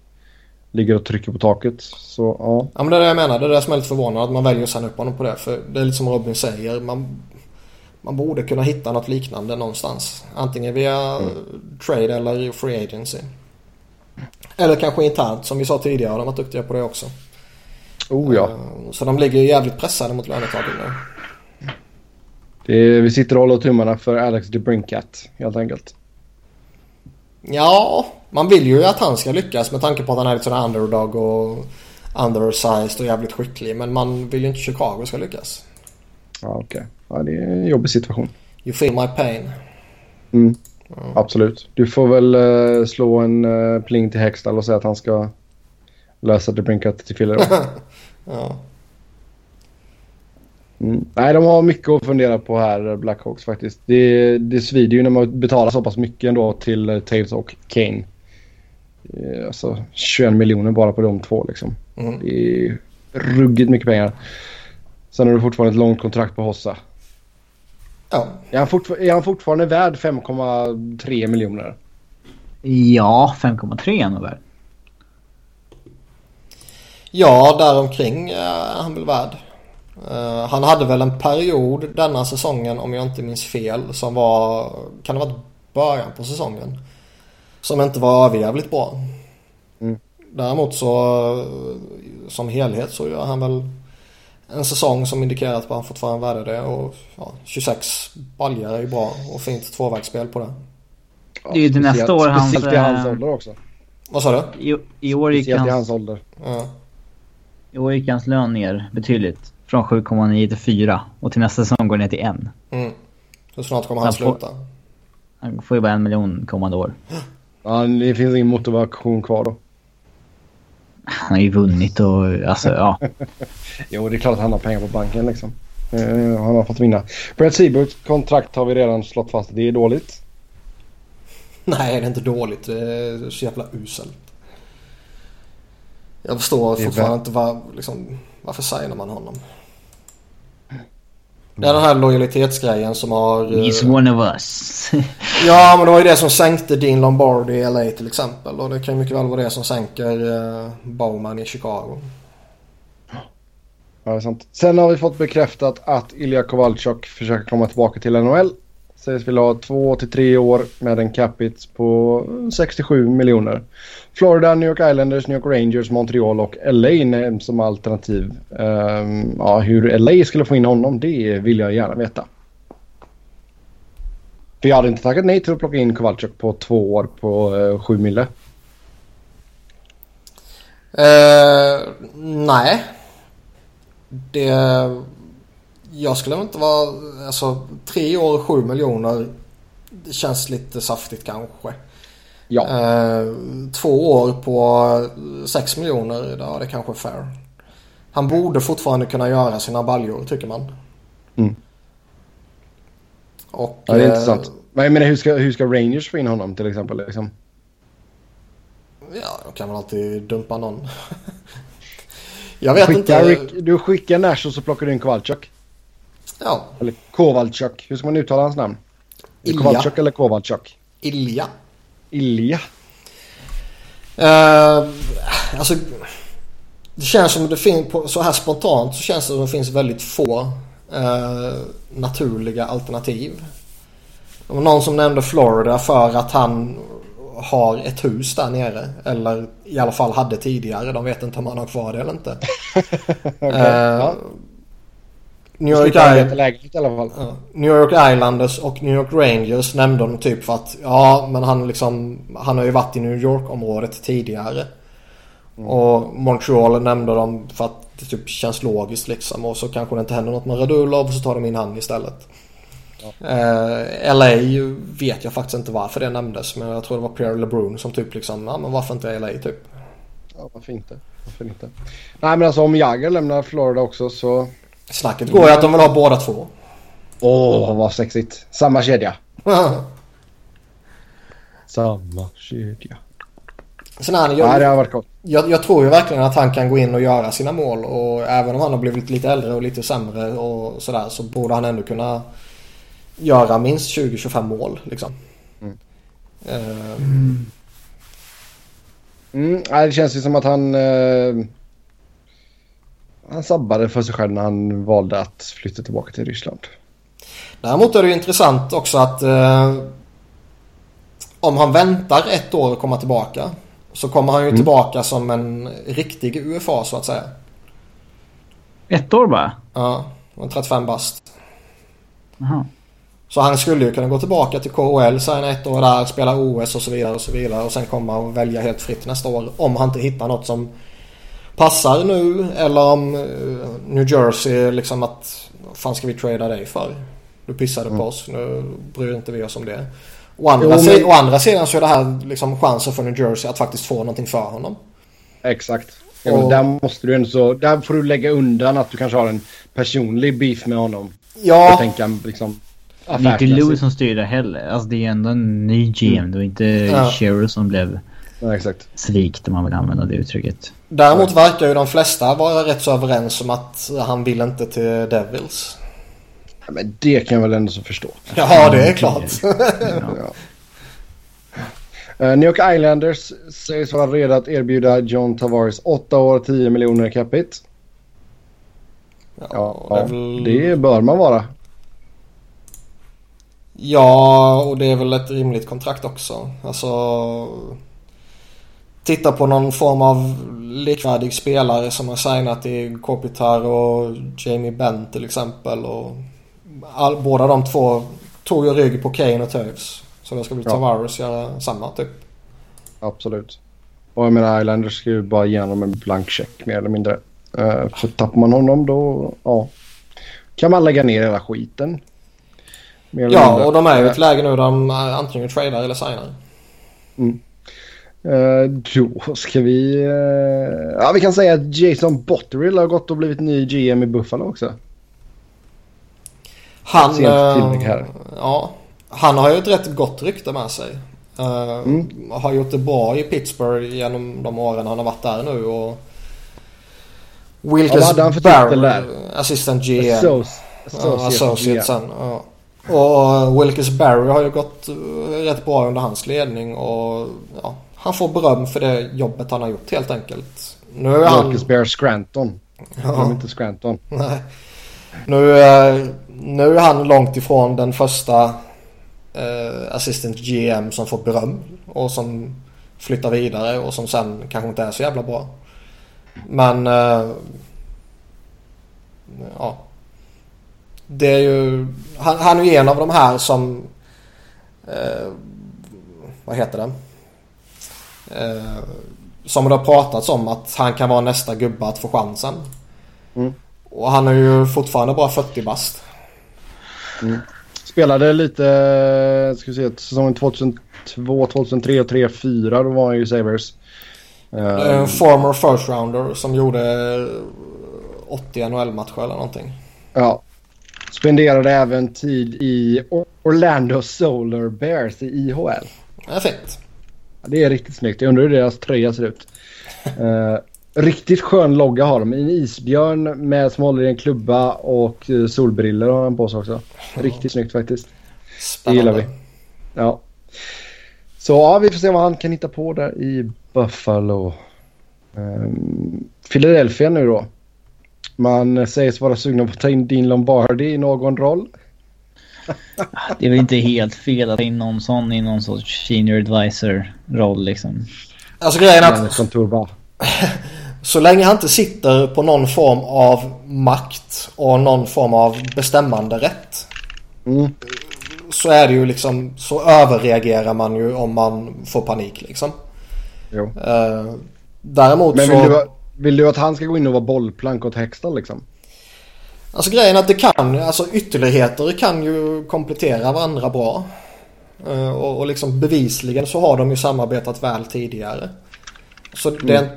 ligger och trycker på taket. Så ja. Ja men det är det jag menar. Det är det som är lite förvånande att man väljer att signa upp honom på det. För det är lite som Robin säger. Man, man borde kunna hitta något liknande någonstans. Antingen via trade eller free agency. Eller kanske internt som vi sa tidigare. De har varit duktiga på det också. Oh ja. Eh, Så de ligger jävligt pressade mot lönetaket nu. Det är, vi sitter och håller tummarna för Alex DeBrincat helt enkelt. Ja, man vill ju att han ska lyckas med tanke på att han är lite sån underdog och undersized och jävligt skicklig. Men man vill ju inte Chicago ska lyckas. Ja okej. Ja det är en jobbig situation. You feel my pain. Mm. Absolut. Du får väl eh, slå en uh, pling till Hextall och säga att han ska lösa DeBrincat till Filler. Ja. Mm. Nej, de har mycket att fundera på här, Blackhawks faktiskt. Det, det svider ju när man betalar så pass mycket ändå till uh, Taves och Kane. Eh, Alltså 21 miljoner bara på de två liksom. Mm. Det är ruggigt mycket pengar. Sen har du fortfarande ett långt kontrakt på Hossa. ja. Är han, fortfar- är han fortfarande värd 5,3 miljoner? Ja, 5,3 är nog värd. Ja, däromkring är han väl värd. Eh, han hade väl en period denna säsongen om jag inte minns fel som var, kan det ha varit början på säsongen? Som inte var överjävligt bra. Mm. Däremot så eh, som helhet så gör han väl en säsong som indikerar att han fortfarande är värd det och ja, 26 baljor är ju bra och fint tvåvägsspel på det. Ja, Det är ju speciellt- nästa år hans, Speciellt i hans eh, ålder också. Vad sa du? I, i, år gick Speciellt i hans ålder. Ja. I år gick hans lön ner betydligt. Från 7,9 till 4. Och till nästa säsong går det ner till 1. Mm. Hur snart kommer han Han får- sluta? Han får ju bara en miljon kommande år. Ja, det finns ingen motivation kvar då. Han har ju vunnit och alltså ja. Jo, det är klart att han har pengar på banken liksom. Eh, han har fått vinna. Brett Seaburts kontrakt har vi redan slått fast. Det är dåligt. Nej, det är inte dåligt. Det är så jävla uselt. Jag förstår fortfarande inte var, liksom, varför signar man honom? Det är den här lojalitetsgrejen som har... eh, He's one of us. Ja, men det var ju det som sänkte Dean Lombardi i LA till exempel. Och det kan ju mycket väl vara det som sänker uh, Bowman i Chicago. Ja, det är sant. Sen har vi fått bekräftat att Ilja Kovalchuk försöker komma tillbaka till NHL. Sägs vilja ha två till tre år med en capita på 67 miljoner. Florida, New York Islanders, New York Rangers, Montreal och LA nämns som alternativ. Um, ja, hur LA skulle få in honom, det vill jag gärna veta. För jag hade inte tackat nej till att plocka in Kowalczyk på två år på uh, sju mille. Uh, nej. Det... Jag skulle inte vara... Alltså tre år och sju miljoner. Det känns lite saftigt kanske. Ja. Eh, två år på 6 miljoner, ja det kanske är fair. Han borde fortfarande kunna göra sina baljor tycker man. Mm. Och, Ja, det är eh, intressant. Men jag menar, hur ska, hur ska Rangers få in honom till exempel? Liksom? Ja, de kan väl alltid dumpa någon. Jag vet Skicka inte. Rick, du skickar Nash och så plockar du in Kovalchuk. Ja, Eller Kovalchuk. Hur ska man uttala hans namn? Ilja. Kovalchuk eller Kovalchuk? Ilja. Ilja. Eh, alltså, det känns som det finns, så här spontant så känns det som det finns väldigt få eh, naturliga alternativ. Det var någon som nämnde Florida för att han har ett hus där nere. Eller i alla fall hade tidigare. De vet inte om han har kvar det eller inte. Okej, Eh, ja. New York lägenhet i alla fall. Ja. New York Islanders och New York Rangers nämnde de typ för att ja men han liksom han har ju varit i New York området tidigare. Och Montreal nämnde de för att det typ känns logiskt liksom och så kanske det inte händer något med Radulov och så tar de in han istället. Eh, LA vet jag faktiskt inte varför det nämndes men jag tror det var Pierre LeBrun som typ liksom ja men varför inte LA typ. Ja, varför inte? Varför inte? Nej men alltså om Jagger lämnar Florida också så... Snacket går ju att de vill ha båda två. Åh vad sexigt. Samma kedja. Samma kedja. Sen han, jag, ja, det har varit gott. Jag, jag, tror ju verkligen att han kan gå in och göra sina mål och även om han har blivit lite äldre och lite sämre och sådär så borde han ändå kunna göra minst 20-25 mål liksom. Mm. Uh, mm. det känns ju som att han... Uh, han sabbade för sig själv när han valde att flytta tillbaka till Ryssland. Däremot är det ju intressant också att uh, om han väntar ett år att komma tillbaka så kommer han ju mm. tillbaka som en riktig UFA så att säga. Ett år bara? Ja, 35 bast. Aha. Så han skulle ju kunna gå tillbaka till KHL, signa ett år där, spela OS och så vidare och så vidare och sen komma och välja helt fritt nästa år om han inte hittar något som passar nu eller om eh, New Jersey liksom att vad fan ska vi trada dig för? Du pissade mm. på oss, nu bryr inte vi oss om det. Å andra, jo, men... å andra sidan så är det här liksom chansen för New Jersey att faktiskt få någonting för honom. Exakt. Ja, och... Där måste du ändå så, där får du lägga undan att du kanske har en personlig beef med honom. Ja. Och tänka liksom det är inte Lewis som styr det heller. Alltså det är ändå en ny GM. Mm. Det var inte ja. Cheryl som blev ja, exakt. svikt om man vill använda det uttrycket. Däremot verkar ju de flesta vara rätt så överens om att han vill inte till Devils. Ja, men det kan jag väl ändå så förstå. Ja, det är klart. ja. Uh, New York Islanders sägs vara redo att erbjuda John Tavares 8 år 10 miljoner i capita. Ja, ja, det, väl... det bör man vara. Ja, och det är väl ett rimligt kontrakt också. Alltså... Titta på någon form av likvärdig spelare som har signat i Kopitar och Jamie Benn till exempel. Och all, båda de två tog ju rygg på Kane och Toews. Så då ska väl ja. Tavares göra samma typ. Absolut. Och jag menar Islanders ska ju bara ge honom en blank check mer eller mindre. Uh, för tappar man honom då, ja. Kan man lägga ner hela skiten. Ja, mindre. och de är ju i ett läge nu där de antingen tradar eller signar. Mm. Uh, då ska vi... Uh, ja, vi kan säga att Jason Botterill har gått och blivit ny GM i Buffalo också. Han... Uh, ja, han har ju ett rätt gott rykte med sig. Mm. Har gjort det bra i Pittsburgh genom de åren han har varit där nu. Och Wilkes ja, Barry, assistant GM. Associate, associate, associate sen. Ja. Och Wilkes Barry har ju gått rätt bra under hans ledning. Och ja, han får beröm för det jobbet han har gjort helt enkelt. Nu är han... Wilkes Barry Scranton. Ja. inte Scranton. Nej. Nu, nu är han långt ifrån den första eh, assistant GM som får beröm och som flyttar vidare och som sen kanske inte är så jävla bra. Men eh, ja. Det är ju, han, han är ju en av de här som eh, vad heter det? Eh, som det har pratats om att han kan vara nästa gubbe att få chansen. Mm. Och han är ju fortfarande bara 40 bast. Mm. Spelade lite, ska vi se, säsongen 2002, 2003 och 3, 4 då var han ju Savers. En former first rounder som gjorde 80 NHL-matcher eller någonting. Ja. Spenderade även tid i Orlando Solar Bears i IHL. Det är fint. Det är riktigt snyggt. Jag undrar hur deras tröja ser ut. uh, riktigt skön logga har de. En isbjörn med som håller i en klubba och eh, solbriller har han på sig också. Riktigt snyggt faktiskt. Spännande. Det gillar vi. Ja. Så ja, vi får se vad han kan hitta på där i Buffalo. Um, Philadelphia nu då. Man sägs vara sugna på att ta in Dean Lombardi i någon roll. Det är väl inte helt fel att ta in någon sån i någon sorts senior advisor roll liksom. Alltså grejen är att... Kontor bara. Så länge han inte sitter på någon form av makt och någon form av bestämmande rätt. Mm. Så är det ju liksom, så överreagerar man ju om man får panik liksom. Jo. Uh, däremot Men vill, så... du, vill du att han ska gå in och vara bollplank åt Hextall liksom? Alltså grejen är att det kan, alltså ytterligheter kan ju komplettera varandra bra. Uh, och, och liksom bevisligen så har de ju samarbetat väl tidigare. Så det, mm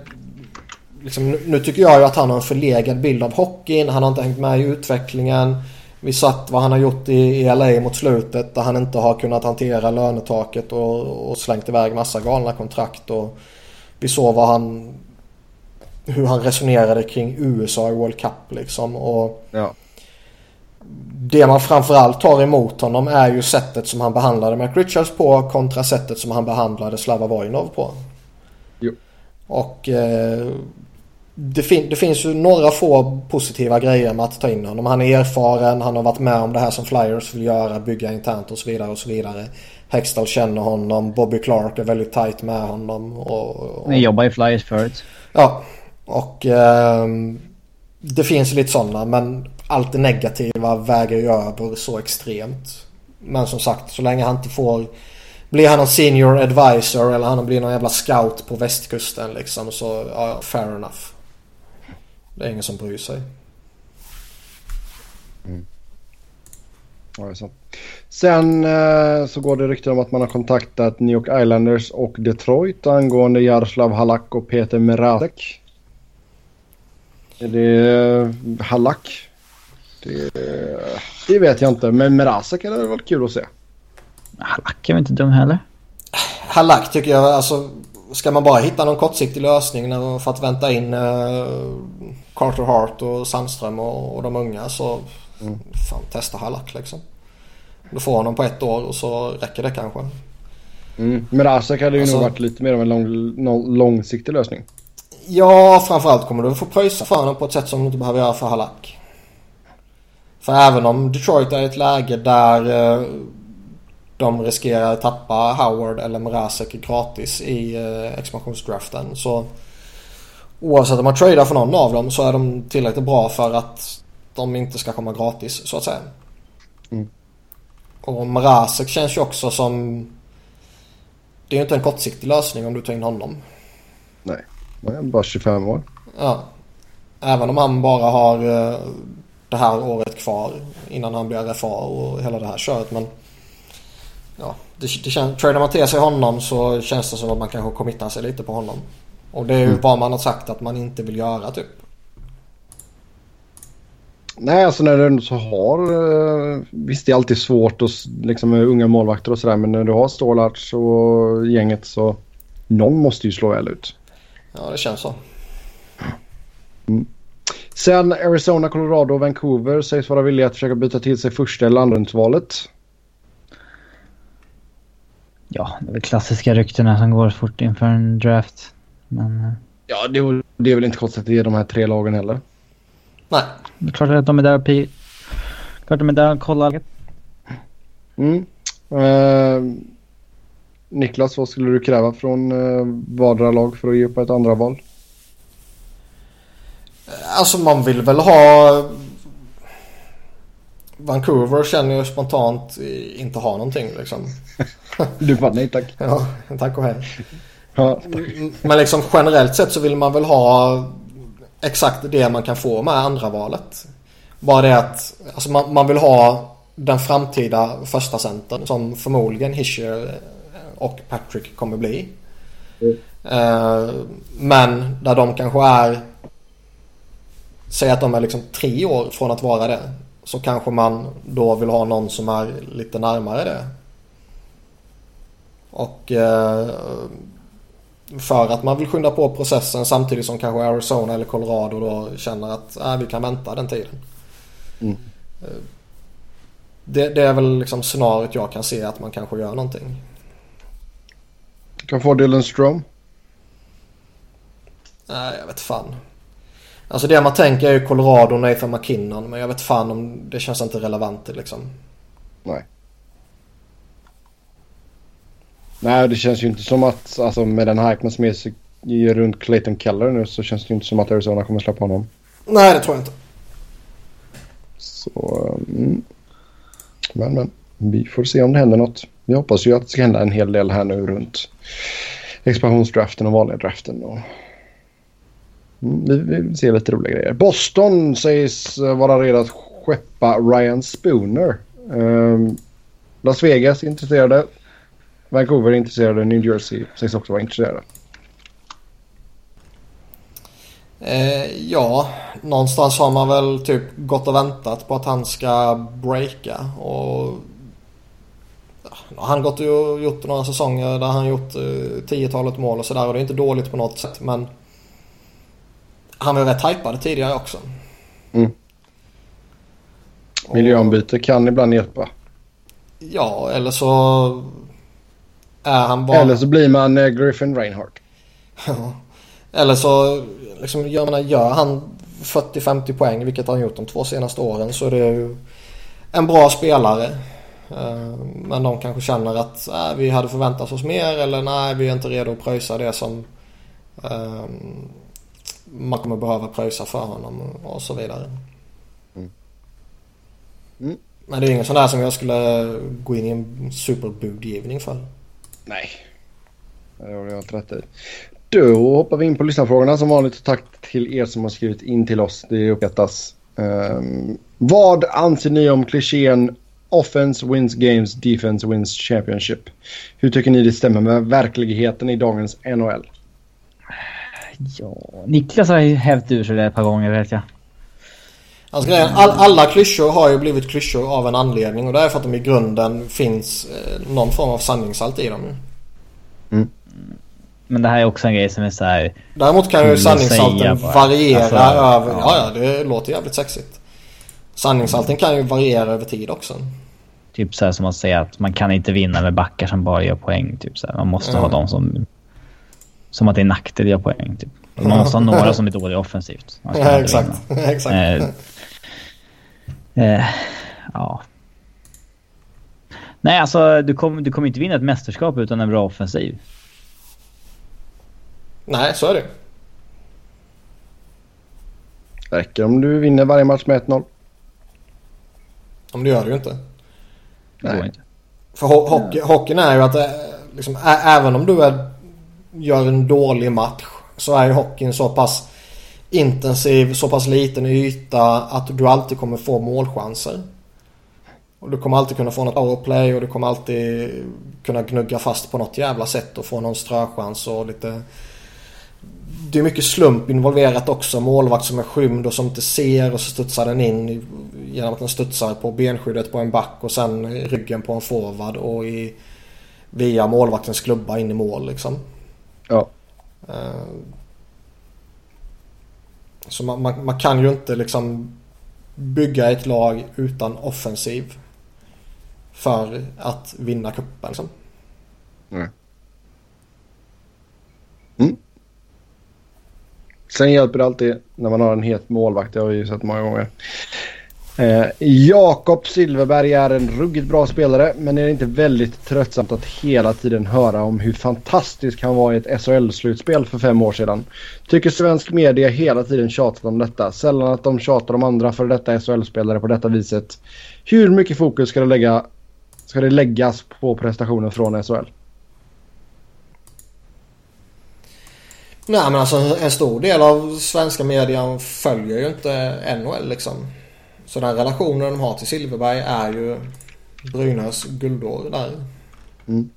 liksom, nu tycker jag ju att han har en förlegad bild av hockeyn. Han har inte hängt med i utvecklingen. Vi satt vad han har gjort i, i LA mot slutet där han inte har kunnat hantera lönetaket och, och slängt iväg massa galna kontrakt och Vi såg vad han... Hur han resonerade kring USA i World Cup liksom. Och Ja. det man framförallt tar emot honom är ju sättet som han behandlade Mac Richards på kontra sättet som han behandlade Slava Vojnov på. Jo. Och eh, det, fin- det finns ju några få positiva grejer med att ta in honom. Han är erfaren, han har varit med om det här som Flyers vill göra, bygga internt och så vidare och så vidare. Hextall känner honom, Bobby Clark är väldigt tight med honom. Och, och, Ni jobbar i Flyers förut. Ja, och eh, det finns lite sådana men allt det negativa väger ju över så extremt. Men som sagt, så länge han inte får... Blir han någon senior advisor eller han blir någon jävla scout på västkusten liksom så ja, fair enough. Det är ingen som bryr sig. Mm. Ja, det är sant. Sen eh, så går det rykten om att man har kontaktat New York Islanders och Detroit angående Jaroslav Halak och Peter Mrazek. Är det eh, Halak? Det, det vet jag inte, men Mrazek hade varit kul att se. Halak är väl inte dum heller? Halak tycker jag, alltså ska man bara hitta någon kortsiktig lösning när- för att vänta in eh, Carter Hart och Sandström och, och de unga så fan testa Halak liksom. Du får honom på ett år och så räcker det kanske. Mm. Mrazek hade ju Alltså- nog varit lite mer av en lång, lång, långsiktig lösning. Ja, framförallt kommer du få pröjsa för honom på ett sätt som du inte behöver göra för Halak. För även om Detroit är i ett läge där eh, de riskerar att tappa Howard eller Mrazek gratis i eh, expansionsdraften så oavsett om man tradar för någon av dem så är de tillräckligt bra för att de inte ska komma gratis så att säga. Mm. Och Mrazek känns ju också som... Det är ju inte en kortsiktig lösning om du tar in honom. Nej, han är bara 25 år. Ja. Även om han bara har eh, det här året kvar innan han blir RFA och hela det här köret. Men ja, det, det känns, tradar man till sig honom så känns det som att man kanske committar sig lite på honom. Och det är ju vad man har sagt att man inte vill göra typ. Nej, alltså när du så har... eh, Visst, det är alltid svårt och, liksom, med unga målvakter och sådär. Men när du har Stålarts och gänget så... Någon måste ju slå väl ut. Ja, det känns så. Sen Arizona, Colorado och Vancouver sägs vara villiga att försöka byta till sig första eller andrahandsvalet. Ja, det är väl klassiska ryktena som går fort inför en draft. Men eh, Ja, det, är- det är väl inte konstigt att är de här tre lagen heller. Nej, det är klart att de är där och pi- Klart de är där och kollar. Mm. Eh, Niklas, vad skulle du kräva från eh, vardera lag för att ge upp ett andra val? alltså man vill väl ha... Vancouver känner ju spontant inte ha någonting liksom. Du bara nej tack. Ja, tack och hej. Ja. Men liksom generellt sett så vill man väl ha exakt det man kan få med andra valet. Bara det att alltså man, man vill ha den framtida första centern som förmodligen Hischer och Patrick kommer bli. Mm. Eh, men där de kanske är Säg att de är liksom tre år från att vara det. Så kanske man då vill ha någon som är lite närmare det. Och eh, för att man vill skynda på processen samtidigt som kanske Arizona eller Colorado då känner att äh, vi kan vänta den tiden. Mm. Eh, Det, det är väl liksom scenariot jag kan se att man kanske gör någonting. Kan få Dylan Strom. Nej, jag vet fan. Alltså det man tänker är ju Colorado och Nathan McKinnon men jag vet fan om det känns inte relevant liksom. Nej. Nej, det känns ju inte som att, alltså med den hypen som är runt Clayton Keller nu så känns det ju inte som att Arizona kommer släppa honom. Nej, det tror jag inte. Så, mm. Men, men. Vi får se om det händer något. Vi hoppas ju att det ska hända en hel del här nu runt expansionsdraften och vanliga draften. Och... Mm, vi, vill se lite roliga grejer. Boston sägs vara redo att skeppa Ryan Spooner. Um, Las Vegas är intresserade. Vancouver är intresserade. New Jersey sägs också vara intresserade. Eh, ja, någonstans har man väl typ gått och väntat på att han ska breaka och ja, han gått och gjort några säsonger där han gjort eh, tiotalet mål och sådär och det är inte dåligt på något sätt men han var ju rätt hypad tidigare också. Mm. Miljöombyte kan ibland hjälpa. Ja, eller så är han bara... Eller så blir man eh, Griffin Reinhardt. eller så liksom, jag menar, gör han 40-50 poäng, vilket han gjort de två senaste åren, så är det ju en bra spelare. Eh, men de kanske känner att äh, vi hade förväntat oss mer eller nej vi är inte redo att pröjsa det som um, man kommer behöva pröjsa för honom och så vidare. Mm. Mm. Men det är ingen sån där som jag skulle gå in i en superbudgivning för. Nej. Det har jag rätt i. Då hoppar vi in på lyssnarfrågorna som vanligt. Tack till er som har skrivit in till oss. Det uppskattas. Um, vad anser ni om klichén Offense wins games, defense wins championship. Hur tycker ni det stämmer med verkligheten i dagens NHL? Ja, Niklas har ju hävt ur sig det ett par gånger vet jag. Alltså grejen, all, alla klyschor har ju blivit klyschor av en anledning och det är för att de i grunden finns eh, någon form av sanningshalt i dem. Mm. Men det här är också en grej som är så här... Däremot kan ju sanningshalten variera alltså, över... Ja. ja, ja, det låter jävligt sexigt. Sanningshalten kan ju variera över tid också. Typ så här som att säga att man kan inte vinna med backar som bara gör poäng. Typ så här. Man måste mm. ha de som... Som att det är nackdel att göra poäng. Typ. Man måste ha några som är dåliga offensivt. Ja, exakt. exakt. Eh, eh, ja. Nej, alltså du kommer du kom inte vinna ett mästerskap utan en bra offensiv. Nej, så är det. Räcker om du vinner varje match med 1-0. Men det gör det ju inte. Det går inte. För ho hockey, hockeyn är ju att eh, liksom, även om du är, gör en dålig match så är ju hockeyn så pass intensiv, så pass liten yta att du alltid kommer få målchanser. Och du kommer alltid kunna få något powerplay och du kommer alltid kunna gnugga fast på något jävla sätt och få någon ströchans och lite det är mycket slump involverat också. Målvakt som är skymd och som inte ser och så studsar den in genom att den studsar på benskyddet på en back och sen ryggen på en forward och i, via målvaktens klubba in i mål liksom. Ja. Uh, så man, man, man, kan ju inte liksom bygga ett lag utan offensiv för att vinna cupen liksom. Mm. Sen hjälper det alltid när man har en het målvakt. Det har vi ju sett många gånger. Eh, Jakob Silverberg är en ruggigt bra spelare men är det inte väldigt tröttsamt att hela tiden höra om hur fantastisk han var i ett SHL-slutspel för fem år sedan? Tycker svensk media hela tiden tjatat om detta. Sällan att de tjatar om andra för detta SHL-spelare på detta viset. Hur mycket fokus ska det, lägga, ska det läggas på prestationen från SHL? Nej men alltså en stor del av svenska media följer ju inte NHL liksom. Så den relationen de har till Silverberg är ju Brynäs guldår där. Mm.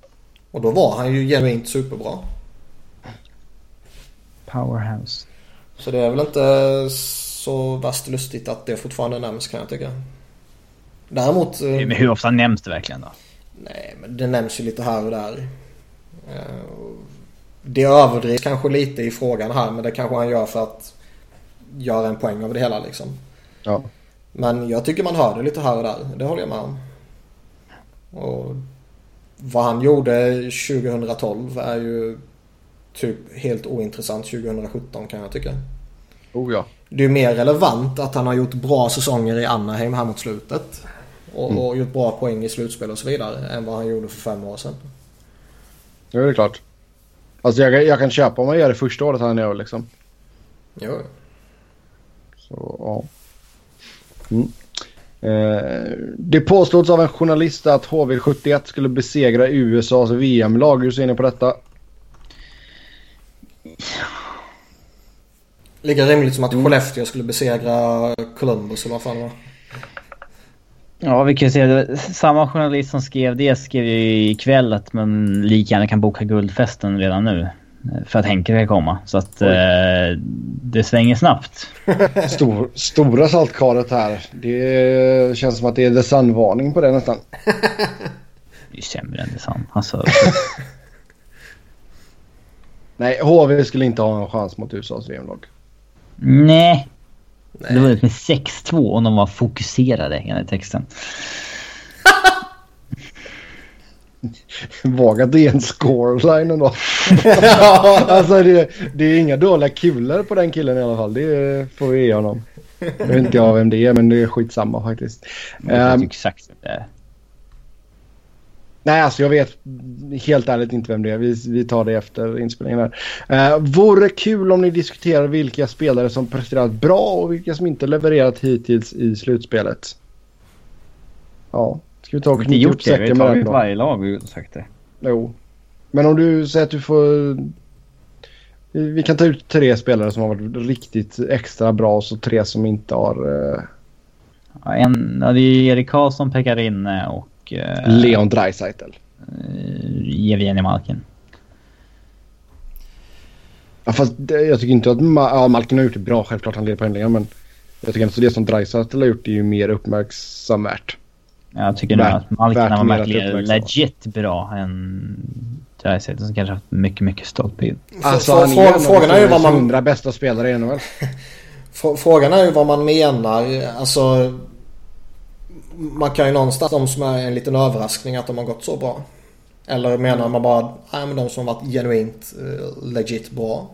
Och då var han ju genuint superbra. Powerhouse. Så det är väl inte så värst lustigt att det fortfarande nämns kan jag tycka. Däremot... Men hur ofta nämns det verkligen då? Nej men det nämns ju lite här och där. Det överdrivs kanske lite i frågan här men det kanske han gör för att göra en poäng av det hela liksom. Ja. Men jag tycker man hör det lite här och där. Det håller jag med om. Och vad han gjorde 2012 är ju typ helt ointressant 2017 kan jag tycka. Oh ja. Det är mer relevant att han har gjort bra säsonger i Anaheim här mot slutet. Och, mm. och gjort bra poäng i slutspel och så vidare än vad han gjorde för fem år sedan. Ja, det är klart. Alltså jag, jag kan köpa om man gör det första året han gör liksom. Jo. Så ja. Mm. Eh, det påstås av en journalist att HV71 skulle besegra USAs VM-lag. Hur ser ni på detta? Lika rimligt som att Skellefteå skulle besegra Columbus eller vad fan det var. Ja, vi kan det. Samma journalist som skrev det skrev ju ikväll att man lika gärna kan boka guldfesten redan nu. Eh, för att Henke ska komma. Så att eh, det svänger snabbt. Stor, stora saltkaret här. Det känns som att det är the sun-varning på det nästan. Det är ju sämre än Desan. Alltså, Nej, HV skulle inte ha en chans mot USAs VM-lag. nej. Det var med 6-2 om de var fokuserade enligt texten. Vaga det är en scoreline ändå. alltså det, det är inga dåliga kulor på den killen i alla fall. Det får vi ge honom. Jag vet inte jag vem det är men det är skitsamma faktiskt. Jag vet Ehm, exakt vem det är. Nej, alltså jag vet helt ärligt inte vem det är. Vi, vi tar det efter inspelningen här. Uh, vore kul om ni diskuterar vilka spelare som presterat bra och vilka som inte levererat hittills i slutspelet. Ja, ska vi ta och Vi knyta det. Vi säcken med den tagit då? varje lag och sagt det. Jo. Men om du säger att du får... Vi kan ta ut tre spelare som har varit riktigt extra bra och så tre som inte har... eh, Ja, en, ja, det är Erik Karlsson, Pekarinne och uh, Leon Draisaitl. Evgenij Malkin. Ja, fast det, jag tycker inte att Ma- ja, Malkin har gjort det bra. Självklart han leder poängligan men jag tycker inte det som Draisaitl har gjort är ju mer uppmärksamvärt. Jag tycker nog Värt- att Malkin värt var mer att verkligen uppmärksamma. legit bra än Dreisaitl som kanske haft mycket, mycket stolpid. Alltså Frå- han är frågan är ju vad man- 100 bästa spelare i NHL. Frå- Frågan är ju vad man menar. Alltså, man kan ju någonstans de som är en liten överraskning att de har gått så bra. Eller menar man bara nej, men de som har varit genuint eh, legit bra.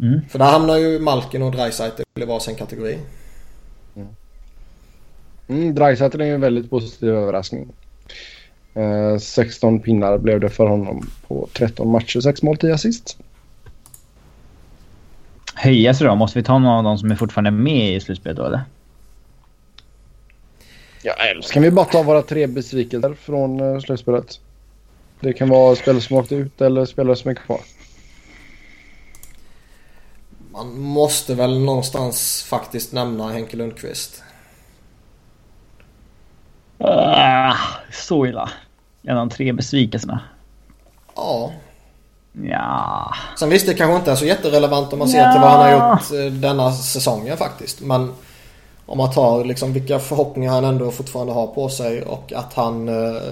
Mm. För där hamnar ju Malkin och Dreisaitl i varsin kategori. Mm, Draisaitl är ju en väldigt positiv överraskning. Eh, 16 pinnar blev det för honom på 13 matcher, 6 mål, 10 assist. Höja sig då? Måste vi ta någon av de som är fortfarande med i slutspelet då eller? Ja, eller så kan vi bara ta våra tre besvikelser från uh, slutspelet. Det kan vara spelare som åkte ut eller spelare som är kvar. Man måste väl någonstans faktiskt nämna Henke Lundqvist. Ah, så illa. En av de tre besvikelserna. Ja. Ja. Sen visst det kanske inte är så jätterelevant om man ser Ja. till vad han har gjort eh, denna säsongen faktiskt. Men om man tar liksom vilka förhoppningar han ändå fortfarande har på sig och att han eh,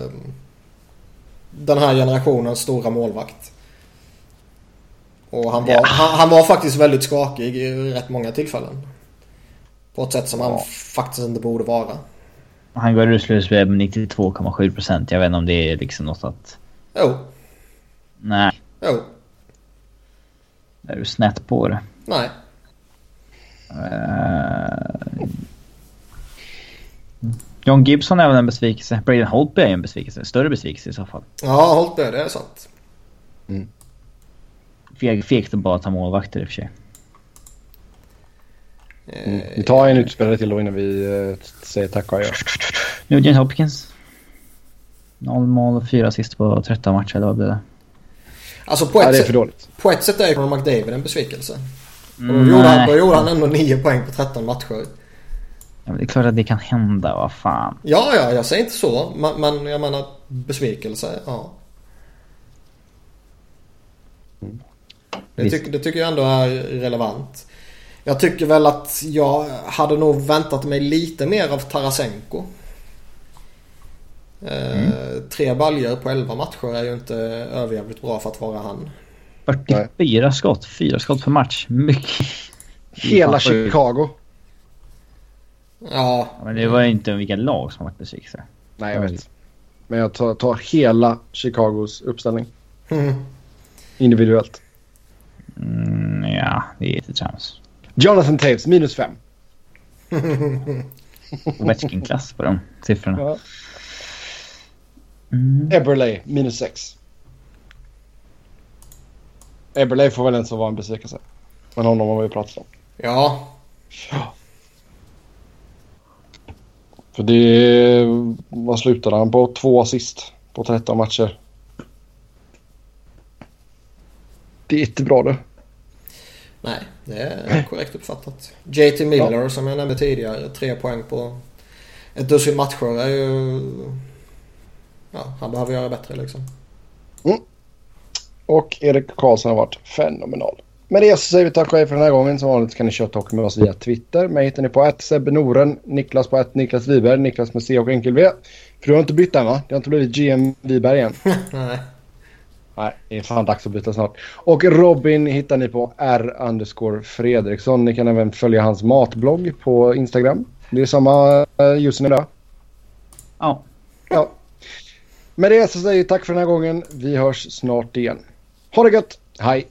den här generationens stora målvakt. Och han var, Ja. han, han var faktiskt väldigt skakig i rätt många tillfällen. På ett sätt som han faktiskt inte borde vara. Han går ur slutspelet med 92,7 procent. Jag vet inte om det är liksom något att... Jo, Nej, jo, är du snett på det. nej. Eh, John Gibson är väl en besvikelse. Braden Holtby är en besvikelse. Större besvikelse i så fall. Ja, hållt det, det är sant. Feg, fegt att bara ta målvakter i och för sig. Mm. Vi tar en utspelare till då innan vi uh, säger tack och adjö. Nugent Hopkins. 0 mål och 4 assist på 13 matcher. Eller vad blir det? Alltså på Ja, ett, det är för sätt, dåligt. på ett sätt är Conor McDavid en besvikelse. Och då, Mm, gjorde han, nej. då gjorde han ändå 9 poäng på 13 matcher. Ja, men det är klart att det kan hända. Vad fan. Ja, ja, jag säger inte så. Men, men jag menar besvikelse, ja. Det, tycker- det tycker jag ändå är relevant. Jag tycker väl att jag hade nog väntat mig lite mer av Tarasenko. Eh, tre baljor på 11 matcher är ju inte överjävligt bra för att vara han. 44 skott. 4 skott per match. Mycket. Hela. Chicago. Ja, Men det var ju inte vilka lag som varit besvikelse. Nej, jag vet. Men jag tar, tar hela Chicagos uppställning. Mm. Individuellt. Mm, ja, det är lite trams. Jonathan Taves, minus 5. Ovechkin-klass på de siffrorna. Ja. Mm. Eberle, minus 6. Eberle får väl ens vara en besvikelse. Men honom har vi pratat om. ja. För det... Vad slutade han på? Två assist på 13 matcher. Det är inte bra det. Nej, det är korrekt uppfattat. JT Miller som jag nämnde tidigare, tre poäng på ett dussin matcher är ju... Ja, han behöver göra bättre liksom. Och Erik Karlsson har varit fenomenal. Med det så säger vi tack och hej för den här gången. Som vanligt kan ni köra talk med oss via Twitter. Mig hittar ni på att Sebbe Noren, Niklas på att Niklas Wiberg, Niklas med C och enkel V. För du har inte bytt än va? Det har inte blivit GM Wiberg än? Nej. Nej, det är fan dags att byta snart. Och Robin hittar ni på R underscore Fredriksson. Ni kan även följa hans matblogg på Instagram. Det är samma uh, usern idag. Ja. Ja. Med det så säger vi tack för den här gången. Vi hörs snart igen. Ha det gött! Hej!